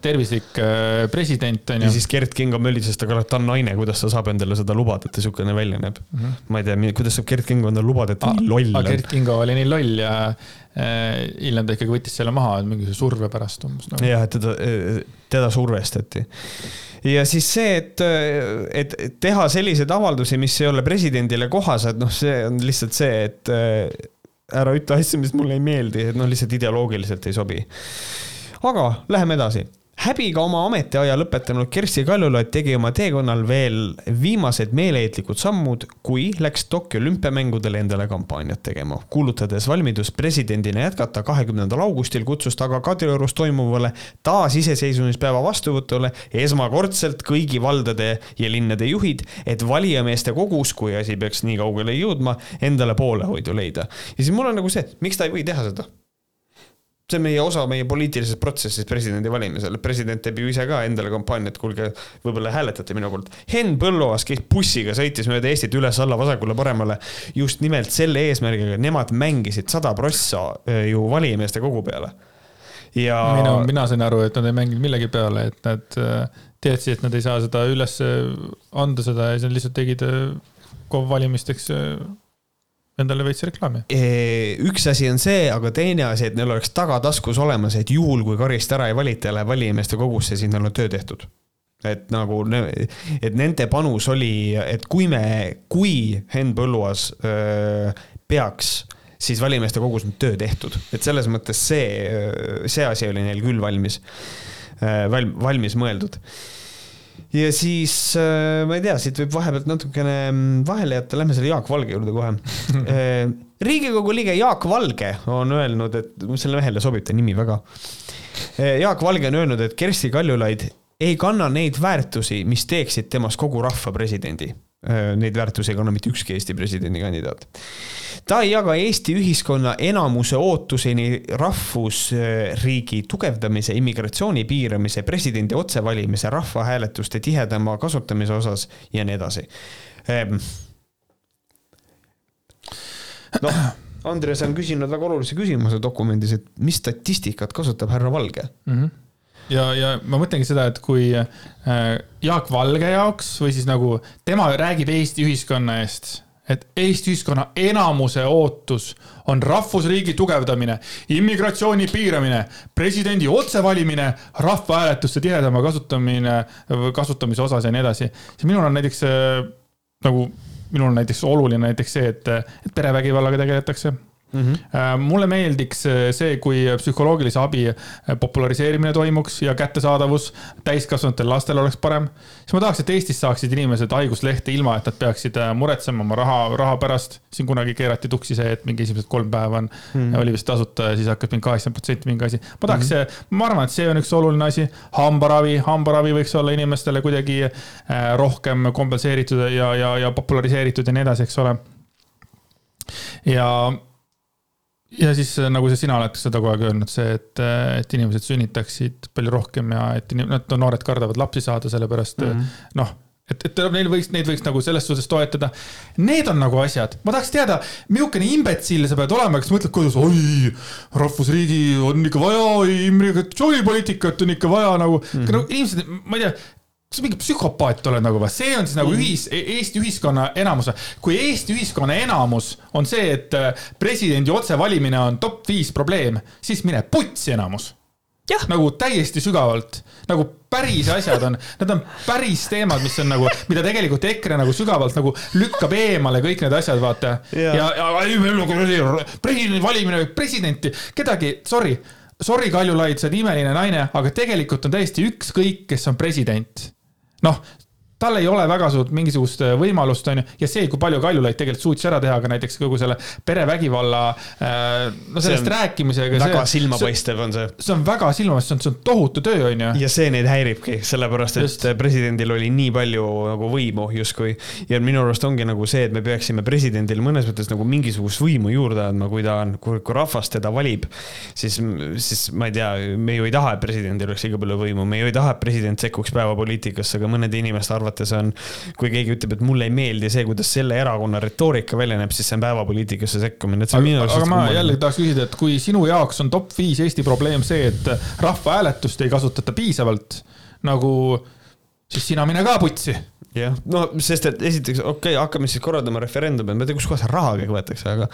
tervislik äh, president on ju. ja siis Gerd Kingo möllises taga, ta on naine, kuidas ta saab endale seda lubada, et ta niisugune välja näeb mm. -hmm. ma ei tea, kuidas saab Gerd Kingo endale lubada, et ta nii loll on. Gerd Kingo oli nii loll ja äh, hiljem ta ikkagi võttis selle maha mingisuguse surve pärast umbes nagu.. jah, et teda, teda survestati ja siis see, et, et teha selliseid avaldusi, mis ei ole presidendile kohased, noh, see on lihtsalt see, et ära ütle asju, mis mulle ei meeldi, et noh, lihtsalt ideoloogiliselt ei sobi aga läheme edasi häbiga oma ametiaja lõpetanud Kersti Kaljulaid tegi oma teekonnal veel viimased meeleheitlikud sammud, kui läks Tokyo olümpiamängudele endale kampaaniat tegema. kuulutades valmidust presidendina jätkata kahekümnendal augustil, kutsus ta aga Kadriorus toimuvale taasiseseisvumispäeva vastuvõtule esmakordselt kõigi valdade ja linnade juhid, et valijameeste kogus, kui asi peaks nii kaugele jõudma, endale poolehoidu leida. ja siis mul on nagu see, miks ta ei või teha seda see on meie osa meie poliitilisest protsessist presidendi valimisel, president teeb ju ise ka endale kampaaniat, kuulge, võib-olla hääletate minu poolt. Henn Põlluaas käis bussiga, sõitis mööda Eestit üles-alla, vasakule-paremale just nimelt selle eesmärgiga, nemad mängisid sada prossa äh, ju valijameeste kogu peale. ja. mina, mina sain aru, et nad ei mänginud millegi peale, et nad äh, teadsid, et nad ei saa seda üles anda seda ja siis nad lihtsalt tegid KOV äh, valimisteks endale veits reklaami. üks asi on see, aga teine asi, et neil oleks tagataskus olemas, et juhul, kui Karist ära ei valita ja läheb valijameeste kogusse, siis neil on töö tehtud. et nagu, et nende panus oli, et kui me, kui Henn Põlluaas öö, peaks siis valijameeste kogus on töö tehtud, et selles mõttes see, see asi oli neil küll valmis, valmis mõeldud ja siis äh, ma ei tea, siit võib vahepealt natukene mm, vahele jätta, lähme selle Jaak Valge juurde kohe. [LAUGHS] Äh, riigikogu liige Jaak Valge on öelnud, et sellele mehele sobib ta nimi väga. Äh, Jaak Valge on öelnud, et Kersti Kaljulaid ei kanna neid väärtusi, mis teeksid temast kogu rahva presidendi. Neid väärtusi ei kanna mitte ükski Eesti presidendikandidaat ta ei jaga Eesti ühiskonna enamuse ootuseni rahvusriigi tugevdamise, immigratsiooni piiramise, presidendi otsevalimise, rahvahääletuste tihedama kasutamise osas ja nii edasi. Noh, Andres on küsinud väga olulise küsimuse dokumendis, et mis statistikat kasutab härra Valge mm? -hmm ja, ja ma mõtlengi seda, et kui äh, Jaak Valge jaoks või siis nagu tema räägib Eesti ühiskonna eest et Eesti ühiskonna enamuse ootus on rahvusriigi tugevdamine, immigratsiooni piiramine, presidendi otsevalimine, rahvahääletuste tihedama kasutamine, kasutamise osas ja nii edasi. minul on näiteks äh, nagu, minul on näiteks oluline näiteks see, et, et perevägivallaga tegeletakse Mm -hmm. mulle meeldiks äh, see, kui psühholoogilise abi äh, populariseerimine toimuks ja kättesaadavus täiskasvanutel lastel oleks parem. siis ma tahaks, et Eestis saaksid inimesed haiguslehte ilma, et nad peaksid muretsema oma raha, raha pärast. siin kunagi keerati tuksi see, et mingi esimesed kolm päeva on mm, -hmm. oli vist tasuta ja siis hakkas mingi kaheksakümmend protsenti mingi asi. ma tahaks mm, -hmm. ma arvan, et see on üks oluline asi. hambaravi, hambaravi võiks olla inimestele kuidagi rohkem kompenseeritud ja, ja, ja populariseeritud ja nii edasi, eks ole. ja ja siis äh, nagu sa, sina oled seda kogu aeg öelnud, see, et, äh, et inimesed sünnitaksid palju rohkem ja et no noored kardavad lapsi saada, sellepärast mm -hmm. noh, et, et neil võiks, neid võiks nagu selles suhtes toetada. Need on nagu asjad, ma tahaks teada, milline imbetsill sa pead olema, kas mõtled, kuidas, oi, rahvusriigi on ikka vaja, immigratsioonipoliitikat on ikka vaja nagu mm, -hmm. no inimesed, ma ei tea sa mingi psühhopaat oled nagu või, see on siis nagu mm. ühis, e-, Eesti ühiskonna enamus. kui Eesti ühiskonna enamus on see, et äh, presidendi otsevalimine on top viis probleem, siis mine putsi enamus. nagu täiesti sügavalt, nagu päris asjad on, need on päris teemad, mis on nagu, mida tegelikult EKRE nagu sügavalt nagu lükkab eemale kõik need asjad, vaata. ja, ja, ja presidendi valimine, presidenti, kedagi, sorry sorry, Kaljulaid, sa oled imeline naine, aga tegelikult on täiesti ükskõik, kes on president noh, tal ei ole väga suurt mingisugust äh, võimalust, on ju, ja see, kui palju Kaljulaid tegelikult suutis ära teha ka näiteks kogu selle perevägivalla, äh, no sellest rääkimisega. väga see, silmapaistev on see. see on väga silmapaistev, see on tohutu töö, on ju. ja see neid häiribki, sellepärast et Just. presidendil oli nii palju nagu võimu justkui. ja minu arust ongi nagu see, et me peaksime presidendile mõnes mõttes nagu mingisugust võimu juurde andma, kui ta on, kui, kui rahvas teda valib, siis, siis ma ei tea, me ju ei taha, et presidendil oleks liiga palju võimu, me ju ei taha, et president sekkuks päevapoliitikasse, aga mõnede inimeste arvates on, kui keegi ütleb, et mulle ei meeldi see, kuidas selle erakonna retoorika välja näeb, siis see on päevapoliitikasse sekkumine. aga, aga ma jällegi tahaks küsida, et kui sinu jaoks on top viis Eesti probleem see, et rahvahääletust ei kasutata piisavalt nagu, siis sina mine ka putsi jah, no sest et esiteks, okei okay,, hakkame siis korraldama referendumit, ma ei tea, kuskohast raha kõik võetakse, aga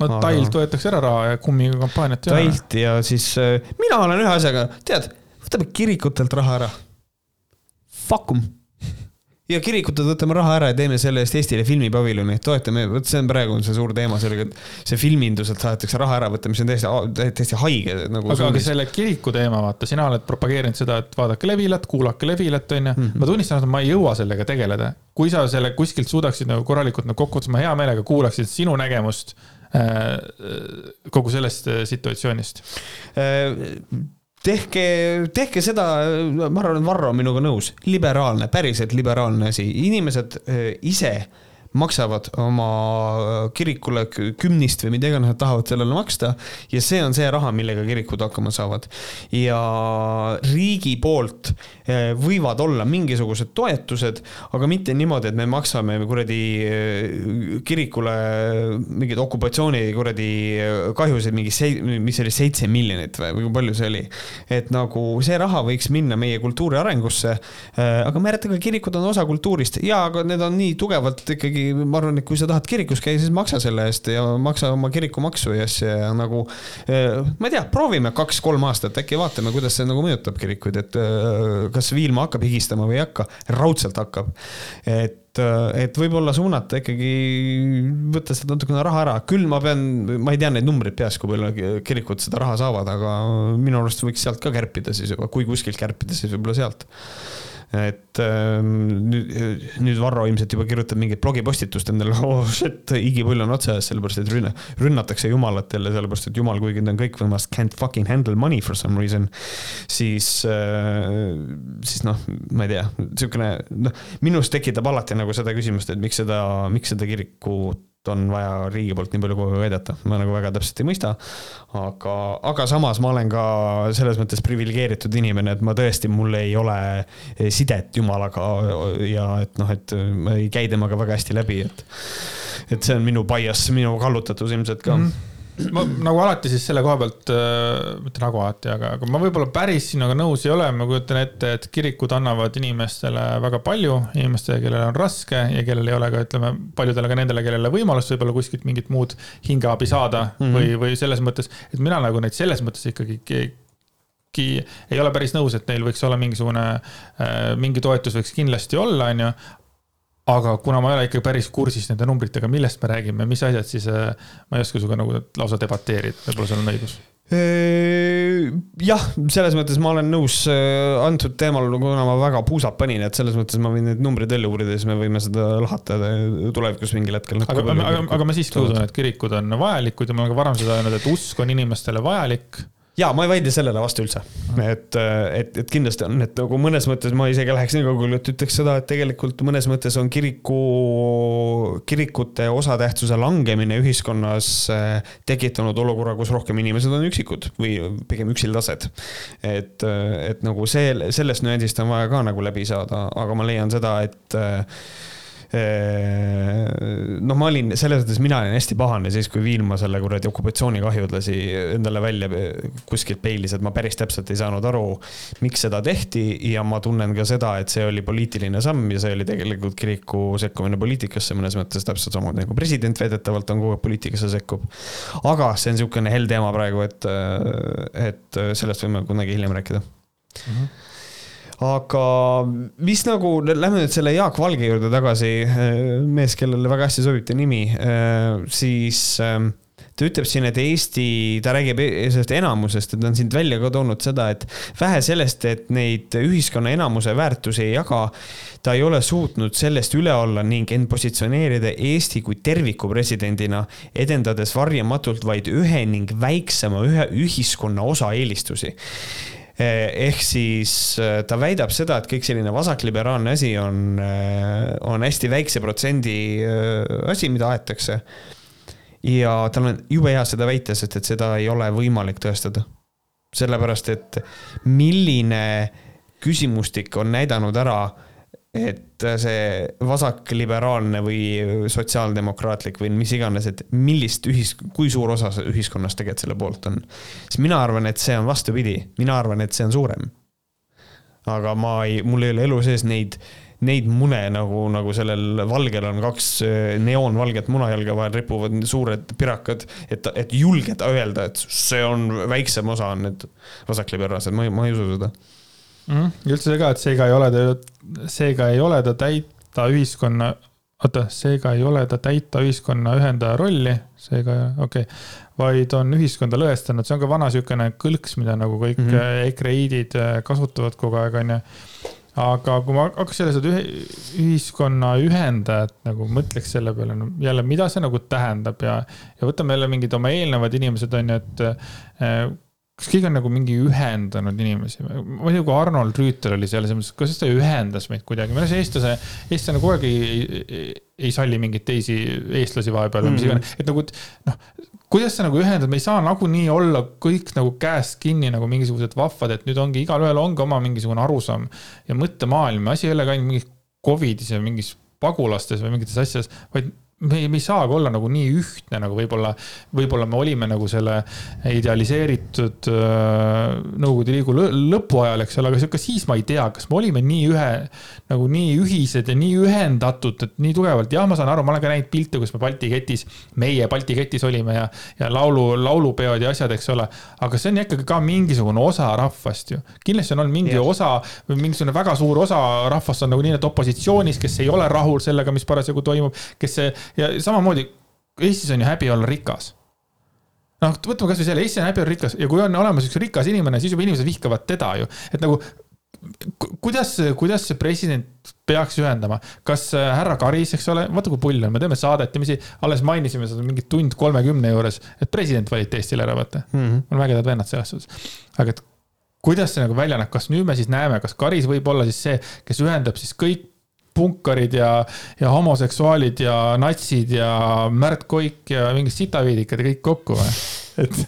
no aga... Tailt võetakse ära raha ja kummiga kampaaniat ei ole. Tailt ja siis äh, mina olen ühe asjaga, tead, võtame kirikutelt raha ära. Fuck em ja kirikutelt võtame raha ära ja teeme selle eest Eestile filmipaviljoni, toetame, vot see on praegu on see suur teema sellega, et see filminduselt saadetakse raha ära võtta, mis on täiesti, täiesti haige nagu. aga, aga selle kiriku teema, vaata, sina oled propageerinud seda, et vaadake Levilat, kuulake Levilat, onju. Mhm. ma tunnistan, et ma ei jõua sellega tegeleda. kui sa selle kuskilt suudaksid nagu korralikult nagu kokku võtta, ma hea meelega kuulaksin sinu nägemust äh, kogu sellest äh, situatsioonist äh, tehke, tehke seda, ma arvan, Varro on minuga nõus, liberaalne, päriselt liberaalne asi, inimesed eh, ise maksavad oma kirikule kümnist või mida iganes nad tahavad sellele maksta ja see on see raha, millega kirikud hakkama saavad. ja riigi poolt eh, võivad olla mingisugused toetused, aga mitte niimoodi, et me maksame kuradi eh, kirikule mingeid okupatsiooni kuradi kahjusid, mingi, mis see oli, seitse miljonit või, või kui palju see oli. et nagu see raha võiks minna meie kultuuri arengusse. Aga mäletage, kirikud on osa kultuurist ja, aga need on nii tugevalt ikkagi ikkagi ma arvan, et kui sa tahad kirikus käia, siis maksa selle eest ja maksa oma kirikumaksu ja asja ja nagu. Eh, ma ei tea, proovime kaks-kolm aastat, äkki vaatame, kuidas see nagu mõjutab kirikuid, et eh, kas Viilma hakkab higistama või ei hakka, raudselt hakkab. et eh, et võib-olla suunata ikkagi, võtta sealt natukene raha ära, küll ma pean, ma ei tea neid numbreid peas, kui palju kirikud seda raha saavad, aga minu arust võiks sealt ka kärpida siis juba, kui kuskilt kärpida, siis võib-olla sealt et ähm, nüüd, Varro ilmselt juba kirjutab mingit blogipostitust endale, [LAUGHS] oh shit, igipull on otsa ees, sellepärast et rünna, rünnatakse Jumalat jälle, sellepärast et Jumal, kuigi ta on kõikvõimas, can't fucking handle money for some reason. siis, äh, siis noh, ma ei tea, niisugune, noh, minus tekitab alati nagu seda küsimust, et miks seda, miks seda kirikut on vaja riigi poolt nii palju kogu aeg aidata, ma nagu väga täpselt ei mõista. aga, aga samas ma olen ka selles mõttes priviligeeritud inimene, et ma tõesti, mul ei ole sidet Jumalaga ja et noh, et ma ei käi temaga väga hästi läbi, et. et see on minu bias, minu kallutatus ilmselt ka mm. -hmm ma nagu alati siis selle koha pealt äh,, mitte nagu alati, aga, aga ma võib-olla päris sinuga nõus ei ole, ma kujutan ette, et kirikud annavad inimestele väga palju, inimestele, kellel on raske ja kellel ei ole ka, ütleme, paljudele ka nendele, kellel ei ole võimalust võib-olla kuskilt mingit muud hingeabi saada mm -hmm. või, või selles mõttes, et mina nagu neid selles mõttes ikkagi ei ole päris nõus, et neil võiks olla mingisugune, äh, mingi toetus võiks kindlasti olla, onju, aga kuna ma ei ole ikka päris kursis nende numbritega, millest me räägime, mis asjad, siis äh, ma ei oska sinuga nagu lausa debateerida, võib-olla sul on õigus jah, selles mõttes ma olen nõus äh, antud teemal, kuna ma väga puusalt panin, et selles mõttes ma võin neid numbreid välja uurida, siis me võime seda lahata tulevikus mingil hetkel. aga, aga, aga ma siiski usun, et kirikud on vajalikud ja ma olen ka varem seda öelnud, et usk on inimestele vajalik ja ma ei vaidle sellele vastu üldse, et, et, et kindlasti on, et nagu mõnes mõttes ma isegi läheks nii kaugele, et ütleks seda, et tegelikult mõnes mõttes on kiriku, kirikute osatähtsuse langemine ühiskonnas eh, tekitanud olukorra, kus rohkem inimesed on üksikud või pigem üksildased. et, et nagu see, sellest nüansist on vaja ka nagu läbi saada, aga ma leian seda, et noh, ma olin selles mõttes, mina olin hästi pahane siis, kui Viilma selle kuradi okupatsioonikahjud lasi endale välja kuskilt peilis, et ma päris täpselt ei saanud aru, miks seda tehti ja ma tunnen ka seda, et see oli poliitiline samm ja see oli tegelikult kiriku sekkumine poliitikasse mõnes mõttes täpselt samamoodi nagu president väidetavalt on kogu aeg poliitikasse sekkub. aga see on niisugune hell teema praegu, et, et sellest võime kunagi hiljem rääkida mm. -hmm aga mis nagu, lähme nüüd selle Jaak Valge juurde tagasi, mees, kellele väga hästi sobib teie nimi, siis ta ütleb siin, et Eesti, ta räägib e-, sellest enamusest, et ta on siin välja ka toonud seda, et vähe sellest, et neid ühiskonna enamuse väärtusi ei jaga, ta ei ole suutnud sellest üle olla ning end positsioneerida Eesti kui terviku presidendina, edendades varjamatult vaid ühe ning väiksema ühe ühiskonna osa eelistusi ehk siis äh, ta väidab seda, et kõik selline vasakliberaalne asi on, äh, on hästi väikse protsendi asi, mida aetakse ja tal on jube hea seda väita, sest et seda ei ole võimalik tõestada. sellepärast, et milline küsimustik on näidanud ära, et see vasakliberaalne või sotsiaaldemokraatlik või mis iganes, et millist ühis-, kui suur osa ühiskonnast tegelikult selle poolt on. siis mina arvan, et see on vastupidi, mina arvan, et see on suurem. aga ma ei, mul ei ole elu sees neid neid mune nagu, nagu sellel valgel on kaks äh, neoonvalget munajalga vahel ripuvad suured pirakad, et, et julgeda öelda, et see on väiksem osa on need vasakliberaalsed, ma ei, ma ei usu seda mm. ja üldse see ka, et seega ei ole ta, seega ei ole ta täita ühiskonna, oota, seega ei ole ta täita ühiskonna ühendaja rolli, seega okei okay., vaid on ühiskonda lõhestanud, see on ka vana niisugune kõlks, mida nagu kõik mm -hmm. EKRE-iidid äh, kasutavad kogu aeg, onju aga kui ma hakkaks jälle seda ühiskonna ühendajat nagu mõtleks selle peale, no jälle, mida see nagu tähendab ja, ja võtame jälle mingid oma eelnevad inimesed on ju, et äh, kas keegi on nagu mingi ühendanud inimesi, ma ei tea, kui Arnold Rüütel oli seal, kas ta ühendas meid kuidagi, minu arust eestlase, eestlane kogu aeg ei, ei, ei salli mingeid teisi eestlasi vahepeal või mis mhm. iganes, et nagu noh, kuidas sa nagu ühendad, me ei saa nagunii olla kõik nagu käest kinni nagu mingisugused vahvad, et nüüd ongi, igalühel ongi oma mingisugune arusaam ja mõttemaailm, asi ei ole ka ainult mingis Covidis ja mingis pagulastes või mingites asjades, vaid me ei, me ei saagi olla nagu nii ühtne, nagu võib-olla, võib-olla me olime nagu selle idealiseeritud äh, Nõukogude Liidu lõpu ajal, eks ole, aga ka siis ma ei tea, kas me olime nii ühe, nagu nii ühised ja nii ühendatud, et nii tugevalt, jah, ma saan aru, ma olen ka näinud pilte, kus me Balti ketis, meie Balti ketis olime ja, ja laulu, laulupeod ja asjad, eks ole. aga see on ikkagi ka mingisugune osa rahvast ju. kindlasti on olnud mingi ja. osa või mingisugune väga suur osa rahvast on nagu nii, et opositsioonis, kes ei ole rahul sellega, mis parasjagu toimub, kes ja samamoodi Eestis on ju häbi olla rikas noh, võtame kasvõi selle, Eesti on häbi olla rikas ja kui on olemas üks rikas inimene, siis juba inimesed vihkavad teda ju, et nagu kuidas, kuidas see president peaks ühendama, kas äh, härra Karis, eks ole, vaata kui pull on, me teeme saadet ja me siin alles mainisime seda mingi tund kolmekümne juures, et president valiti Eestile ära, vaata mm. -hmm. on vägevad vennad selles suhtes. aga et kuidas see nagu välja näeb, kas nüüd me siis näeme, kas Karis võib olla siis see, kes ühendab siis kõik punkarid ja, ja homoseksuaalid ja natsid ja Märt Koik ja mingid sitaviidikad ja kõik kokku või? et,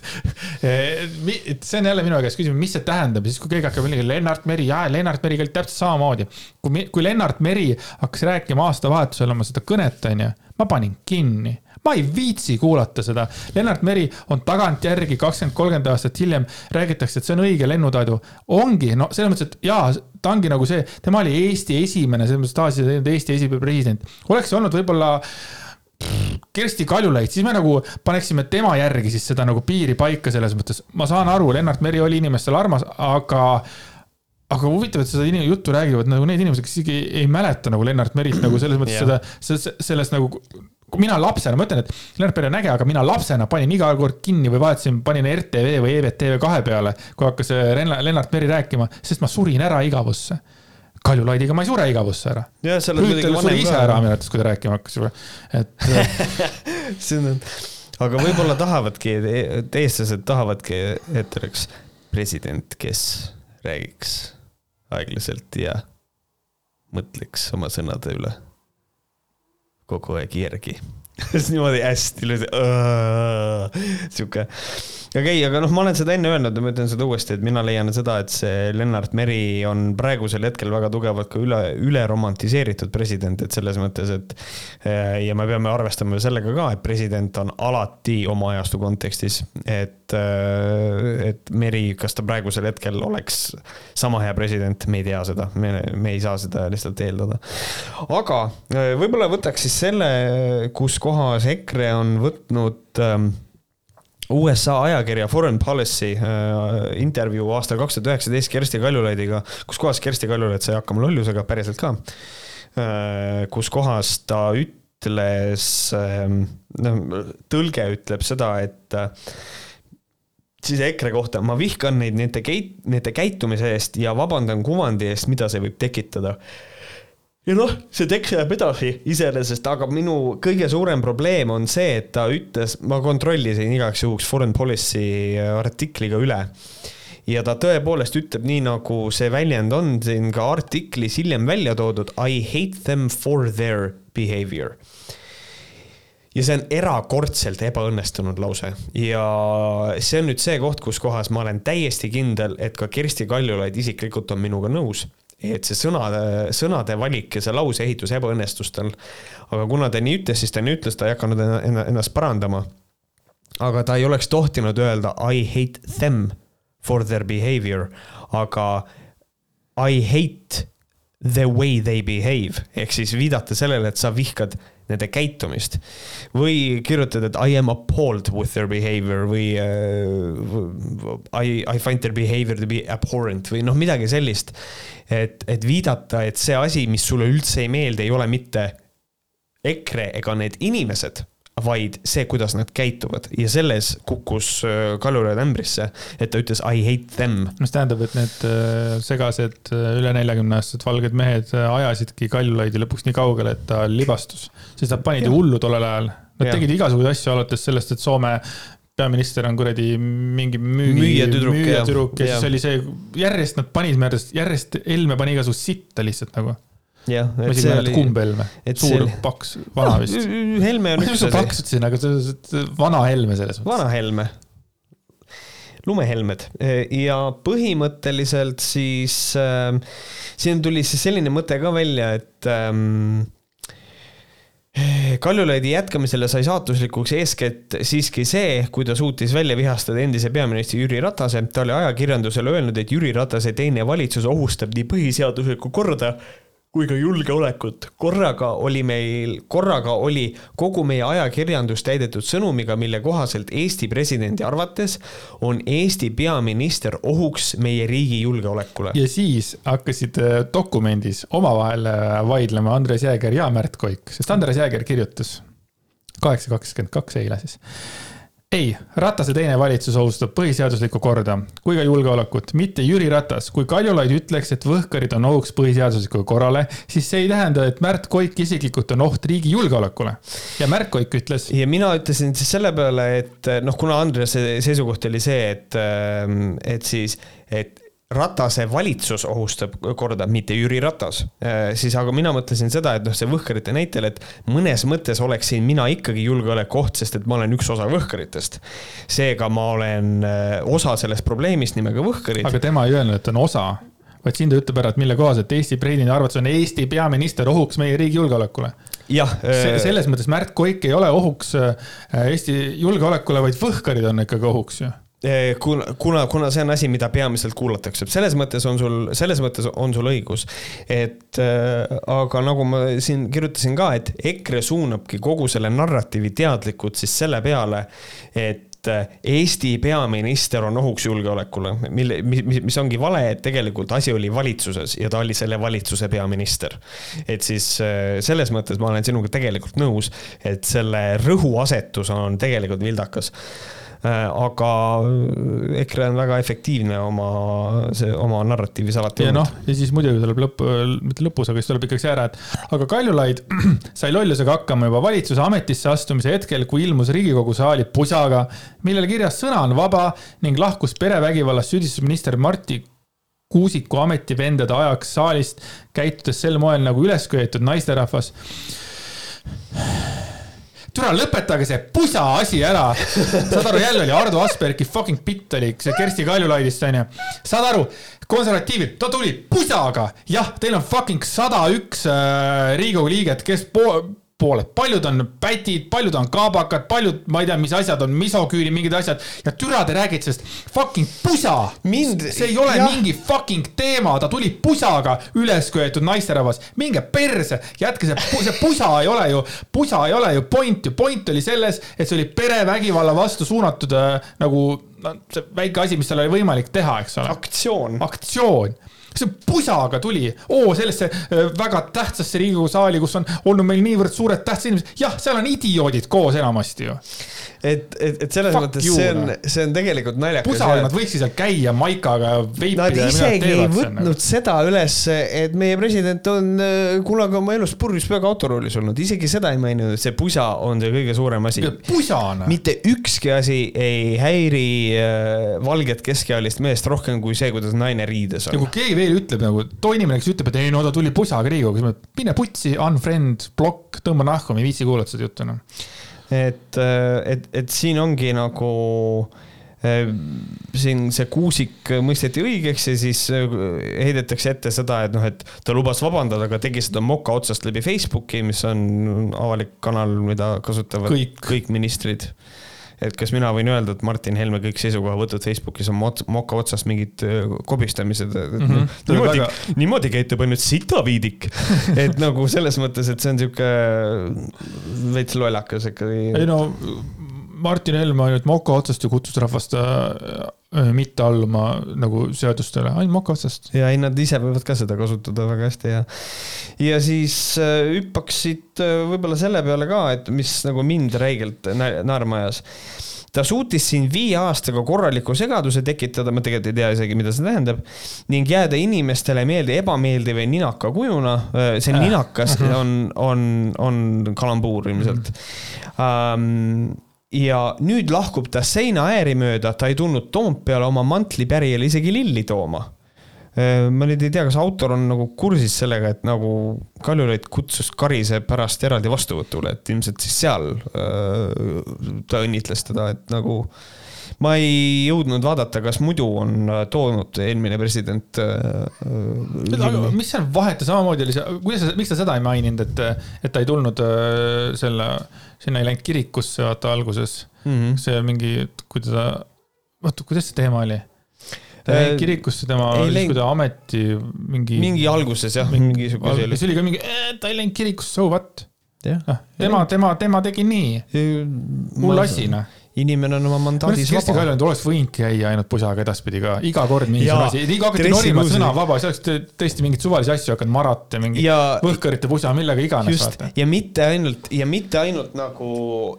[LAUGHS] et see on jälle minu käest küsimus, mis see tähendab, siis kui keegi hakkab millegi, Lennart Meri, jaa, Lennart Meri käib täpselt samamoodi. kui, kui Lennart Meri hakkas rääkima aastavahetusel oma seda kõnet, onju, ma panin kinni ma ei viitsi kuulata seda. Lennart Meri on tagantjärgi kakskümmend, kolmkümmend aastat hiljem räägitakse, et see on õige lennutadu. ongi, no selles mõttes, et jaa, ta ongi nagu see, tema oli Eesti esimene, selles mõttes taas Eesti esimene president. oleks olnud võib-olla Kersti Kaljulaid, siis me nagu paneksime tema järgi siis seda nagu piiri paika selles mõttes. ma saan aru, Lennart Meri oli inimestele armas, aga aga huvitav, et seda juttu räägivad nagu need inimesed, kes isegi ei mäleta nagu Lennart Merit nagu selles mõttes yeah. seda, sellest nagu kui mina lapsena, ma ütlen, et Lennart Meri on äge, aga mina lapsena panin iga kord kinni või vahetasin, panin RTV või EVTV kahe peale, kui hakkas äh, Lennart Meri rääkima, sest ma surin ära igavusse. Kaljulaidiga ma ei sure igavusse ära. vanem ka. ise ära minu arvates, kui ta rääkima hakkas juba, et [LAUGHS] on, aga võib-olla tahavadki, eestlased tahavadki, et oleks president, kes räägiks aeglaselt ja mõtleks oma sõnade üle kogu aeg järgi. [LAUGHS] Niimoodi hästi ilusti, sihuke. Okei okay,, aga noh, ma olen seda enne öelnud ja ma ütlen seda uuesti, et mina leian seda, et see Lennart Meri on praegusel hetkel väga tugevalt ka üle, üle romantiseeritud president, et selles mõttes, et eh, ja me peame arvestama sellega ka, et president on alati oma ajastu kontekstis, et, eh, et Meri, kas ta praegusel hetkel oleks sama hea president, me ei tea seda, me, me ei saa seda lihtsalt eeldada. aga eh, võib-olla võtaks siis selle, kus kohas EKRE on võtnud ähm, USA ajakirja Foreign Policy äh, intervjuu aastal kaks tuhat üheksateist Kersti Kaljulaidiga, kus kohas Kersti Kaljulaid sai hakkama lollusega päriselt ka äh,. kus kohas ta üt-, ütles, noh, tõlge ütleb seda, et siis EKRE kohta, ma vihkan neid nende keit-, nende käitumise eest ja vabandan kuvandi eest, mida see võib tekitada. ja noh, see tekst läheb edasi iseenesest, aga minu kõige suurem probleem on see, et ta ütles, ma kontrollisin igaks juhuks Foreign Policy artikliga üle ja ta tõepoolest ütleb nii, nagu see väljend on siin ka artiklis hiljem välja toodud I hate them for their behavior ja see on erakordselt ebaõnnestunud lause ja see on nüüd see koht, kus kohas ma olen täiesti kindel, et ka Kersti Kaljulaid isiklikult on minuga nõus, et see sõnade, sõnade valik ja see lauseehitus ebaõnnestus tal. aga kuna ta nii ütles, siis ta nii ütles, ta ei hakanud ennast parandama. aga ta ei oleks tohtinud öelda I hate them for their behavior, aga I hate the way they behave ehk siis viidata sellele, et sa vihkad nende käitumist. või kirjutada, et I am appalled with their behavior või uh, I, I find their behavior to be abhorrent või noh, midagi sellist. et, et viidata, et see asi, mis sulle üldse ei meeldi, ei ole mitte EKRE ega need inimesed vaid see, kuidas nad käituvad ja selles kukkus äh, Kaljulaid ämbrisse, et ta ütles I hate them. mis tähendab, et need äh, segased äh, üle neljakümne aastased valged mehed ajasidki Kaljulaidi lõpuks nii kaugele, et ta libastus, sest nad panid ju hullu tollel ajal. Nad ja. tegid igasuguseid asju, alates sellest, et Soome peaminister on kuradi mingi müügi, müüjatüdruk müüja ja, ja siis oli see, järjest nad panid järjest, järjest Helme pani igasugust sitta lihtsalt nagu jah, isegi ei mäleta, kumb Helme, suur oli..., paks, vana vist. Helme on üks asi. paks ütlesin, aga see vana Helme selles mõttes. vana Helme. lumehelmed ja põhimõtteliselt siis äh, siin tuli siis selline mõte ka välja, et ähm, Kaljulaidi jätkamisele sai saatuslikuks eeskätt siiski see, kui ta suutis välja vihastada endise peaministri Jüri Ratase. ta oli ajakirjandusele öelnud, et Jüri Ratase teine valitsus ohustab nii põhiseaduslikku korda kui ka julgeolekut. korraga oli meil, korraga oli kogu meie ajakirjandus täidetud sõnumiga, mille kohaselt Eesti presidendi arvates on Eesti peaminister ohuks meie riigi julgeolekule. ja siis hakkasid äh, dokumendis omavahel äh, vaidlema Andres Jääger ja Märt Koik, sest Andres Jääger kirjutas kaheksa kakskümmend kaks eile siis ei, Ratase teine valitsus ohustab põhiseaduslikku korda kui ka julgeolekut, mitte Jüri Ratas. kui Kaljulaid ütleks, et võhkarid on ohuks põhiseaduslikule korrale, siis see ei tähenda, et Märt Koik isiklikult on oht riigi julgeolekule. ja Märt Koik ütles. ja mina ütlesin siis selle peale, et noh, kuna Andrese seisukoht oli see, et, et siis, et Ratase valitsus ohustab korda, mitte Jüri Ratas. Äh, siis aga mina mõtlesin seda, et noh, see Võhkarite näitel, et mõnes mõttes oleksin mina ikkagi julgeolekuoht, sest et ma olen üks osa Võhkaritest. seega ma olen äh, osa sellest probleemist nimega Võhkarid. aga tema ei öelnud, et on osa, vaid siin ta ütleb ära, et mille kohaselt Eesti presidendi arvates on Eesti peaminister ohuks meie riigi julgeolekule jah äh.... selles mõttes Märt Koik ei ole ohuks Eesti julgeolekule, vaid Võhkarid on ikkagi ohuks ju kuna, kuna, kuna see on asi, mida peamiselt kuulatakse, selles mõttes on sul, selles mõttes on sul õigus. et äh, aga nagu ma siin kirjutasin ka, et EKRE suunabki kogu selle narratiivi teadlikult siis selle peale, et äh, Eesti peaminister on ohuks julgeolekule, mille, mis, mis ongi vale, et tegelikult asi oli valitsuses ja ta oli selle valitsuse peaminister. et siis selles mõttes ma olen sinuga tegelikult nõus, et selle rõhuasetus on tegelikult vildakas aga EKRE on väga efektiivne oma, see oma narratiivis alati. ja noh, ja siis muidugi tuleb lõpp, mitte lõpus, aga siis tuleb ikkagi see ära, et aga Kaljulaid [CLEARS THROAT] sai lollusega hakkama juba valitsuse ametisse astumise hetkel, kui ilmus Riigikogu saali pusaga, millel kirjas sõna on vaba ning lahkus perevägivallast süüdistusminister Marti Kuusiku ametivendade ajaks saalist, käitudes sel moel nagu ülesköetud naisterahvas türa lõpetage see pusa asi ära. saad aru, jälle oli Ardo Aspergi fucking bitt oli see Kersti Kaljulaidist onju. saad aru, konservatiivid, ta tuli pusaga, jah, teil on fucking sada üks äh, Riigikogu liiget, kes po pooled, paljud on pätid, paljud on kaabakad, paljud, ma ei tea, mis asjad on, misoküüri, mingid asjad. ja türa te räägite sellest fucking pusa. see ei ole jah. mingi fucking teema, ta tuli pusaga üles köetud naisterahvas. minge perse, jätke see, see pusa ei ole ju, pusa ei ole ju point ju, point oli selles, et see oli perevägivalla vastu suunatud äh, nagu no, see väike asi, mis seal oli võimalik teha, eks ole. aktsioon. aktsioon see pusaga tuli, oo sellesse äh, väga tähtsasse Riigikogu saali, kus on olnud meil niivõrd suured tähtsad inimesed, jah, seal on idioodid koos enamasti ju et, et, et selles Fuck mõttes you, see on noh., see on tegelikult naljakas. pusa, nad võiksid seal käia maikaga ja veipida. Nad isegi ei nagu. võtnud seda üles, et meie president on äh, kunagi oma elus purjus peaga autoroolis olnud, isegi seda ei maininud, see pusa on see kõige suurem asi. pusana. mitte ükski asi ei häiri äh, valget keskealist meest rohkem kui see, kuidas naine riides ja on kui. keegi veel ütleb nagu, too inimene, kes ütleb, et ei no ta tuli pusaga Riigikogu, siis ma, mine putsi, unfriend, blokk, tõmba nahku, ma ei viitsi kuulata seda juttu enam. et, et, et siin ongi nagu äh, siin see Kuusik mõisteti õigeks ja siis äh, heidetakse ette seda, et noh, et ta lubas vabandada, aga tegi seda moka otsast läbi Facebooki, mis on avalik kanal, mida kasutavad Kõik. kõik ministrid. Et kas mina võin öelda, et Martin Helme kõik seisukohavõtud Facebookis on mots- moka otsast mingid kobistamised mm. -hmm. niimoodi väga..., niimoodi käitub ainult sitaviidik. [LAUGHS] et nagu selles mõttes, et see on sihuke veits lollakas ikkagi. ei no Martin Helme ainult moka otsast ju kutsus rahvast äh, mitte alluma nagu seadustele, ainult moka otsast. ja ei, nad ise võivad ka seda kasutada väga hästi ja, ja siis äh, hüppaksid äh, võib-olla selle peale ka, et mis nagu mind räigelt naerma ajas. ta suutis siin viie aastaga korraliku segaduse tekitada, ma tegelikult ei tea isegi, mida see tähendab, ning jääda inimestele meelde ebameeldiva ninaka kujuna. see Äh, ninakas mhm. on, on, on kalambuur ilmselt um, ja nüüd lahkub ta seina ääri mööda, ta ei tulnud Toompeale oma mantlipärijale isegi lilli tooma. ma nüüd ei tea, kas autor on nagu kursis sellega, et nagu Kaljulaid kutsus Karise pärast eraldi vastuvõtule, et ilmselt siis seal öö, ta õnnitles teda, et nagu ma ei jõudnud vaadata, kas muidu on äh, toonud eelmine president äh, mis seal vahet ja samamoodi oli see, kuidas, miks ta seda ei maininud, et, et ta ei tulnud äh, selle, sinna ei läinud kirikusse, vaata alguses. Mhm. see mingi, kui ta, oota, kuidas see teema oli? ta Äh, jäi kirikusse tema, siis kui ta ameti mingi. mingi alguses jah, mingi sihuke asi oli. ka mingi, ta ei läinud kirikusse, so what? jah, tema, tema, tema tegi nii, hull asi noh. Inimene on oma mandaadis Kersti vaba. Kaljulaid oleks võinud käia ainult pusaga edaspidi ka, iga kord mingisugune asi, kui hakati norima muusika. sõnavaba, siis oleks tõ- tõesti mingeid suvalisi asju hakanud marat ja mingi ja võhkarite pusa, millega iganes ja mitte ainult ja mitte ainult nagu,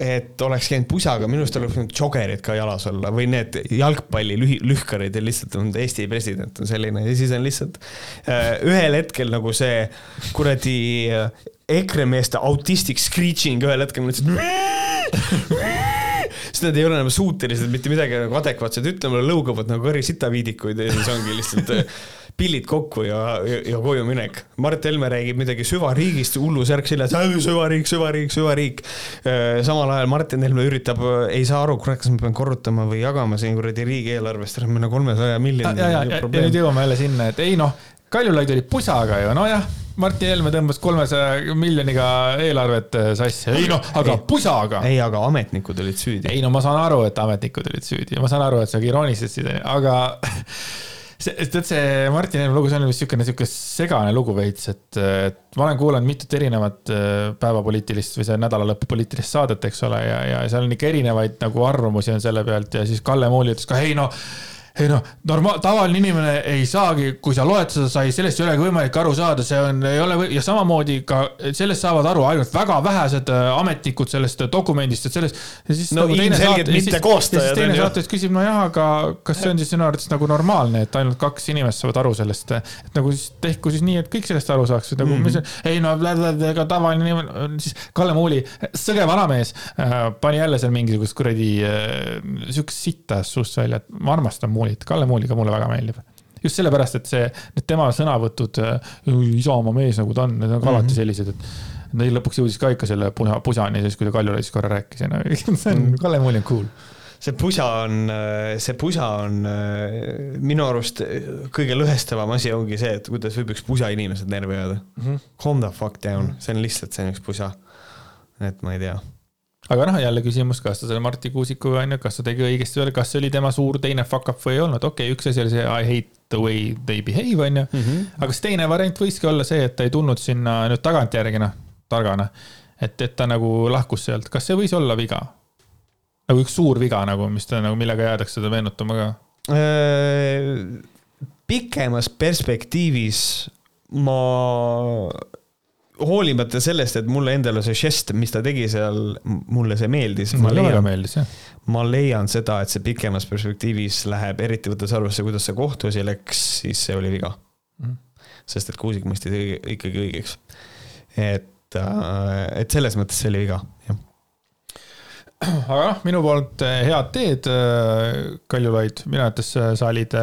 et oleks käinud pusaga, minu arust oleks võinud joggerid ka jalas olla või need jalgpalli lühi-, lühkarid ja lihtsalt on Eesti president on selline ja siis on lihtsalt äh, ühel hetkel nagu see kuradi äh, EKRE meeste autistic screeching ühel hetkel lihtsalt [LAUGHS] siis nad ei ole enam suutelised mitte midagi nagu adekvaatset ütlema, lõugavad nagu kõri sitaviidikuid ja siis ongi lihtsalt äh, pillid kokku ja, ja, ja koju minek. Mart Helme räägib midagi süvariigist, hullu särk seljas, süvariik, süvariik, süvariik. samal ajal Martin Helme üritab, ei saa aru, kurat, kas ma pean korrutama või jagama siin kuradi riigieelarvest, on kolmesaja ja, miljoni ja, ja, ja nüüd jõuame jälle sinna, et ei noh, Kaljulaid oli pusaga ju, nojah, Martin Helme tõmbas kolmesaja miljoniga eelarvet äh, sassi, ei noh, aga Ei. pusaga. ei, aga ametnikud olid süüdi. ei no ma saan aru, et ametnikud olid süüdi ja ma saan aru, et sa iroonistasid, aga [LAUGHS] see, tead see Martin Helme lugu, see on vist niisugune, niisugune segane lugu veits, et, et ma olen kuulanud mitut erinevat äh, päevapoliitilist või see nädalalõpu poliitilist saadet, eks ole, ja, ja seal on ikka erinevaid nagu arvamusi on selle pealt ja siis Kalle Muuli ütles ka ei no ei noh, normaal, tavaline inimene ei saagi, kui sa loed seda, sa ei, sellest ei olegi võimalik aru saada, see on, ei ole ja samamoodi ka sellest saavad aru ainult väga vähesed äh, ametnikud sellest äh, dokumendist, et sellest. No ilmselgelt mitte koostajad, ja siis teine saatejuht küsib, nojah, aga kas see on siis sinu arvates nagu normaalne, et ainult kaks inimest saavad aru sellest, et nagu siis tehku siis nii, et kõik sellest aru saaks, et nagu Mhm. mis mm, -hmm. ei no ega tavaline inimene, siis Kalle Muuli, sõge vanamees äh, pani jälle seal mingisugust kuradi äh, siukest sitta suust välja, et ma armastan Muulit, Kalle Muuli ka mulle väga meeldib just sellepärast, et see, need tema sõnavõtud, Isamaa mees nagu ta on, need on ka alati Mhm. sellised, et neil lõpuks jõudis ka ikka selle pusa, pusani, siis kui ta Kaljulaidist korra rääkis ja no [LAUGHS] see on, Kalle Muuli on cool. see pusa on, see pusa on minu arust kõige lõhestavam asi ongi see, et kuidas võib üks pusa inimesed närvi ajada mm. -hmm. Calm the fuck down, see on lihtsalt, see on üks pusa. et ma ei tea. Aga noh, jälle küsimus, kas ta selle Marti Kuusikuga on ju, kas ta tegi õigesti või, kas see oli tema suur teine fuck up või ei olnud, okei okay,, üks asi oli see I hate the way they behave on ju. aga kas teine variant võiski olla see, et ta ei tulnud sinna nüüd tagantjärgi noh, targana. et, et ta nagu lahkus sealt, kas see võis olla viga? nagu üks suur viga nagu, mis ta nagu, millega jäädakse teda meenutama ka. pikemas perspektiivis ma hoolimata sellest, et mulle endale see žest, mis ta tegi seal, mulle see meeldis. mulle väga meeldis, jah. ma leian seda, et see pikemas perspektiivis läheb, eriti võttes arvesse, kuidas see kohtuasi läks, siis see oli viga mm. sest et Kuusik mõisti ikkagi õigeks. et, äh, et selles mõttes see oli viga, jah aga noh, minu poolt äh, head teed, äh, Kaljulaid, minu arvates sa olid,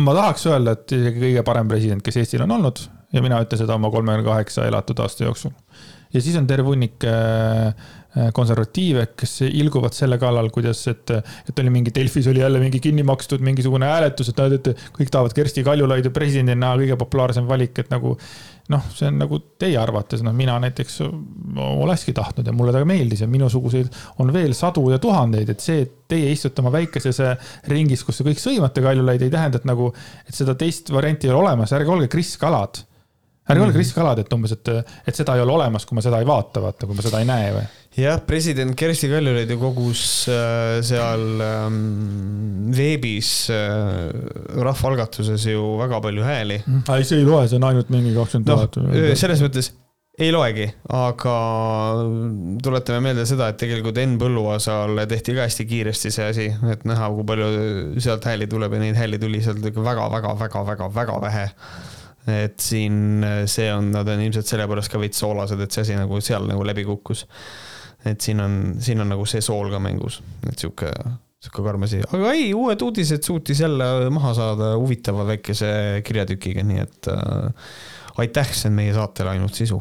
ma tahaks öelda, et isegi kõige parem president, kes Eestil on olnud ja mina ütlen seda oma kolmekümne kaheksa elatud aasta jooksul. ja siis on terve hunnik äh, äh, konservatiive, kes ilguvad selle kallal, kuidas, et, et oli mingi Delfis oli jälle mingi kinni makstud mingisugune hääletus, et näed, et kõik tahavad Kersti Kaljulaidu presidendina, kõige populaarsem valik, et nagu noh, see on nagu teie arvates, noh, mina näiteks olekski tahtnud ja mulle ta meeldis ja minusuguseid on veel sadu ja tuhandeid, et see, et teie istute oma väikeses ringis, kus te kõik sõimate Kaljulaidi, ei tähenda, et nagu, et seda teist varianti ei ole olemas, ärge olge Kris Kalad ärge olge mhm. Kris Kalad, et umbes, et, et seda ei ole olemas, kui ma seda ei vaata, vaata, kui ma seda ei näe või? jah, president Kersti Kaljulaid ju kogus äh, seal ähm, veebis äh, rahvaalgatuses ju väga palju hääli. Mhm. ei, see ei loe, see on ainult mingi kakskümmend tuhat no,. selles mõttes ei loegi, aga tuletame meelde seda, et tegelikult Enn Põlluaasal tehti ka hästi kiiresti see asi, et näha, kui palju sealt hääli tuleb ja neid hääli tuli sealt ikka väga-väga-väga-väga-väga vähe et siin see on, nad on ilmselt sellepärast ka veits soolased, et see asi nagu seal nagu läbi kukkus. et siin on, siin on nagu see sool ka mängus, et sihuke, sihuke karm asi, aga ei, uued uudised suutis jälle maha saada huvitava väikese kirjatükiga, nii et äh, aitäh, see on meie saatele ainult sisu.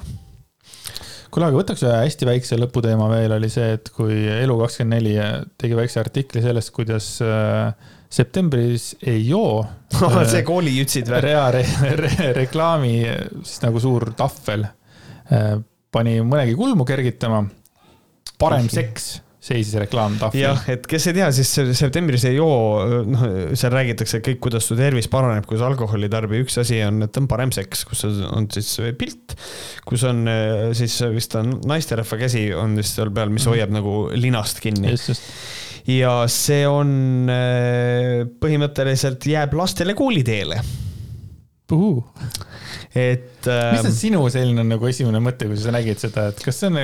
Kuule, aga võtaks ühe hästi väikse lõputeema veel, oli see, et kui Elu24 tegi väikse artikli sellest, kuidas äh, septembris ei joo [LAUGHS] see koolijütsid või? rea re, re, reklaami siis nagu suur tahvel äh, pani mõnegi kulmu kergitama. parem seks seisis reklaamtahvel. jah, et kes ei tea, siis septembris ei joo, noh, seal räägitakse kõik, kuidas su tervis paraneb, kui sa alkoholi tarbi. üks asi on, et on parem seks, kus on siis pilt, kus on siis vist on naisterahva käsi on vist seal peal, mis mhm. hoiab mm -hmm. nagu linast kinni. just, just ja see on äh, põhimõtteliselt jääb lastele kooliteele. et. mis on sinu selline nagu esimene mõte, kui sa nägid seda, et kas see on,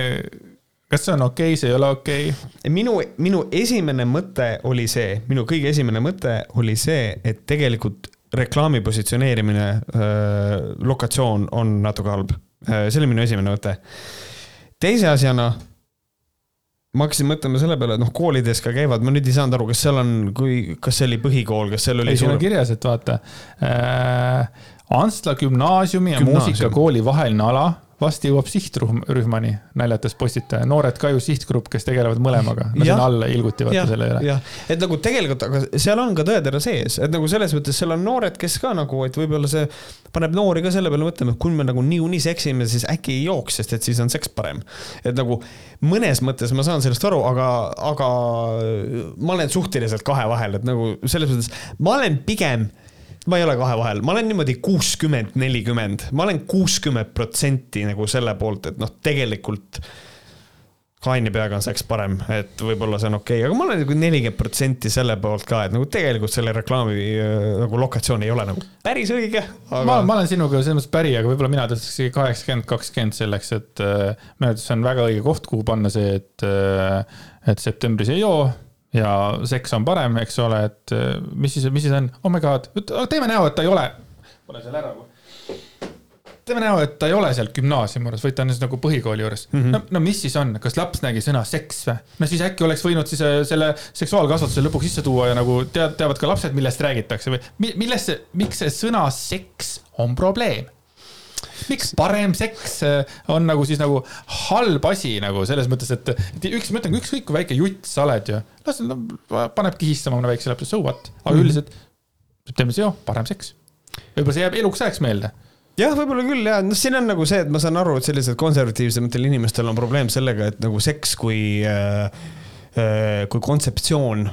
kas see on okei okay,, see ei ole okei okay?? minu, minu esimene mõte oli see, minu kõige esimene mõte oli see, et tegelikult reklaami positsioneerimine äh,, lokatsioon on natuke halb äh,. see oli minu esimene mõte. teise asjana ma hakkasin mõtlema selle peale, et noh, koolides ka käivad, ma nüüd ei saanud aru, kas seal on, kui, kas see oli põhikool, kas seal oli. ei, siin on kirjas, et vaata äh,. Antsla gümnaasiumi ja Gümnaasium. muusikakooli vaheline ala vast jõuab sihtrühmani, naljatas postitaja, noored ka ju sihtgrupp, kes tegelevad mõlemaga, no sinna alla ilguti vaata selle üle. et nagu tegelikult, aga seal on ka tõetera sees, et nagu selles mõttes seal on noored, kes ka nagu, et võib-olla see paneb noori ka selle peale mõtlema, et kui me nagu niikuinii seksime, siis äkki ei jooks, sest et siis on seks parem. et nagu mõnes mõttes ma saan sellest aru, aga, aga ma olen suhteliselt kahe vahel, et nagu selles mõttes ma olen pigem ma ei ole kahe vahel, ma olen niimoodi kuuskümmend, nelikümmend, ma olen kuuskümmend protsenti nagu selle poolt, et noh, tegelikult kaini peaga on seks parem, et võib-olla see on okei. Okay., aga ma olen nagu nelikümmend protsenti selle poolt ka, et nagu tegelikult selle reklaami äh, nagu lokatsioon ei ole nagu päris õige aga.... ma, ma olen sinuga selles mõttes päri, aga võib-olla mina tõstaks isegi kaheksakümmend, kakskümmend selleks, et äh, minu arvates see on väga õige koht, kuhu panna see, et, äh, et septembris ei joo ja seks on parem, eks ole, et eh, mis siis, mis siis on, oh my god, teeme näo, et ta ei ole. pane selle ära. teeme näo, et ta ei ole seal gümnaasiumi juures, vaid ta on siis nagu põhikooli juures mm. -hmm. no, no mis siis on, kas laps nägi sõna seks või? no siis äkki oleks võinud siis eh, selle seksuaalkasvatuse lõpuks sisse tuua ja nagu tead, teavad ka lapsed, millest räägitakse või millest see, miks see sõna seks on probleem miks parem seks äh, on nagu siis nagu halb asi nagu selles mõttes, et, üks, ma ütlen, ükskõik kui väike jutt sa oled ju, las no, paneb kihistama mõne väikse lapse, so what, aga mm -hmm. üldiselt septembris joo, parem seks. võib-olla see jääb eluks ajaks meelde jah, võib-olla küll ja noh, siin on nagu see, et ma saan aru, et sellised konservatiivsematel inimestel on probleem sellega, et nagu seks kui äh, äh kui kontseptsioon,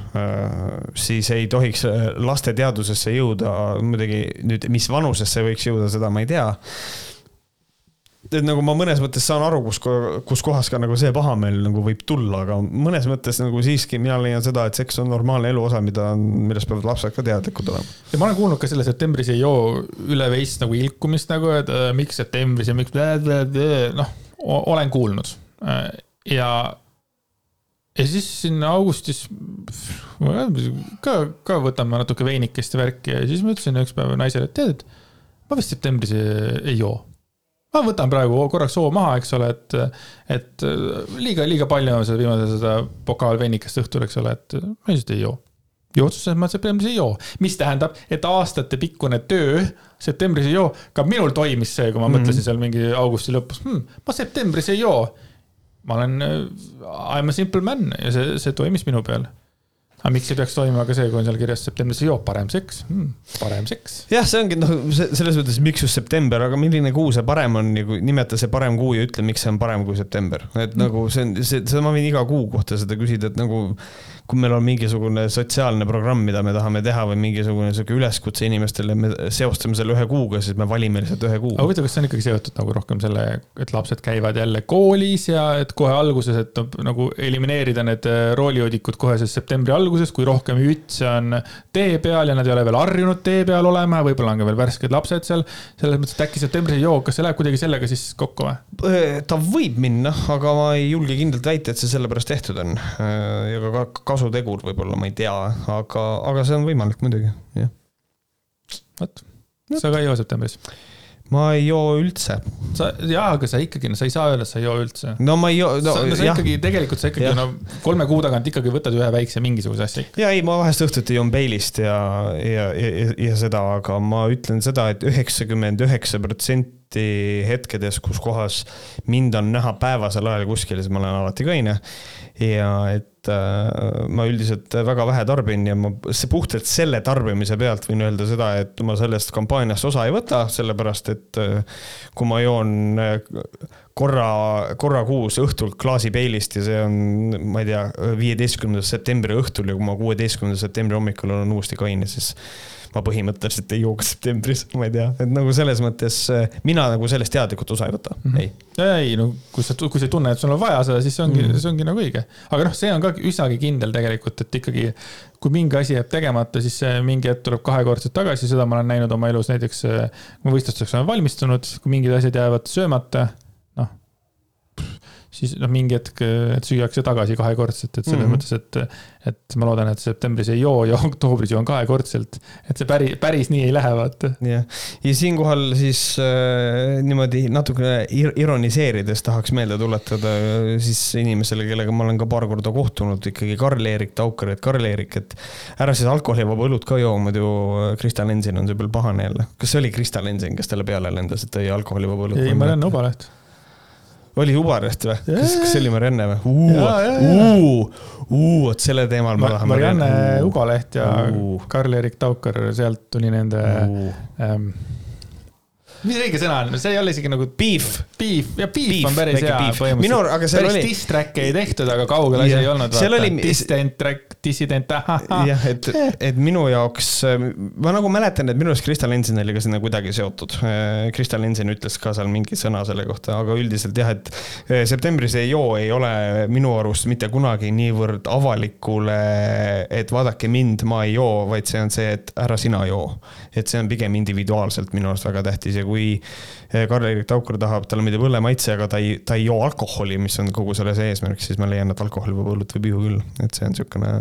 siis ei tohiks laste teadvusesse jõuda, muidugi nüüd, mis vanusesse võiks jõuda, seda ma ei tea et nagu ma mõnes mõttes saan aru, kus, kus kohas ka nagu see pahameel nagu võib tulla, aga mõnes mõttes nagu siiski mina leian seda, et seks on normaalne elu osa, mida, millest peavad lapsed ka teadlikud olema. ja ma olen kuulnud ka selle septembris ei joo üle veits nagu ilkumist nagu, et äh, miks septembris ja miks noh, olen kuulnud äh, ja ja siis siin augustis ka, ka võtame natuke veinikest ja värki ja siis ma ütlesin üks päev naisele, et tead, et ma vist septembris ei, ei joo ma võtan praegu korraks hoo maha, eks ole, et, et liiga, liiga palju on seda viimase seda pokaal veinikest õhtul, eks ole, et ma lihtsalt ei joo. ja otsustasin, et ma septembris ei joo, mis tähendab, et aastatepikkune töö septembris ei joo, ka minul toimis see, kui ma mm mõtlesin seal mingi augusti lõpus hm,, ma septembris ei joo. ma olen, I m a simple man ja see, see toimis minu peal aga miks ei peaks toimuma ka see, kui on seal kirjas septembris joo, parem seks hmm,, parem seks. jah, see ongi noh, selles mõttes, miks just september, aga milline kuu see parem on, nagu nimeta see parem kuu ja ütle, miks see on parem kui september, et mm. nagu see on, see, seda ma võin iga kuu kohta seda küsida, et nagu kui meil on mingisugune sotsiaalne programm, mida me tahame teha või mingisugune sihuke üleskutse inimestele, me seostame selle ühe kuuga, siis me valime lihtsalt ühe kuu. aga huvitav, kas see on ikkagi seotud nagu rohkem selle, et lapsed käivad jälle koolis ja et kohe alguses, et nagu elimineerida need äh, roolijoodikud kohe siis septembri alguses, kui rohkem ütse on tee peal ja nad ei ole veel harjunud tee peal olema, võib-olla on ka veel värsked lapsed seal. selles mõttes, et äkki septembris ei joo, kas see läheb kuidagi sellega siis kokku või? Äh, ta võib minna, aga ma ei julge kindlalt väita, et see sellepärast tehtud on. Äh, ja ka kasutegur võib-olla, ma ei tea, aga, aga see on võimalik muidugi, jah. vot, sa ka ei joo septembris? ma ei joo üldse. sa, jaa, aga sa ikkagi, no sa ei saa öelda, et sa ei joo üldse. no ma ei joo no,. sa, no, sa jah. ikkagi, tegelikult sa ikkagi, no kolme kuu tagant ikkagi võtad ühe väikse mingisuguse asja ikka. ja ei, ma vahest õhtuti joon Bailey'st ja, ja, ja, ja seda, aga ma ütlen seda et, et üheksakümmend üheksa protsenti hetkedes, kus kohas mind on näha päevasel ajal kuskil, siis ma olen alati kaine ja et äh, ma üldiselt väga vähe tarbin ja ma see puhtalt selle tarbimise pealt võin öelda seda, et ma sellest kampaaniast osa ei võta, sellepärast et äh, kui ma joon äh, korra, korra kuus õhtul klaasi peilist ja see on, ma ei tea, viieteistkümnenda septembri õhtul ja kui ma kuueteistkümnenda septembri hommikul olen uuesti kaine, siis ma põhimõtteliselt ei joo ka septembris, ma ei tea, et nagu selles mõttes äh, mina nagu sellest teadlikult osa ei võta mm, -hmm. ei. ei, no kui sa, kui sa ei tunne, et sul on vaja seda, siis see ongi mm, -hmm. see ongi nagu õige. aga noh, see on ka üsnagi kindel tegelikult, et ikkagi kui mingi asi jääb tegemata, siis see mingi hetk tuleb kahekordselt tagasi, seda ma olen näinud oma elus näiteks, äh, kui ma võistlusteks olen valmistunud, kui mingid asjad jäävad söömata siis noh, mingi hetk, et süüakse tagasi kahekordselt, et selles mm -hmm. mõttes, et, et ma loodan, et septembris ei joo ja oktoobris joon kahekordselt. et see päris, päris nii ei lähe, vaata. jah, ja siinkohal siis äh, niimoodi natukene ironiseerides tahaks meelde tuletada äh, siis inimesele, kellega ma olen ka paar korda kohtunud, ikkagi Karl-Erik Taukar, et Karl-Erik, et ära siis alkoholivaba õlut ka joo, muidu Krista Lensin on see peal pahane jälle. kas see oli Krista Lensin, kes talle peale lendas, et tõi alkoholivaba õlut? ei, Marianne Ubaleht oli Ubarest või? kas, kas see oli Marianne või? vot selle teemal ma tahan. Marianne Ugaleht ja Karl-Erik Taukar, sealt tuli nende mis õige sõna on, see ei ole isegi nagu. Beef. Beef, ja beef, beef on päris hea põhimõtteliselt. minu, aga seal päris oli. diss track'e ei tehtud, aga kaugel asi ei olnud. seal oli. Dissident track, dissident, ahahah. jah, et, et minu jaoks, ma nagu mäletan, et minu arust Krista Lensin oli ka sinna kuidagi seotud. Krista Lensin ütles ka seal mingi sõna selle kohta, aga üldiselt jah, et eh, septembris ei joo ei ole minu arust mitte kunagi niivõrd avalikule, et vaadake mind, ma ei joo, vaid see on see, et ära sina joo. et see on pigem individuaalselt minu arust väga tähtis ja kui eh, Karl-Erik Taukar tahab, talle meeldib õllemaitse, aga ta ei, ta ei joo alkoholi, mis on kogu selle see eesmärk, siis ma leian, et alkoholivaba õlut võib juua küll, et see on niisugune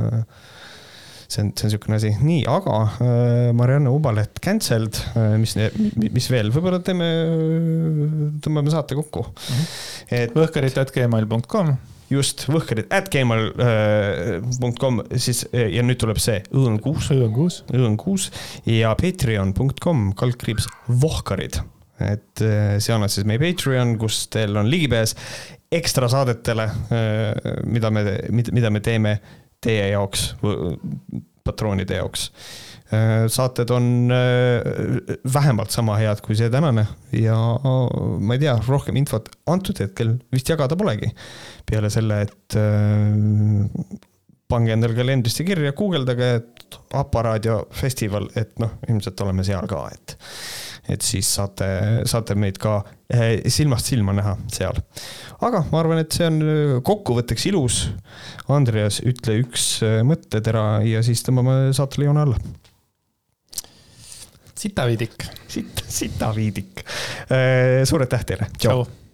see on, see on niisugune asi, nii, aga äh, Marianne Ubaleht cancelled äh,, mis, mis veel, võib-olla teeme, tõmbame saate kokku mm. -hmm. et võhkarid.gmail.com just, võhkarid at gmail.com äh, siis ja nüüd tuleb see õõn kuus. õõn kuus. õõn kuus ja patreon.com kaldkriips vohkarid. et äh, see on siis meie Patreon, kus teil on ligipääs ekstra saadetele, äh, mida me, mida me teeme teie jaoks, patroonide jaoks saated on vähemalt sama head kui see tänane ja ma ei tea, rohkem infot antud hetkel vist jagada polegi peale selle, et äh, pange endale kalendrisse kirja, guugeldage, Aparaadio festival, et noh, ilmselt oleme seal ka, et et siis saate, saate meid ka silmast silma näha seal. aga ma arvan, et see on kokkuvõtteks ilus. Andreas, ütle üks mõttetera ja siis tõmbame saatele joone alla. Sitaviidik. sitt, sitaviidik. suur aitäh teile, tšau, tšau..